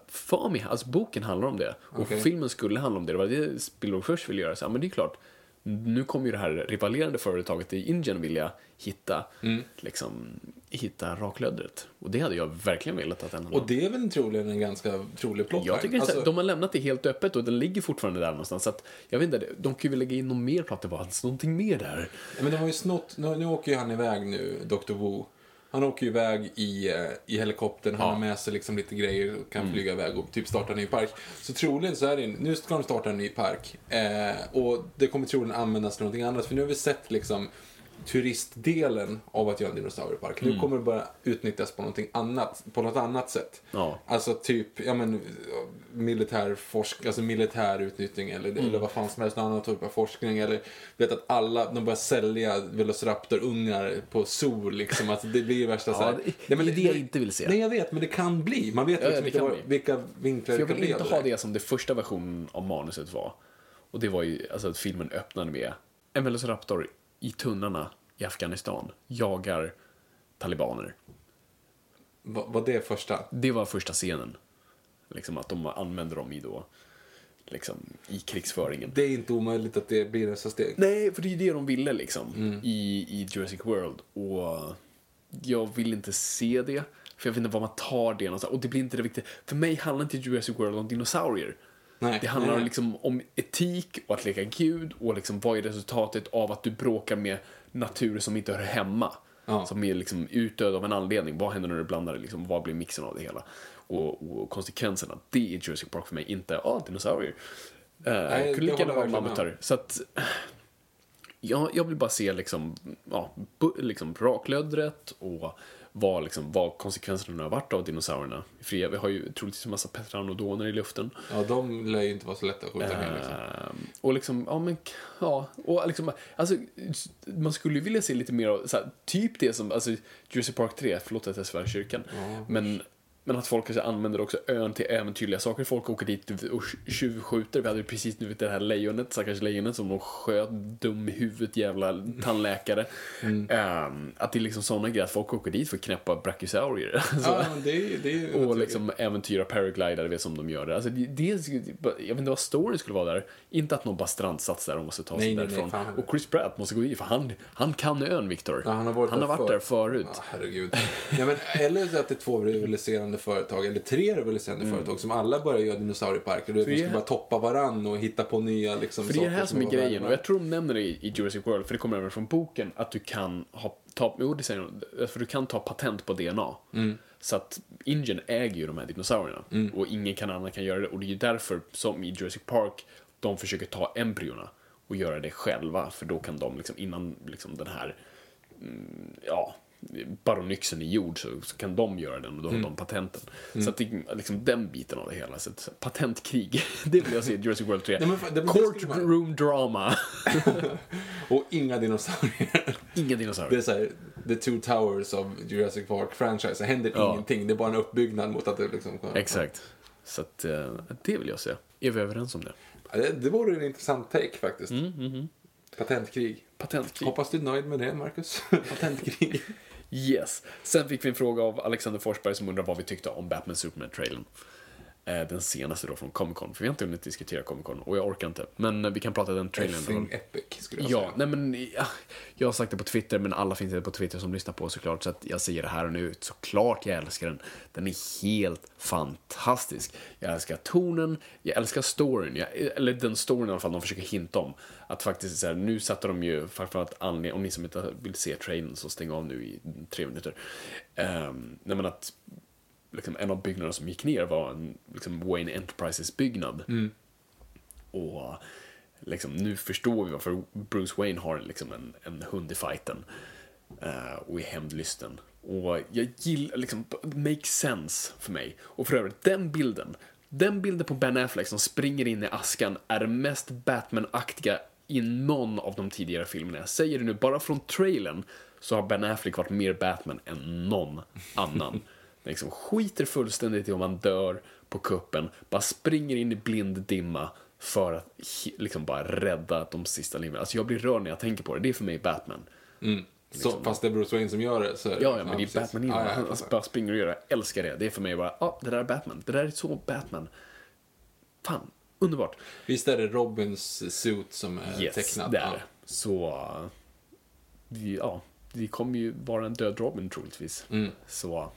[SPEAKER 2] för mig. Alltså boken handlar om det. Och
[SPEAKER 1] Okej.
[SPEAKER 2] filmen skulle handla om det. Det var det Spielberg först ville göra. Så, men det är klart. Nu kommer ju det här rivalerande företaget i Indien vilja hitta,
[SPEAKER 1] Mm.
[SPEAKER 2] liksom, hitta raklöddret. Och det hade jag verkligen velat att den hade.
[SPEAKER 1] Och det är väl troligen en ganska trolig plot
[SPEAKER 2] Jag tycker
[SPEAKER 1] alltså,
[SPEAKER 2] att de har lämnat det helt öppet och den ligger fortfarande där någonstans. Så att, jag vet inte, de kan ju lägga in något mer var alltså någonting mer där.
[SPEAKER 1] Men de har ju snott, nu, nu åker ju han iväg nu, Dr. Wu. Han åker ju iväg i, eh, i helikoptern, han
[SPEAKER 2] Ja. Mm.
[SPEAKER 1] har med sig liksom lite grejer och kan flyga iväg och typ starta en ny park. Så troligen så är det, nu ska de starta en ny park. Eh, och det kommer troligen användas till någonting annat, för nu har vi sett liksom turistdelen av att göra en dinosauriepark.
[SPEAKER 2] Mm.
[SPEAKER 1] Nu kommer det bara utnyttjas på annat, på något annat sätt.
[SPEAKER 2] Ja.
[SPEAKER 1] Alltså typ, ja men militär forsk, alltså militär utnyttjning eller,
[SPEAKER 2] Mm.
[SPEAKER 1] eller vad fan som helst, någon annan typ av forskning eller vet att alla, de börjar sälja Velociraptor-ungar på zoo liksom, att det blir värsta
[SPEAKER 2] Ja,
[SPEAKER 1] så här.
[SPEAKER 2] det-
[SPEAKER 1] men
[SPEAKER 2] det är det jag inte vill se.
[SPEAKER 1] Nej jag vet, men det kan bli. Man vet
[SPEAKER 2] Ja,
[SPEAKER 1] liksom inte
[SPEAKER 2] bli.
[SPEAKER 1] vilka vinklar
[SPEAKER 2] jag
[SPEAKER 1] det kan
[SPEAKER 2] vill
[SPEAKER 1] bli.
[SPEAKER 2] inte
[SPEAKER 1] av
[SPEAKER 2] ha
[SPEAKER 1] det.
[SPEAKER 2] det som det första versionen av manuset var. Och det var ju alltså att filmen öppnade med en Velociraptor i tunnlarna i Afghanistan jagar talibaner.
[SPEAKER 1] Va- Var det första?
[SPEAKER 2] Det var första scenen. Liksom att de använder dem i då, liksom i krigsföringen.
[SPEAKER 1] Det är inte omöjligt att det blir nästa steg.
[SPEAKER 2] Nej, för det är ju det de ville liksom
[SPEAKER 1] Mm.
[SPEAKER 2] i, i Jurassic World. Och jag vill inte se det. För jag vet inte var man tar det någonstans. Och det blir inte det viktiga. För mig handlar inte Jurassic World om dinosaurier.
[SPEAKER 1] Nej,
[SPEAKER 2] det handlar
[SPEAKER 1] nej, nej.
[SPEAKER 2] liksom om etik och att leka gud och liksom vad är resultatet av att du bråkar med natur som inte hör hemma.
[SPEAKER 1] Ja.
[SPEAKER 2] Som är liksom utdöd av en anledning. Vad händer när du blandar det? Liksom, vad blir mixen av det hela? Och, och konsekvenserna. Det är Jurassic Park för mig, inte ah, dinosaurier. Uh,
[SPEAKER 1] Nej,
[SPEAKER 2] kunde lika gärna vara mammutar. Så att, jag, jag vill bara se liksom, ja, liksom raklöddret och vad, liksom, vad konsekvenserna har varit av dinosaurierna. Fria, vi har ju troligtvis en massa pteranodоner i luften.
[SPEAKER 1] Ja, de lär ju inte vara så lätta att skjuta ner liksom.
[SPEAKER 2] Ehm, och liksom, ja men, ja, och liksom, alltså, man skulle ju vilja se lite mer av, så här, typ det som, alltså, Jurassic Park 3, förlåt att jag svär kyrkan, men, men att folk kanske använder också ön till äventyrliga saker. Folk åker dit och tjuvskjuter. Vi hade precis nu det här lejonet, stackars lejonet som de sköt dum i huvudet jävla tandläkare. Ehm, att det är liksom sådana grejer, att folk åker dit för att knäppa brachiosaurier. Alltså,
[SPEAKER 1] men det. Det
[SPEAKER 2] och liksom äventyra paraglider, vet som de gör det. Alltså, det, det jag vet inte vad storyn skulle vara där. Inte att någon bara strandsats där och måste ta sig
[SPEAKER 1] Nej, nej, nej,
[SPEAKER 2] därifrån.
[SPEAKER 1] fan.
[SPEAKER 2] och Chris Pratt måste gå dit, för han, han kan ön, Victor.
[SPEAKER 1] Ja, han har varit, där,
[SPEAKER 2] varit
[SPEAKER 1] för-
[SPEAKER 2] där förut.
[SPEAKER 1] Ja, herregud. Ja, men, eller så att det är två rivaliserande företag, eller tre rivaliserande företag som alla börjar göra dinosaurieparker. Du vet, de ska bara toppa varann och hitta på nya liksom,
[SPEAKER 2] För det är det här som är grejen,
[SPEAKER 1] värda.
[SPEAKER 2] och jag tror de nämner det i, Jurassic World, för det kommer även från boken, att du kan ha, ta, jo, det säger för du kan ta patent på DNA.
[SPEAKER 1] Mm.
[SPEAKER 2] Så att Ingen äger ju de här dinosaurierna, och ingen kan annan kan göra det, och det är ju därför som i Jurassic Park, de försöker ta embryona och göra det själva, för då kan de liksom innan liksom den här, mm, ja, baronyxen är gjord så, så kan de göra den och då har
[SPEAKER 1] Mm.
[SPEAKER 2] de patenten. Så att det, liksom den biten av det hela. Så att, patentkrig, det vill jag se i Jurassic World 3.
[SPEAKER 1] Nej, vara-
[SPEAKER 2] Courtroom drama.
[SPEAKER 1] Och inga dinosaurier.
[SPEAKER 2] Inga
[SPEAKER 1] Det är
[SPEAKER 2] dinosaurier.
[SPEAKER 1] så här, the two towers of Jurassic Park-franchise. Det händer
[SPEAKER 2] Ja.
[SPEAKER 1] ingenting. Det är bara en uppbyggnad mot att det liksom...
[SPEAKER 2] Exakt. Så att, eh, det vill jag se. Är vi överens om det?
[SPEAKER 1] Ja, Det, det vore en intressant take faktiskt.
[SPEAKER 2] Mm,
[SPEAKER 1] Patentkrig.
[SPEAKER 2] Patentkrig.
[SPEAKER 1] Hoppas du är nöjd med det, Marcus. Patentkrig.
[SPEAKER 2] Yes. Sen fick vi en fråga av Alexander Forsberg som undrar vad vi tyckte om Batman Superman-trailern. Eh, Den senaste då från Comic Con. För vi har inte hunnit diskutera Comic Con och jag orkar inte. Men eh, vi kan prata den trailern.
[SPEAKER 1] Effing epic, skulle jag
[SPEAKER 2] Ja,
[SPEAKER 1] säga.
[SPEAKER 2] nej men ja, jag har sagt det på Twitter, men alla finns inte på Twitter som lyssnar på såklart, så att jag säger det här och nu. Såklart jag älskar den. Den är helt fantastisk. Jag älskar tonen, jag älskar storyn, jag, eller den storyn i alla fall de försöker hinta om. Att faktiskt så här, nu satte de ju, framförallt anledning, om ni som inte vill se trailern så stäng av nu i tre minuter. Um, nej men att liksom, en av byggnaderna som gick ner var en liksom, Wayne Enterprises byggnad. Och liksom, nu förstår vi varför Bruce Wayne har liksom en, en hund i fighten eh, och är hämndlysten. Och jag gillar, liksom, makes sense för mig. Och för övrigt, den bilden, den bilden på Ben Affleck som springer in i askan är den mest Batman-aktiga i någon av de tidigare filmerna. Jag säger det nu, bara från trailern så har Ben Affleck varit mer Batman än någon annan. liksom skiter fullständigt i om han dör på kuppen, bara springer in i blind dimma för att liksom bara rädda de sista liven. Alltså jag blir rörd när jag tänker på det. Det är för mig Batman.
[SPEAKER 1] Så, fast det är Bruce Wayne som gör det så
[SPEAKER 2] Ja, ja men det är. Batman innan.
[SPEAKER 1] Ja, ja,
[SPEAKER 2] han bara springer och gör det. Jag älskar det. Det är för mig bara, ja, det där är Batman. Det där är så Batman. Fan, underbart.
[SPEAKER 1] Visst är det Robins suit som är
[SPEAKER 2] Yes,
[SPEAKER 1] tecknad?
[SPEAKER 2] det är
[SPEAKER 1] Ja.
[SPEAKER 2] det. Så, vi, ja, det kommer ju vara en död Robin troligtvis.
[SPEAKER 1] Mm.
[SPEAKER 2] Så,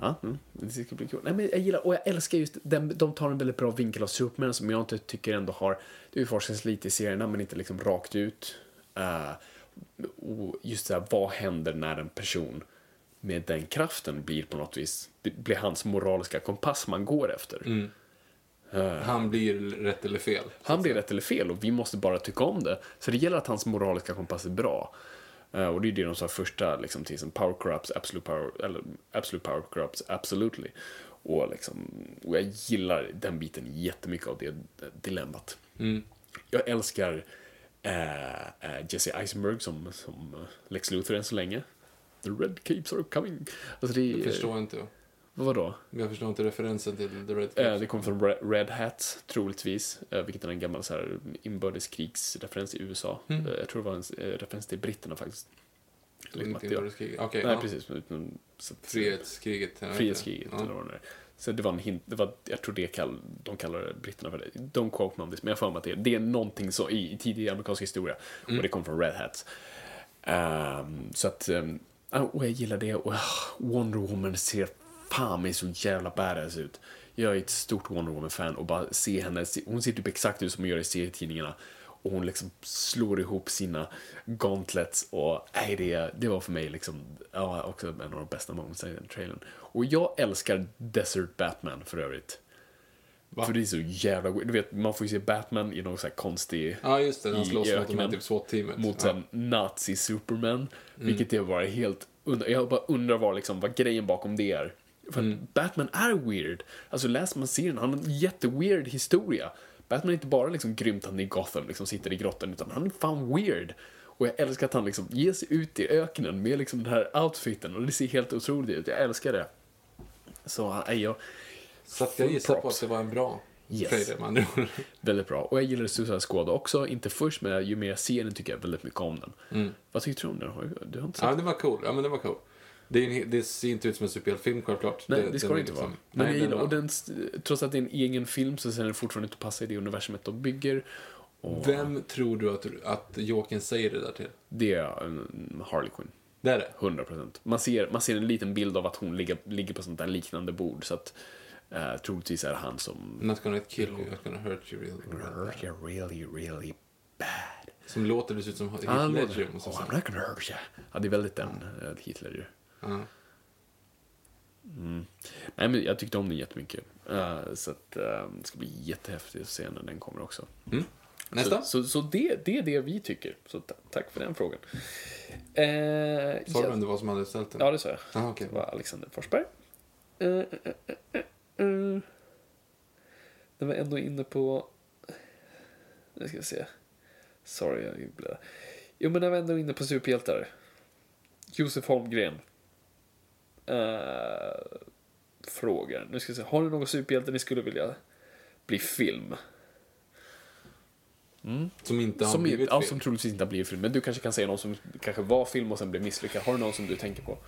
[SPEAKER 2] ja, mm, det ska bli kul. Nej, men jag gillar, och jag älskar just, den, de tar en väldigt bra vinkel av Superman som jag inte tycker ändå har, det utforskas lite i serierna men inte liksom rakt ut. Uh, och just det här, vad händer när en person med den kraften blir på något vis, det blir hans moraliska kompass man går efter.
[SPEAKER 1] Mm. Han blir rätt eller fel.
[SPEAKER 2] Han blir rätt eller fel och vi måste bara tycka om det. Så det gäller att hans moraliska kompass är bra. Eh, och det är det de sa första liksom, tesen. Power corrupts, absolute power, eller absolute power corrupts, absolutely. Och, liksom, och jag gillar den biten jättemycket av det dilemmat. Jag älskar eh, eh, Jesse Eisenberg som, som Lex Luthor än så länge. The red capes are coming. Alltså det,
[SPEAKER 1] Jag förstår inte.
[SPEAKER 2] Vad då?
[SPEAKER 1] Jag förstår inte referensen till The Red
[SPEAKER 2] Eh,
[SPEAKER 1] Cape.
[SPEAKER 2] det kommer från Re- Red Hat, troligtvis. Eh, vilket är en gammal så här, inbördeskrigsreferens i USA.
[SPEAKER 1] Mm.
[SPEAKER 2] Eh, jag tror det var en eh, referens till britterna faktiskt. Liksom
[SPEAKER 1] Inte inbördeskriget. Okej,
[SPEAKER 2] Nej,
[SPEAKER 1] ja.
[SPEAKER 2] precis. Utan, så
[SPEAKER 1] Frihetskriget.
[SPEAKER 2] Frihetskriget
[SPEAKER 1] ja.
[SPEAKER 2] eller vad det är. Så det var en hint, det var, jag tror det kall, de kallar britterna för det. Don't quote me on this, men jag mig att det, det är någonting så i, i tidig amerikansk historia.
[SPEAKER 1] Mm.
[SPEAKER 2] Och det kom från Red Hats. Ehm, så att, um, och jag gillar det. Och ah, Wonder Woman ser fan mig så jävla badass ut. Jag är ett stort Wonder Woman-fan och bara se henne, hon ser typ exakt ut som hon gör i serietidningarna. Och hon liksom slår ihop sina gauntlets och nej, det, det var för mig liksom, ja, också en av de bästa momentsen i den trailern. Och jag älskar Desert Batman för övrigt.
[SPEAKER 1] Va?
[SPEAKER 2] För det är så jävla Du vet, man får ju se Batman i någon så här konstig...
[SPEAKER 1] Ja, just det. Han slåss mot de här typ SWAT-teamet.
[SPEAKER 2] Mot
[SPEAKER 1] ja.
[SPEAKER 2] en nazi-superman.
[SPEAKER 1] Mm.
[SPEAKER 2] Vilket det var helt... Undra, jag bara undrar vad, liksom, vad grejen bakom det är. För
[SPEAKER 1] Mm.
[SPEAKER 2] Batman är weird. Alltså läser man serien, han har en jätteweird historia. Batman är inte bara liksom grymt han är i Gotham, liksom sitter i grottan, utan han är fan weird. Och jag älskar att han liksom ger sig ut i öknen med liksom den här outfiten och det ser helt otroligt ut. Jag älskar det. Så nej, jag...
[SPEAKER 1] Så att jag gissar på att det var en bra
[SPEAKER 2] Yes. Väldigt bra. Och jag gillade Suicide Squad också. Inte först, men ju mer jag ser den tycker jag väldigt mycket om den. Vad tyckte du om den? Har du, har inte sett
[SPEAKER 1] Mm. Ja, det var cool. Ja, men det var cool. Det, en, det ser inte ut som en superhjältefilm självklart.
[SPEAKER 2] Nej, det, ska
[SPEAKER 1] den
[SPEAKER 2] det inte
[SPEAKER 1] liksom-
[SPEAKER 2] vara. Men
[SPEAKER 1] Nej,
[SPEAKER 2] jag gillar, och den, trots att det är en egen film så ser den fortfarande ut att passa i det universumet de bygger. Och
[SPEAKER 1] Vem tror du att, att Jokern säger det där till?
[SPEAKER 2] Det är en Harley Quinn.
[SPEAKER 1] Det är det?
[SPEAKER 2] 100%. Man ser, man ser en liten bild av att hon ligger, ligger på sånt där liknande bord. Så att eh, troligtvis är det han som...
[SPEAKER 1] Not gonna kill you, not gonna hurt you really.
[SPEAKER 2] Hurt you really, really bad.
[SPEAKER 1] Som låter dessutom som Heath
[SPEAKER 2] Han
[SPEAKER 1] Ledger.
[SPEAKER 2] låter...
[SPEAKER 1] måste jag
[SPEAKER 2] Oh. I'm not gonna hurt you. Ja, det är väldigt den, uh, Heath Ledger.
[SPEAKER 1] Ja.
[SPEAKER 2] Nej, men jag tyckte om den jättemycket. Uh, så att, uh, det ska bli jättehäftigt att se när den kommer också.
[SPEAKER 1] Mm. Nästa.
[SPEAKER 2] Så, så, så det, det är det vi tycker. Så ta- tack för den frågan. Eh,
[SPEAKER 1] Sa du vem det var som hade ställt den?
[SPEAKER 2] ja, det sa jag.
[SPEAKER 1] Ah, okej.
[SPEAKER 2] Det var Alexander Forsberg. Eh, eh. Den var ändå inne på... Nu ska vi se. Sorry, jag blev... Jo, men den var ändå inne på superhjältar. Josef Holmgren. Eh, frågar. Nu ska vi se. Har ni någon superhjälte ni skulle vilja bli film?
[SPEAKER 1] Som inte har
[SPEAKER 2] Som,
[SPEAKER 1] blivit
[SPEAKER 2] ja,
[SPEAKER 1] film.
[SPEAKER 2] som troligtvis inte har blivit film. Men du kanske kan säga någon som kanske var film och sen blev misslyckad. Har du någon som du tänker på?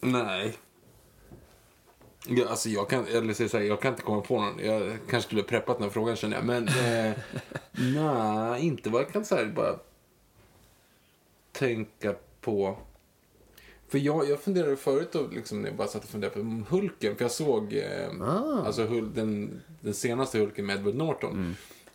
[SPEAKER 1] Nej. Ja, alltså jag kan, eller så säga, jag kan inte komma på någon. Jag kanske skulle preppat den här frågan känner jag. Men eh, nej, inte vad jag kan säga. Bara tänka på. För jag, jag funderade förut och liksom, när jag bara satt och funderade på Hulken. För jag såg eh, alltså, Hul, den, den senaste Hulken med Edward Norton.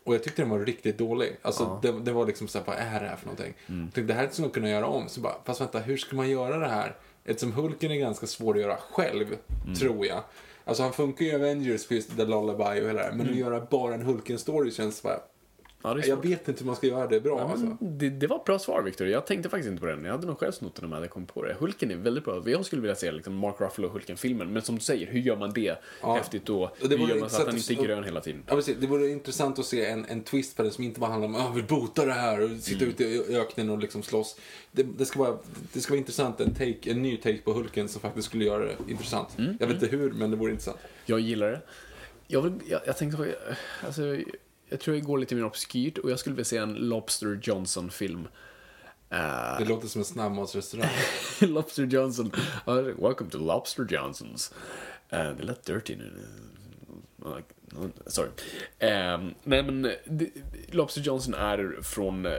[SPEAKER 1] Och jag tyckte den var riktigt dålig. Alltså det, det var liksom såhär, vad är det här för någonting? Jag tänkte, det här skulle man kunna göra om. Så bara, fast vänta, hur ska man göra det här? Eftersom Hulken är ganska svår att göra själv, tror jag. Alltså han funkar ju i Avengers, Fist, The Lullaby och hela det här. Men att göra bara en Hulken-story känns bara...
[SPEAKER 2] Ja, det
[SPEAKER 1] Jag vet inte hur man ska göra det bra
[SPEAKER 2] Ja,
[SPEAKER 1] alltså.
[SPEAKER 2] det, det var ett bra svar, Victor. Jag tänkte faktiskt inte på den. Jag hade nog själv snott den om jag hade kommit på det. Hulken är väldigt bra. Jag skulle vilja se liksom Mark Ruffalo och Hulken-filmen. Men som du säger, hur gör man det
[SPEAKER 1] Ja.
[SPEAKER 2] häftigt då?
[SPEAKER 1] Och det
[SPEAKER 2] Hur gör man så att han inte är grön hela tiden?
[SPEAKER 1] Ja, precis. Det vore intressant att se en, en twist på det som inte bara handlar om att jag vill bota det här och sitta ute i öknen och liksom slåss. Det, det, ska vara, det ska vara intressant, en, take, en ny take på Hulken som faktiskt skulle göra det intressant. Jag vet inte hur, men det vore intressant.
[SPEAKER 2] Jag gillar det. Jag, vill, jag, jag tänkte alltså, jag tror jag går lite mer obskyrt och jag skulle vilja se en Lobster Johnson-film. Eh,
[SPEAKER 1] Det låter som en snabbmatsrestaurang.
[SPEAKER 2] Lobster Johnson. Uh, welcome to Lobster Johnsons. Uh, det lät dirty nu. Uh, Sorry. Um, nej men, Lobster Johnson är från uh,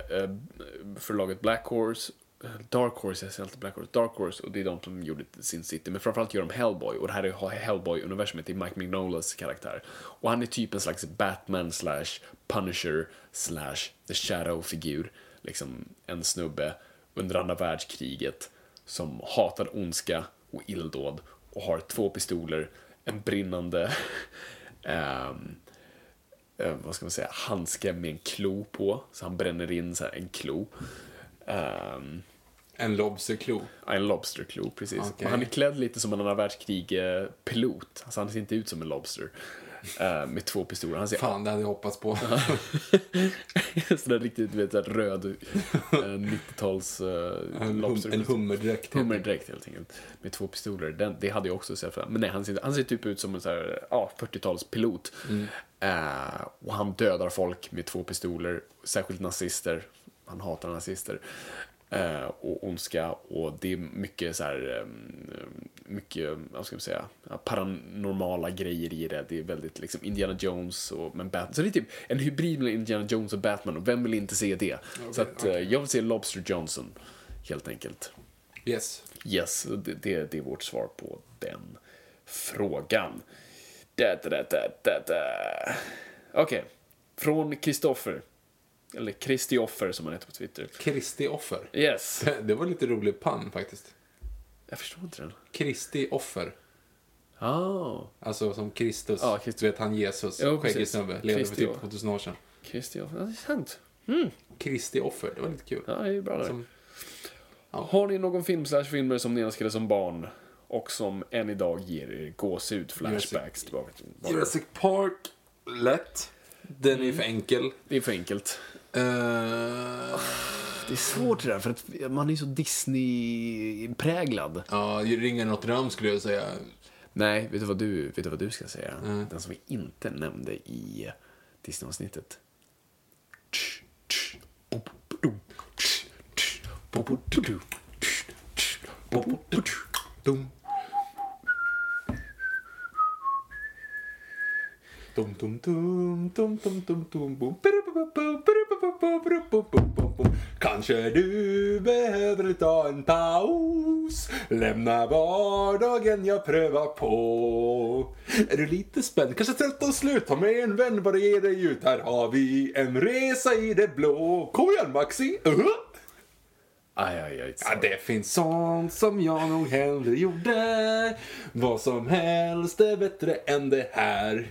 [SPEAKER 2] förlaget Black Horse. Eh, Dark Horse, jag säger alltid Black Horse. Dark Horse, och det är de som gjorde Sin City. Men framförallt gör de Hellboy. Och det här är Hellboy-universumet, det är Mike Mignolas karaktär. Och han är typ en slags Batman slash Punisher slash The Shadow-figur. Liksom en snubbe under andra världskriget som hatar ondska och illdåd och har två pistoler, en brinnande um, vad ska man säga, handske med en klo på, så han bränner in så här en klo. Ehm,
[SPEAKER 1] En lobsterklo.
[SPEAKER 2] Ja, En lobsterklo, precis. Och han är klädd lite som en andra världskrig-pilot. Alltså han ser inte ut som en lobster. Eh, med två pistoler. Han ser
[SPEAKER 1] Fan, det hade jag hoppats på.
[SPEAKER 2] sådär riktigt, vet, sådär röd eh, 90-tals uh,
[SPEAKER 1] En, hum, en hummerdräkt.
[SPEAKER 2] Hummerdräkt helt enkelt. Med två pistoler. Den, det hade jag också sett för. Men nej, han ser, han ser typ ut som en ja, 40-talspilot. Eh, och han dödar folk med två pistoler. Särskilt nazister. Han hatar nazister. Eh, och ondska. Och det är mycket så här, ehm, mycket, vad ska man säga, paranormala grejer i det. Det är väldigt liksom Indiana Jones och men Batman. Så det är typ en hybrid mellan Indiana Jones och Batman. Och vem vill inte se det? så att eh, jag vill se Lobster Johnson, helt enkelt.
[SPEAKER 1] Yes.
[SPEAKER 2] Yes, det, det, det är vårt svar på den frågan. Okej, från Kristoffer. Eller Kristioffer som han heter på Twitter.
[SPEAKER 1] Kristi offer.
[SPEAKER 2] Yes.
[SPEAKER 1] Det var lite rolig pann faktiskt.
[SPEAKER 2] Jag förstår inte den.
[SPEAKER 1] Kristi offer.
[SPEAKER 2] Ah,
[SPEAKER 1] Alltså som Kristus.
[SPEAKER 2] Ja, Kristus.
[SPEAKER 1] Du vet han Jesus,
[SPEAKER 2] Jo,
[SPEAKER 1] skäggig snubbe. Levde för
[SPEAKER 2] Kristi
[SPEAKER 1] typ 2000 år sedan.
[SPEAKER 2] Kristioffer. Ja, det är sant.
[SPEAKER 1] Kristi offer, det var lite kul.
[SPEAKER 2] Ja, det är bra där.
[SPEAKER 1] Som,
[SPEAKER 2] Har ni någon film slash filmer som ni älskade som barn och som än idag ger er gåshud, flashbacks tillbaka till barn?
[SPEAKER 1] Jurassic Park, lätt. Den
[SPEAKER 2] Mm.
[SPEAKER 1] är för enkel.
[SPEAKER 2] Det är för enkelt.
[SPEAKER 1] Eh,
[SPEAKER 2] Det är svårt det där, för att man är så Disney-präglad.
[SPEAKER 1] ja, Ringen Notre Dame skulle jag säga.
[SPEAKER 2] Nej, vet du vad du, vet du, vad du ska säga? Den som vi inte nämnde i Disney-avsnittet.
[SPEAKER 1] Dum. Dum, dum, dum, dum, dum, dum. Kanske du behöver ta en paus Lämna vardagen jag prövar på Är du lite spänd? Kanske trött och slut? Ta med en vän, bara ge dig ut Här har vi en resa i det blå Kom igen Maxi! Uh-huh.
[SPEAKER 2] Aj, aj, aj.
[SPEAKER 1] Ja, det finns sånt som jag nog hellre gjorde. Vad som helst är bättre än det här.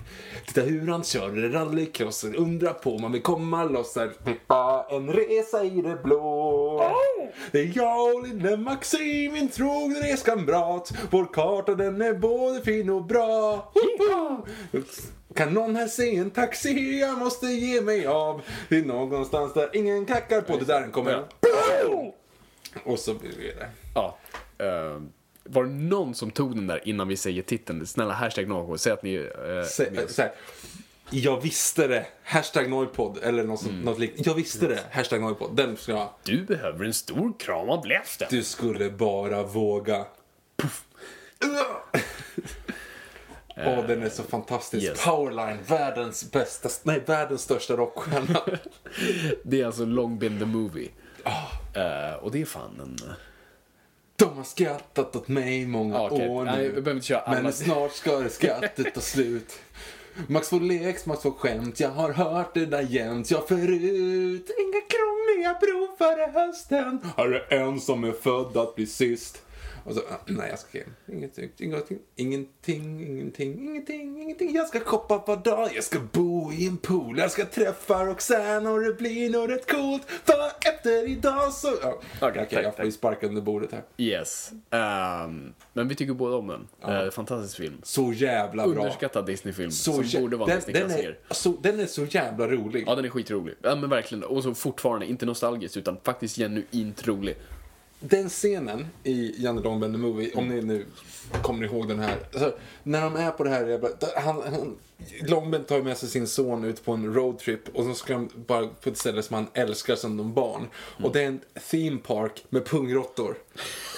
[SPEAKER 1] Titta hur han kör rallycross. Undra på om man vill komma loss här. Pippa en resa i det blå. Det är jag och lille Maxim, min trogne reskamrat. Vår karta den är både fin och bra. Kan någon här se en taxi? Jag måste ge mig av. Det är någonstans där ingen klackar på. Det där den kommer. Och så blir det.
[SPEAKER 2] Ja. eh, var det någon som tog den där innan vi säger titeln? Snälla, hashtag något. Säg att ni... Uh,
[SPEAKER 1] Sä- så här, jag visste det. Hashtag Noipod eller något, sånt- något liknande. Jag visste det. Hashtag Noipod. Den ska jag.
[SPEAKER 2] du behöver en stor kram av blästen.
[SPEAKER 1] Du skulle bara våga. Puff. Åh, den är så fantastisk.
[SPEAKER 2] yes.
[SPEAKER 1] Powerline, världens bästa, nej, världens största rockstjärna.
[SPEAKER 2] Det är alltså Long Been the Movie. Eh, och det är fan en...
[SPEAKER 1] De har skrattat åt mig i många
[SPEAKER 2] Ja, okej.
[SPEAKER 1] år
[SPEAKER 2] Nej,
[SPEAKER 1] nu.
[SPEAKER 2] alla.
[SPEAKER 1] Men snart ska det skrattet ta slut. Max får leks, Max får skämt. Jag har hört det där jämt, jag förut. Inga krångliga prov före hösten. Här är en som är född att bli sist. Och så, nej jag ska ingenting, ingenting, ingenting, ingenting, ingenting, ingenting. Jag ska shoppa på dag, jag ska bo i en pool, jag ska träffa Roxanne och det blir nog rätt coolt. För efter idag så... Ja, Okej,
[SPEAKER 2] tack,
[SPEAKER 1] jag får ju sparka under bordet här.
[SPEAKER 2] Yes. Ehm, men vi tycker båda om den. Eh, fantastisk film.
[SPEAKER 1] Så jävla bra.
[SPEAKER 2] Underskattad Disney-film
[SPEAKER 1] Så
[SPEAKER 2] som
[SPEAKER 1] jä-
[SPEAKER 2] borde vara en
[SPEAKER 1] den, den, är, så, den är så jävla rolig.
[SPEAKER 2] Ja, den är skitrolig. Ja, men verkligen. Och så fortfarande, inte nostalgisk, utan faktiskt genuint rolig.
[SPEAKER 1] Den scenen i Janne Långben the Movie, om ni nu kommer ihåg den här. Alltså, när de är på det här. Han, han, Långben tar med sig sin son ut på en roadtrip och så ska de bara på ett ställe som han älskar som de barn. Och det är en theme park med pungråttor.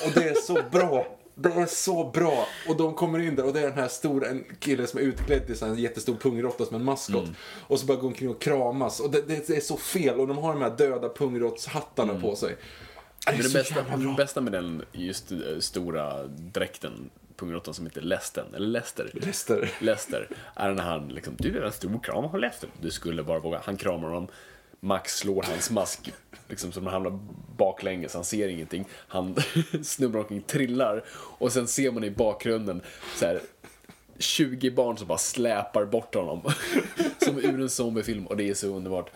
[SPEAKER 1] Och det är så bra. Det är så bra. Och de kommer in där och det är den här stora, en kille som är utklädd till en jättestor pungråtta som en maskot. Och så bara går omkring och kramas. Och det, det, det är så fel. Och de har de här döda pungrottshattarna på sig. Det
[SPEAKER 2] det
[SPEAKER 1] så
[SPEAKER 2] bästa, det bästa med den just eh, stora dräkten, pungråttan som heter Lesten, eller Lester.
[SPEAKER 1] Lester.
[SPEAKER 2] Lester, är när han liksom, du är en stor kram av Lester. Du skulle bara våga. Han kramar honom. Max slår hans mask, liksom som han hamnar baklänges, han ser ingenting. Han snubblar omkring, trillar och sen ser man i bakgrunden så här 20 barn som bara släpar bort honom. Som ur en zombiefilm och det är så underbart.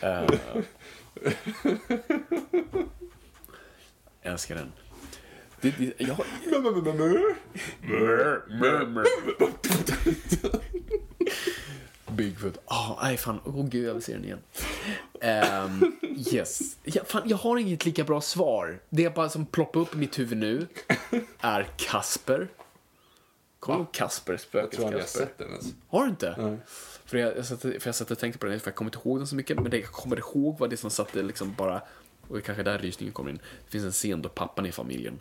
[SPEAKER 2] Eh, jag älskar den. Det, det, jag, Bigfoot. Ah, nej fan. Åh oh, gud, jag vill se den igen. Ehm, yes. Ja, fan, jag har inget lika bra svar. Det bara som ploppar upp i mitt huvud nu är Kasper. Kommer du ihåg Kasper?
[SPEAKER 1] Jag
[SPEAKER 2] Spöket
[SPEAKER 1] tror aldrig jag sett den ens.
[SPEAKER 2] Har du inte? För jag, jag, satt, för jag satt och tänkte på den, för jag kommer inte ihåg den så mycket, men det jag kommer ihåg var det som satte liksom bara, och det kanske där rysningen kommer in. Det finns en scen då pappan i familjen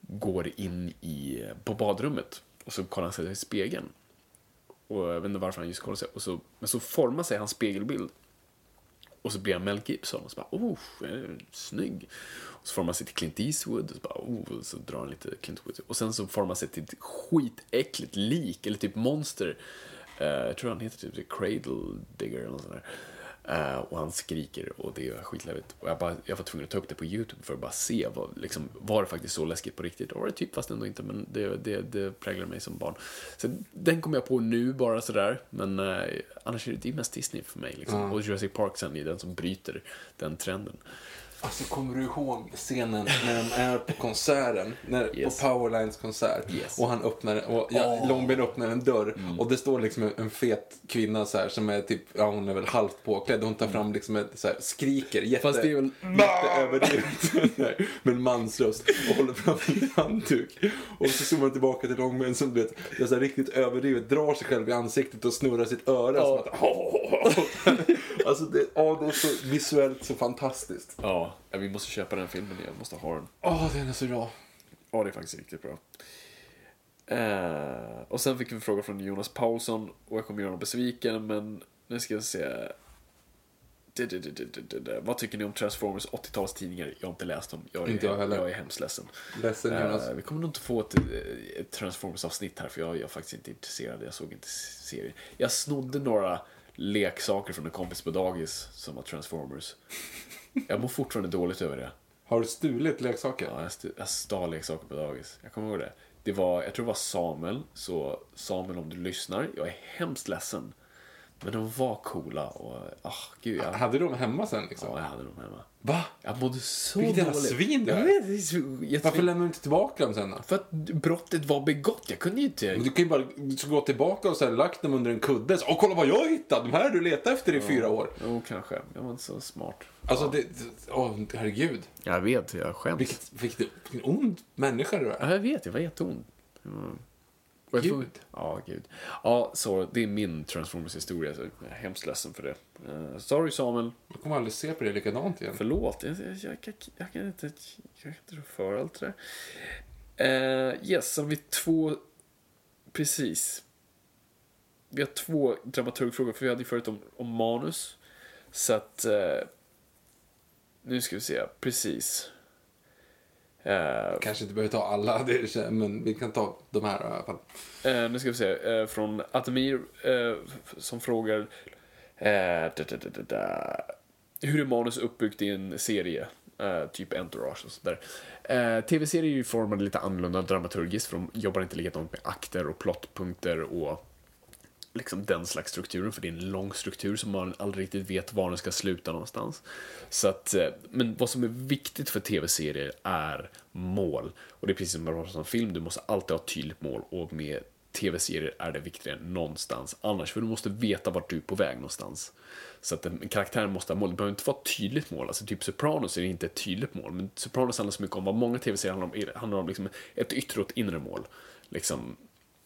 [SPEAKER 2] går in i, på badrummet och så kollar han sig i spegeln. Och jag vet inte varför han just kollar sig, och så, men så formar sig hans spegelbild. Och så blir han Mel Gibson och så bara, oh, snygg. Och så formar han sig till Clint Eastwood och så bara, oh, och så drar han lite Clint Eastwood. Och sen så formar han sig till ett skitäckligt lik, eller typ monster. Uh, jag tror han heter typ The Cradle Digger eller något sånt där. Eh, och han skriker och det är skitläbbigt. Och jag, bara, jag var tvungen att ta upp det på YouTube för att bara se, vad, liksom, var det faktiskt så läskigt på riktigt? Och var det typ, fast ändå inte, men det, det, det präglar mig som barn. Så den kommer jag på nu bara sådär, men eh, annars är det, det är mest Disney för mig. Liksom. Och Jurassic Park sen är den som bryter den trenden.
[SPEAKER 1] Alltså kommer du ihåg scenen när de är på konserten? När,
[SPEAKER 2] Yes.
[SPEAKER 1] På Powerlines konsert.
[SPEAKER 2] Yes.
[SPEAKER 1] Och han öppnar, och ja, Långben öppnar en dörr. Och det står liksom en, en fet kvinna så här som är typ, ja hon är väl halvt påklädd. Hon tar fram liksom ett så här, skriker jätte,
[SPEAKER 2] Fast det är väl-
[SPEAKER 1] jätteöverdrivet. med en mansröst. Och håller fram en handduk. Och så zoomar man tillbaka till Långben som du vet, det är så här riktigt överdrivet. Drar sig själv i ansiktet och snurrar sitt öra. Som att, alltså det, ja, det är så visuellt så fantastiskt.
[SPEAKER 2] Ja, vi måste köpa den filmen, jag måste ha den.
[SPEAKER 1] Åh, den är så bra.
[SPEAKER 2] Ja, det är faktiskt riktigt bra. Eh, och sen fick vi en fråga från Jonas Paulsson och jag kommer göra honom besviken, men nu ska jag se. Det, det, det. Vad tycker ni om Transformers 80-talstidningar? Jag har inte läst dem. Jag är,
[SPEAKER 1] Inte jag heller.
[SPEAKER 2] jag är hemskt ledsen.
[SPEAKER 1] Ledsen,
[SPEAKER 2] Eh,
[SPEAKER 1] Jonas.
[SPEAKER 2] vi kommer nog inte få ett, ett Transformers-avsnitt här för jag, jag är faktiskt inte intresserad. Jag såg inte serien. Jag snodde några leksaker från en kompis på dagis som var Transformers. Jag mår fortfarande dåligt över det.
[SPEAKER 1] Har du stulit leksaker?
[SPEAKER 2] Ja, jag, st- jag stal leksaker på dagis. Jag kommer ihåg det. Det var, jag tror det var Samuel. Så Samuel om du lyssnar, jag är hemskt ledsen. Men de var coola och, ah, gud jag,
[SPEAKER 1] Hade du dem hemma sen liksom?
[SPEAKER 2] ja, jag hade dem hemma.
[SPEAKER 1] Va?
[SPEAKER 2] Jag mådde så
[SPEAKER 1] Vilket jävla
[SPEAKER 2] dåligt.
[SPEAKER 1] svin du
[SPEAKER 2] Jag
[SPEAKER 1] är.
[SPEAKER 2] vet, det är så jättesvin.
[SPEAKER 1] Varför lämnade du inte tillbaka dem sen då?
[SPEAKER 2] För att brottet var begått. Jag kunde ju inte...
[SPEAKER 1] Men du kan ju bara gå tillbaka och så här, lagt dem under en kudde. Åh, kolla vad jag hittade! De här har du letat efter i fyra år.
[SPEAKER 2] Jo, kanske. Jag var inte så smart.
[SPEAKER 1] Alltså, det, det, åh, herregud.
[SPEAKER 2] Jag vet, jag skäms.
[SPEAKER 1] Vilket, vilket, vilken ond människa du är.
[SPEAKER 2] Ja, jag vet, jag var jätteont. Mm. Och jag
[SPEAKER 1] Gud.
[SPEAKER 2] Ja, gud. Ja, så det är min Transformers-historia. Så jag är hemskt ledsen för det. Eh, sorry Samuel.
[SPEAKER 1] Jag kommer aldrig se på det likadant igen.
[SPEAKER 2] Förlåt. Jag, jag, jag, kan, jag kan inte... Jag kan inte rå för allt det där. Uh, yes, så har vi två... Precis. Vi har två dramaturgfrågor, för vi hade ju förut om, om manus. Så att... eh, nu ska vi se. Precis. Eh,
[SPEAKER 1] Kanske inte behöver ta alla, det men vi kan ta de här i alla fall.
[SPEAKER 2] Eh, nu ska vi se. Eh, från Atemir som frågar da, da, da. Hur är manus uppbyggt i en serie? Typ Entourage och sådär. Tv-serier är ju formade lite annorlunda dramaturgiskt för de jobbar inte likadant med akter och plottpunkter och liksom den slags strukturen, för det är en lång struktur som man aldrig riktigt vet var den ska sluta någonstans. Så att, eh, men vad som är viktigt för tv-serier är mål. Och det är precis som med en film, du måste alltid ha ett tydligt mål och med tv-serier är det viktigare än någonstans annars, för du måste veta vart du är på väg någonstans. Så att en karaktär måste ha mål, det behöver inte vara ett tydligt mål, alltså typ Sopranos är det inte ett tydligt mål, men Sopranos handlar så mycket om vad många tv-serier handlar om, handlar om liksom ett yttre och ett inre mål. Liksom,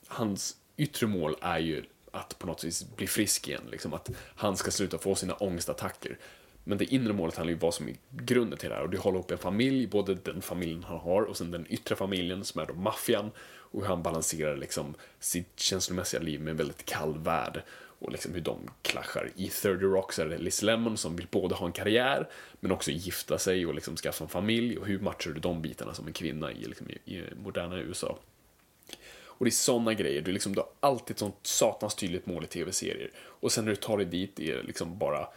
[SPEAKER 2] hans yttre mål är ju att på något vis bli frisk igen, liksom att han ska sluta få sina ångestattacker. Men det inre målet handlar ju om vad som är grunden till det här och det håller upp en familj, både den familjen han har och sen den yttre familjen som är då maffian och hur han balanserar liksom sitt känslomässiga liv med en väldigt kall värld och liksom hur de klaschar. I 30 Rock så är det Liz Lemon som vill både ha en karriär men också gifta sig och liksom skaffa en familj och hur matchar du de bitarna som en kvinna i, liksom, i, i moderna USA. Och det är såna grejer, du, liksom, du har alltid ett sånt satans tydligt mål i tv-serier. Och sen när du tar dig dit är det liksom bara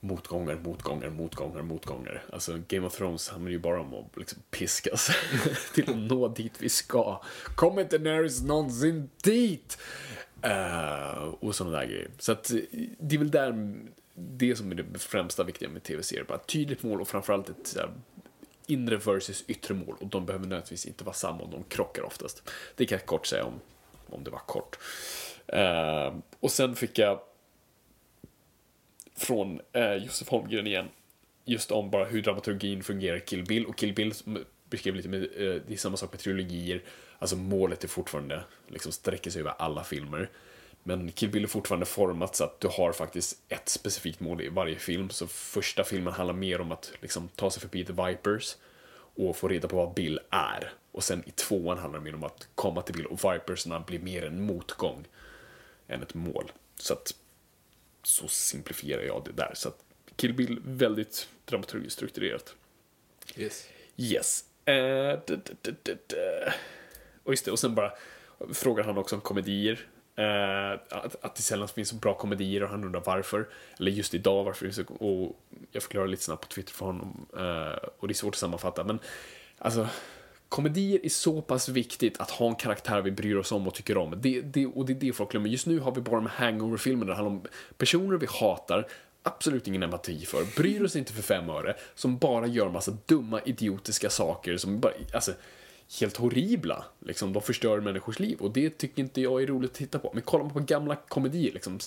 [SPEAKER 2] motgångar, motgångar, motgångar, motgångar. Alltså Game of Thrones handlar ju bara om att liksom piskas till att nå dit vi ska. Kommer inte Nerys någonsin dit? Uh, och sådana där grejer. Så att det är väl där det som är det främsta viktiga med tv-serier. Bara ett tydligt mål och framförallt ett så här, inre versus yttre mål och de behöver nödvändigtvis inte vara samma och de krockar oftast. Det kan jag kort säga om, om det var kort. Uh, och sen fick jag från uh, Josef Holmgren igen, just om bara hur dramaturgin fungerar i Kill Bill och Kill Bill beskrev lite med, uh, det är samma sak med trilogier, alltså målet är fortfarande, liksom sträcker sig över alla filmer. Men Kill Bill är fortfarande format så att du har faktiskt ett specifikt mål i varje film. Så första filmen handlar mer om att liksom, ta sig förbi The Vipers och få reda på vad Bill är. Och sen i tvåan handlar det mer om att komma till Bill och Vipersna blir mer en motgång än ett mål. Så att så simplifierar jag det där. Så att Kill Bill väldigt dramaturgiskt strukturerat.
[SPEAKER 1] Yes.
[SPEAKER 2] Yes. Uh, och just det, och sen bara frågar han också om komedier. Eh, att, att det sällan finns så bra komedier och han undrar varför. Eller just idag varför det är så, och jag förklarar lite snabbt på Twitter för honom. Eh, och det är svårt att sammanfatta men alltså Komedier är så pass viktigt att ha en karaktär vi bryr oss om och tycker om. Det, det, och det är det folk glömmer. Just nu har vi bara de hangover-filmerna där det handlar om personer vi hatar, absolut ingen empati för, bryr oss inte för fem öre, som bara gör massa dumma, idiotiska saker som bara, alltså, helt horribla. Liksom, de förstör människors liv och det tycker inte jag är roligt att titta på. Men kollar man på gamla komedier, liksom,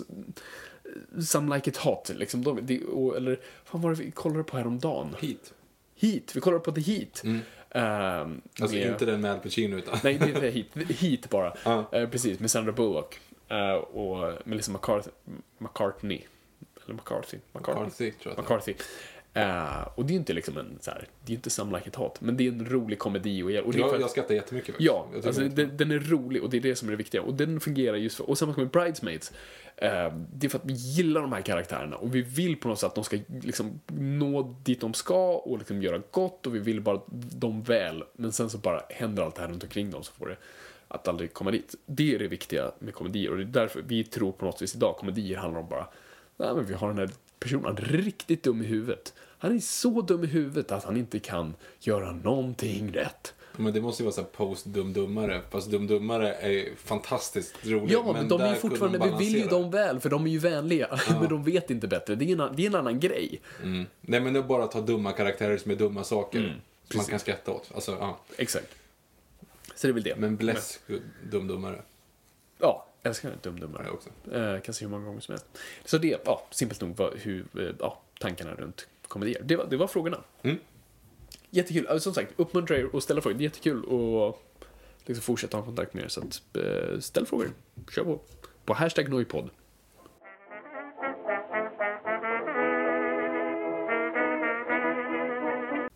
[SPEAKER 2] Some Like It Hot, liksom, de, det, och, eller vad var det vi kollade på häromdagen?
[SPEAKER 1] Heat.
[SPEAKER 2] Heat, vi kollade på The Heat.
[SPEAKER 1] Mm.
[SPEAKER 2] Ehm,
[SPEAKER 1] Alltså
[SPEAKER 2] med-
[SPEAKER 1] inte den med Al Pacino utan.
[SPEAKER 2] Nej, det är Heat, Heat bara.
[SPEAKER 1] Ja.
[SPEAKER 2] Eh, precis, med Sandra Bullock. Eh, och Melissa McCarthy, McCartney. Eller McCarthy. McCarthy.
[SPEAKER 1] McCarthy tror jag.
[SPEAKER 2] McCarthy. Eh, och det är inte liksom en så här, det är inte Some Like It Hot, men det är en rolig komedi. Och, och
[SPEAKER 1] det Jag, jag skrattar jättemycket faktiskt.
[SPEAKER 2] Ja, alltså, den, den är rolig och det är det som är det viktiga. Och den fungerar just för, och samma sak med Bridesmaids. Eh, det är för att vi gillar de här karaktärerna och vi vill på något sätt att de ska liksom nå dit de ska och liksom göra gott och vi vill bara dem väl. Men sen så bara händer allt det här runt omkring dem så får det att aldrig komma dit. Det är det viktiga med komedier och det är därför vi tror på något vis idag komedier handlar om bara, nej men vi har den här person. Han är riktigt dum i huvudet. Han är så dum i huvudet att han inte kan göra någonting rätt.
[SPEAKER 1] Men det måste ju vara så post-dum-dummare. Fast dum-dummare är fantastiskt roligt.
[SPEAKER 2] Ja, men, de är fortfarande, vi vill ju dem väl, för de är ju vänliga. Men de vet inte bättre. Det är en, det är en annan grej.
[SPEAKER 1] Mm. Nej, men det är bara att ta dumma karaktärer som är dumma saker. som man kan skratta åt. Alltså, ja.
[SPEAKER 2] Exakt. Så det är väl det.
[SPEAKER 1] Men Bless, dum-dummare.
[SPEAKER 2] Ja, älskar den dumdummare.
[SPEAKER 1] Jag också.
[SPEAKER 2] Eh, kan se hur många gånger som helst. Så det, ja, simpelt nog var hur, eh, ja, tankarna runt komedier. Det var, det var frågorna.
[SPEAKER 1] Mm.
[SPEAKER 2] Jättekul. Alltså, som sagt, uppmuntra er att ställa frågor. Det är jättekul att liksom fortsätta ha kontakt med er. Så att, eh, ställ frågor. Kör på. På hashtag Noipod.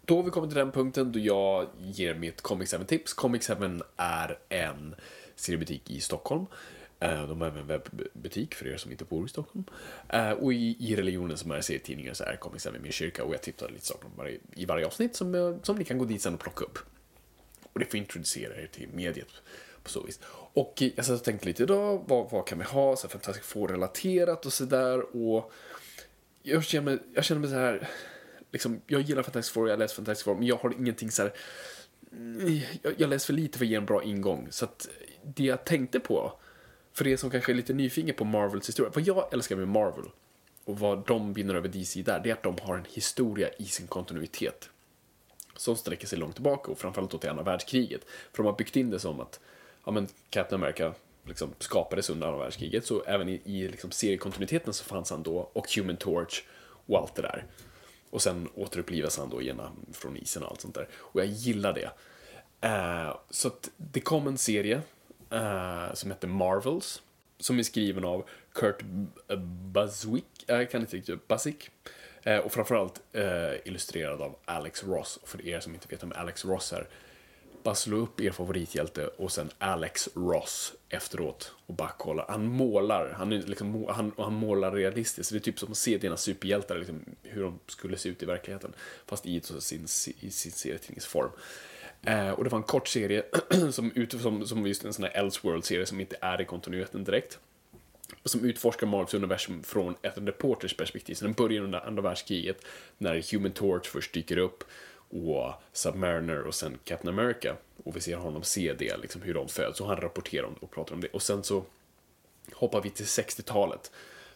[SPEAKER 2] Då har vi kommit till den punkten då jag ger mitt Comic 7-tips. Comic 7 är en seriebutik i Stockholm. Eh, de har även en webbutik för er som inte bor i Stockholm. Eh, och i, i religionen som är serietidningar så är kompisar med min kyrka och jag tipsar lite saker om varje, i varje avsnitt som, eh, som ni kan gå dit sen och plocka upp. Och det får introducera er till mediet på så vis. Och jag satt och tänkte lite idag, vad, vad kan vi ha så här Fantastic Four-relaterat och sådär. Och jag känner mig, jag känner mig så här, liksom, jag gillar Fantastic Four, jag läser Fantastic Four, men jag har ingenting så här, jag, jag läser för lite för att ge en bra ingång. Så att det jag tänkte på, för er som kanske är lite nyfiken på Marvels historia, vad jag älskar med Marvel och vad de vinner över DC där, det är att de har en historia i sin kontinuitet som sträcker sig långt tillbaka och framförallt då till andra världskriget. För de har byggt in det som att ja, men Captain America liksom skapades under andra världskriget, så även i, i liksom seriekontinuiteten så fanns han då, och Human Torch och allt det där. Och sen återupplivas han då igen från isen och allt sånt där. Och jag gillar det. Uh, så att det kom en serie uh, som heter Marvels, som är skriven av Kurt B- jag eh, kan inte riktigt, Busick. Och framförallt eh, illustrerad av Alex Ross. Och för er som inte vet vem Alex Ross är, bara slå upp er favorithjälte och sen Alex Ross efteråt och bara kolla. Han målar, han, är liksom, han, han målar realistiskt. Så det är typ som att se dina superhjältar, liksom, hur de skulle se ut i verkligheten. Fast i så sin, i sin serietidningsform. Eh, och det var en kort serie som, ut, som, som just en sån här Elseworld-serie som inte är i kontinuiteten direkt. Som utforskar Marvels universum från ett reporters perspektiv. Så den börjar under andra världskriget när Human Torch först dyker upp och Submariner och sen Captain America. Och vi ser honom se det, liksom hur de föds. Och han rapporterar om det och pratar om det. Och sen så hoppar vi till 60-talet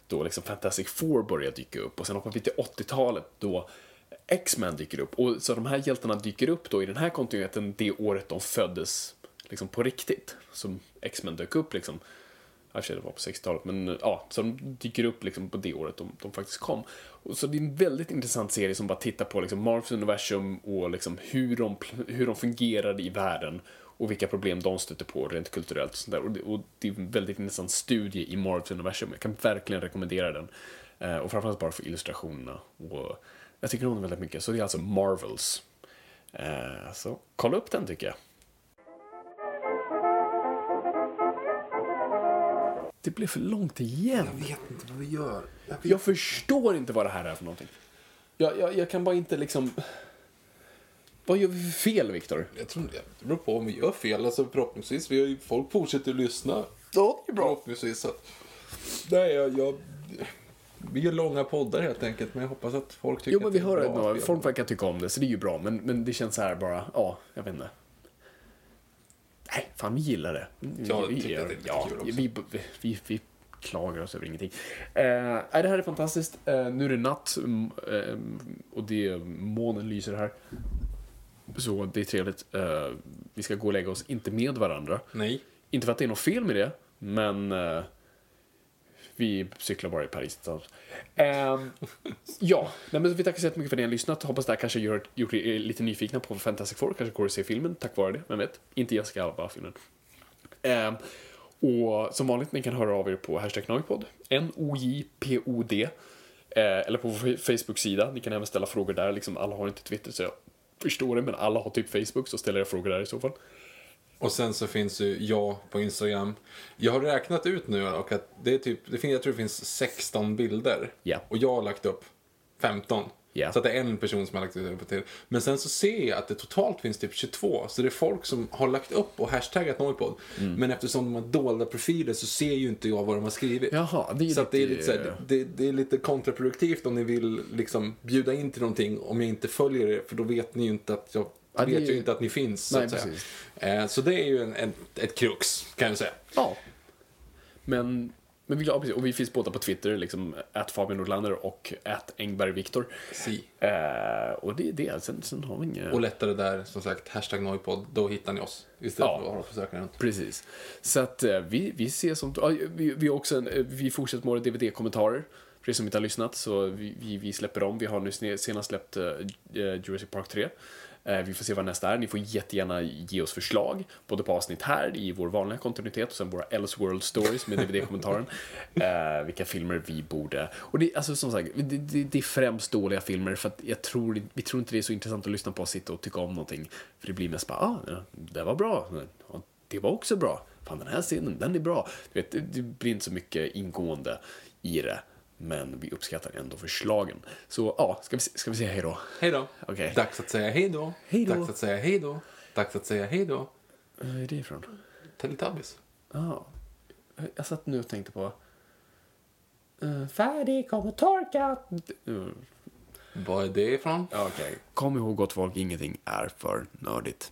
[SPEAKER 2] då liksom Fantastic Four börjar dyka upp. Och sen hoppar vi till 80-talet då X-Men dyker upp. Och så de här hjältarna dyker upp då i den här kontinuiteten det året de föddes liksom på riktigt. Som X-Men dök upp liksom. Jag det var på 60-talet, men ja, så de dyker upp liksom på det året de, de faktiskt kom. Och så det är en väldigt intressant serie som bara tittar på liksom Marvels universum och liksom hur, de, hur de fungerade i världen och vilka problem de stöter på rent kulturellt och sånt där. Och det, och det är en väldigt intressant studie i Marvels universum. Jag kan verkligen rekommendera den. Eh, och framförallt bara för illustrationerna. Och jag tycker om den väldigt mycket. Så det är alltså Marvels. Eh, så kolla upp den tycker jag. Det blev för långt igen.
[SPEAKER 1] Jag vet inte vad vi gör. Jag.
[SPEAKER 2] Jag förstår inte vad det här är för någonting. Jag, jag, jag kan bara inte liksom... Vad gör vi för fel, Viktor?
[SPEAKER 1] Jag tror inte det beror på om vi gör fel. Alltså, förhoppningsvis. Vi har ju, folk fortsätter att lyssna.
[SPEAKER 2] Ja, det är
[SPEAKER 1] Förhoppningsvis. Så att, nej, jag, jag, vi gör långa poddar helt enkelt. Men jag hoppas att folk tycker
[SPEAKER 2] Jo, men
[SPEAKER 1] att
[SPEAKER 2] vi
[SPEAKER 1] det är
[SPEAKER 2] hör
[SPEAKER 1] bra att vi gör
[SPEAKER 2] Folk verkar tycka om det, så det är ju bra. Men, men det känns så här bara, ja, jag vet inte. Nej, fan vi gillar det. Vi,
[SPEAKER 1] Jag
[SPEAKER 2] vi,
[SPEAKER 1] tycker att det är
[SPEAKER 2] ja,
[SPEAKER 1] kul också.
[SPEAKER 2] vi, vi, vi klagar oss över ingenting. Eh, det här är fantastiskt. Eh, nu är det natt mm, eh, och det, månen lyser här. Så det är trevligt. Eh, vi ska gå och lägga oss, inte med varandra.
[SPEAKER 1] Nej.
[SPEAKER 2] Inte för att det är något fel med det, men eh, vi cyklar bara i Paris tillsammans. Um, ja, nej, men vi tackar så jättemycket för att ni har lyssnat. Hoppas det här kanske gör, gjort er lite nyfikna på Fantastic Four. Kanske går att se filmen tack vare det, vem vet? Inte Jessica Alba-filmen. Um, ehm, och som vanligt, ni kan höra av er på hashtag Noipod, N-O-J-P-O-D. Eh, eller på vår Facebook-sida. Ni kan även ställa frågor där. Liksom, alla har inte Twitter, så jag förstår det, men alla har typ Facebook, så ställer jag frågor där i så fall.
[SPEAKER 1] Och sen så finns ju jag på Instagram. Jag har räknat ut nu och att det är typ, det finns, jag tror det finns 16 bilder.
[SPEAKER 2] Ja.
[SPEAKER 1] Och jag har lagt upp 15.
[SPEAKER 2] Ja.
[SPEAKER 1] Så att det är en person som har lagt på Twitter. Men sen så ser jag att det totalt finns typ 22. Så det är folk som har lagt upp och hashtaggat Noipod.
[SPEAKER 2] Mm.
[SPEAKER 1] Men eftersom de har dolda profiler så ser ju inte jag vad de har skrivit.
[SPEAKER 2] Jaha, det är
[SPEAKER 1] så att det, är
[SPEAKER 2] lite-
[SPEAKER 1] lite här, det, det är lite kontraproduktivt om ni vill liksom bjuda in till någonting om jag inte följer det. För då vet ni ju inte att jag
[SPEAKER 2] Ja, det
[SPEAKER 1] vet ju inte att ni finns. Så,
[SPEAKER 2] Nej,
[SPEAKER 1] att säga. Eh, så det är ju en, en, ett krux kan jag säga.
[SPEAKER 2] Ja. Men, men vi, ja, precis. Och vi finns båda på Twitter, liksom att Fabian Nordlander och att Engberg Viktor.
[SPEAKER 1] Si.
[SPEAKER 2] Eh, och det är det. Sen, sen har vi inga...
[SPEAKER 1] Och lättare där, som sagt, hashtag Noipod. Då hittar ni oss. Istället
[SPEAKER 2] Ja.
[SPEAKER 1] för att hålla på och söka runt.
[SPEAKER 2] Precis. Så att eh, vi, vi ses som... ja, Vi, vi, också en, eh, vi fortsätter med våra DVD-kommentarer. För er som inte har lyssnat så vi, vi, vi släpper dem. Vi har nu senast släppt uh, Jurassic Park 3. Eh, vi får se vad nästa är. Ni får jättegärna ge oss förslag. Både på avsnitt här i vår vanliga kontinuitet och sen våra Elseworld Stories med DVD-kommentaren. eh, vilka filmer vi borde... Och det, alltså, som sagt, det, det, det är främst dåliga filmer för att jag tror, vi tror inte det är så intressant att lyssna på och sitta och tycka om någonting. För det blir mest bara, ah, ja, det var bra. Det var också bra. Fan, den här scenen, den är bra. Du vet, det, det blir inte så mycket ingående i det. Men vi uppskattar ändå förslagen. Så ja, ska vi, ska vi säga hej då?
[SPEAKER 1] Hej då.
[SPEAKER 2] Okej.
[SPEAKER 1] Dags att säga hej då.
[SPEAKER 2] Hej då.
[SPEAKER 1] Dags att säga hej då. Dags att säga hej då.
[SPEAKER 2] Vad är det ifrån?
[SPEAKER 1] Teletubbies.
[SPEAKER 2] Ja. Jag satt nu och tänkte på... Uh, färdig, kommer torkat. Uh,
[SPEAKER 1] Vad är det ifrån?
[SPEAKER 2] Okej. Kom ihåg gott folk, ingenting är för nördigt.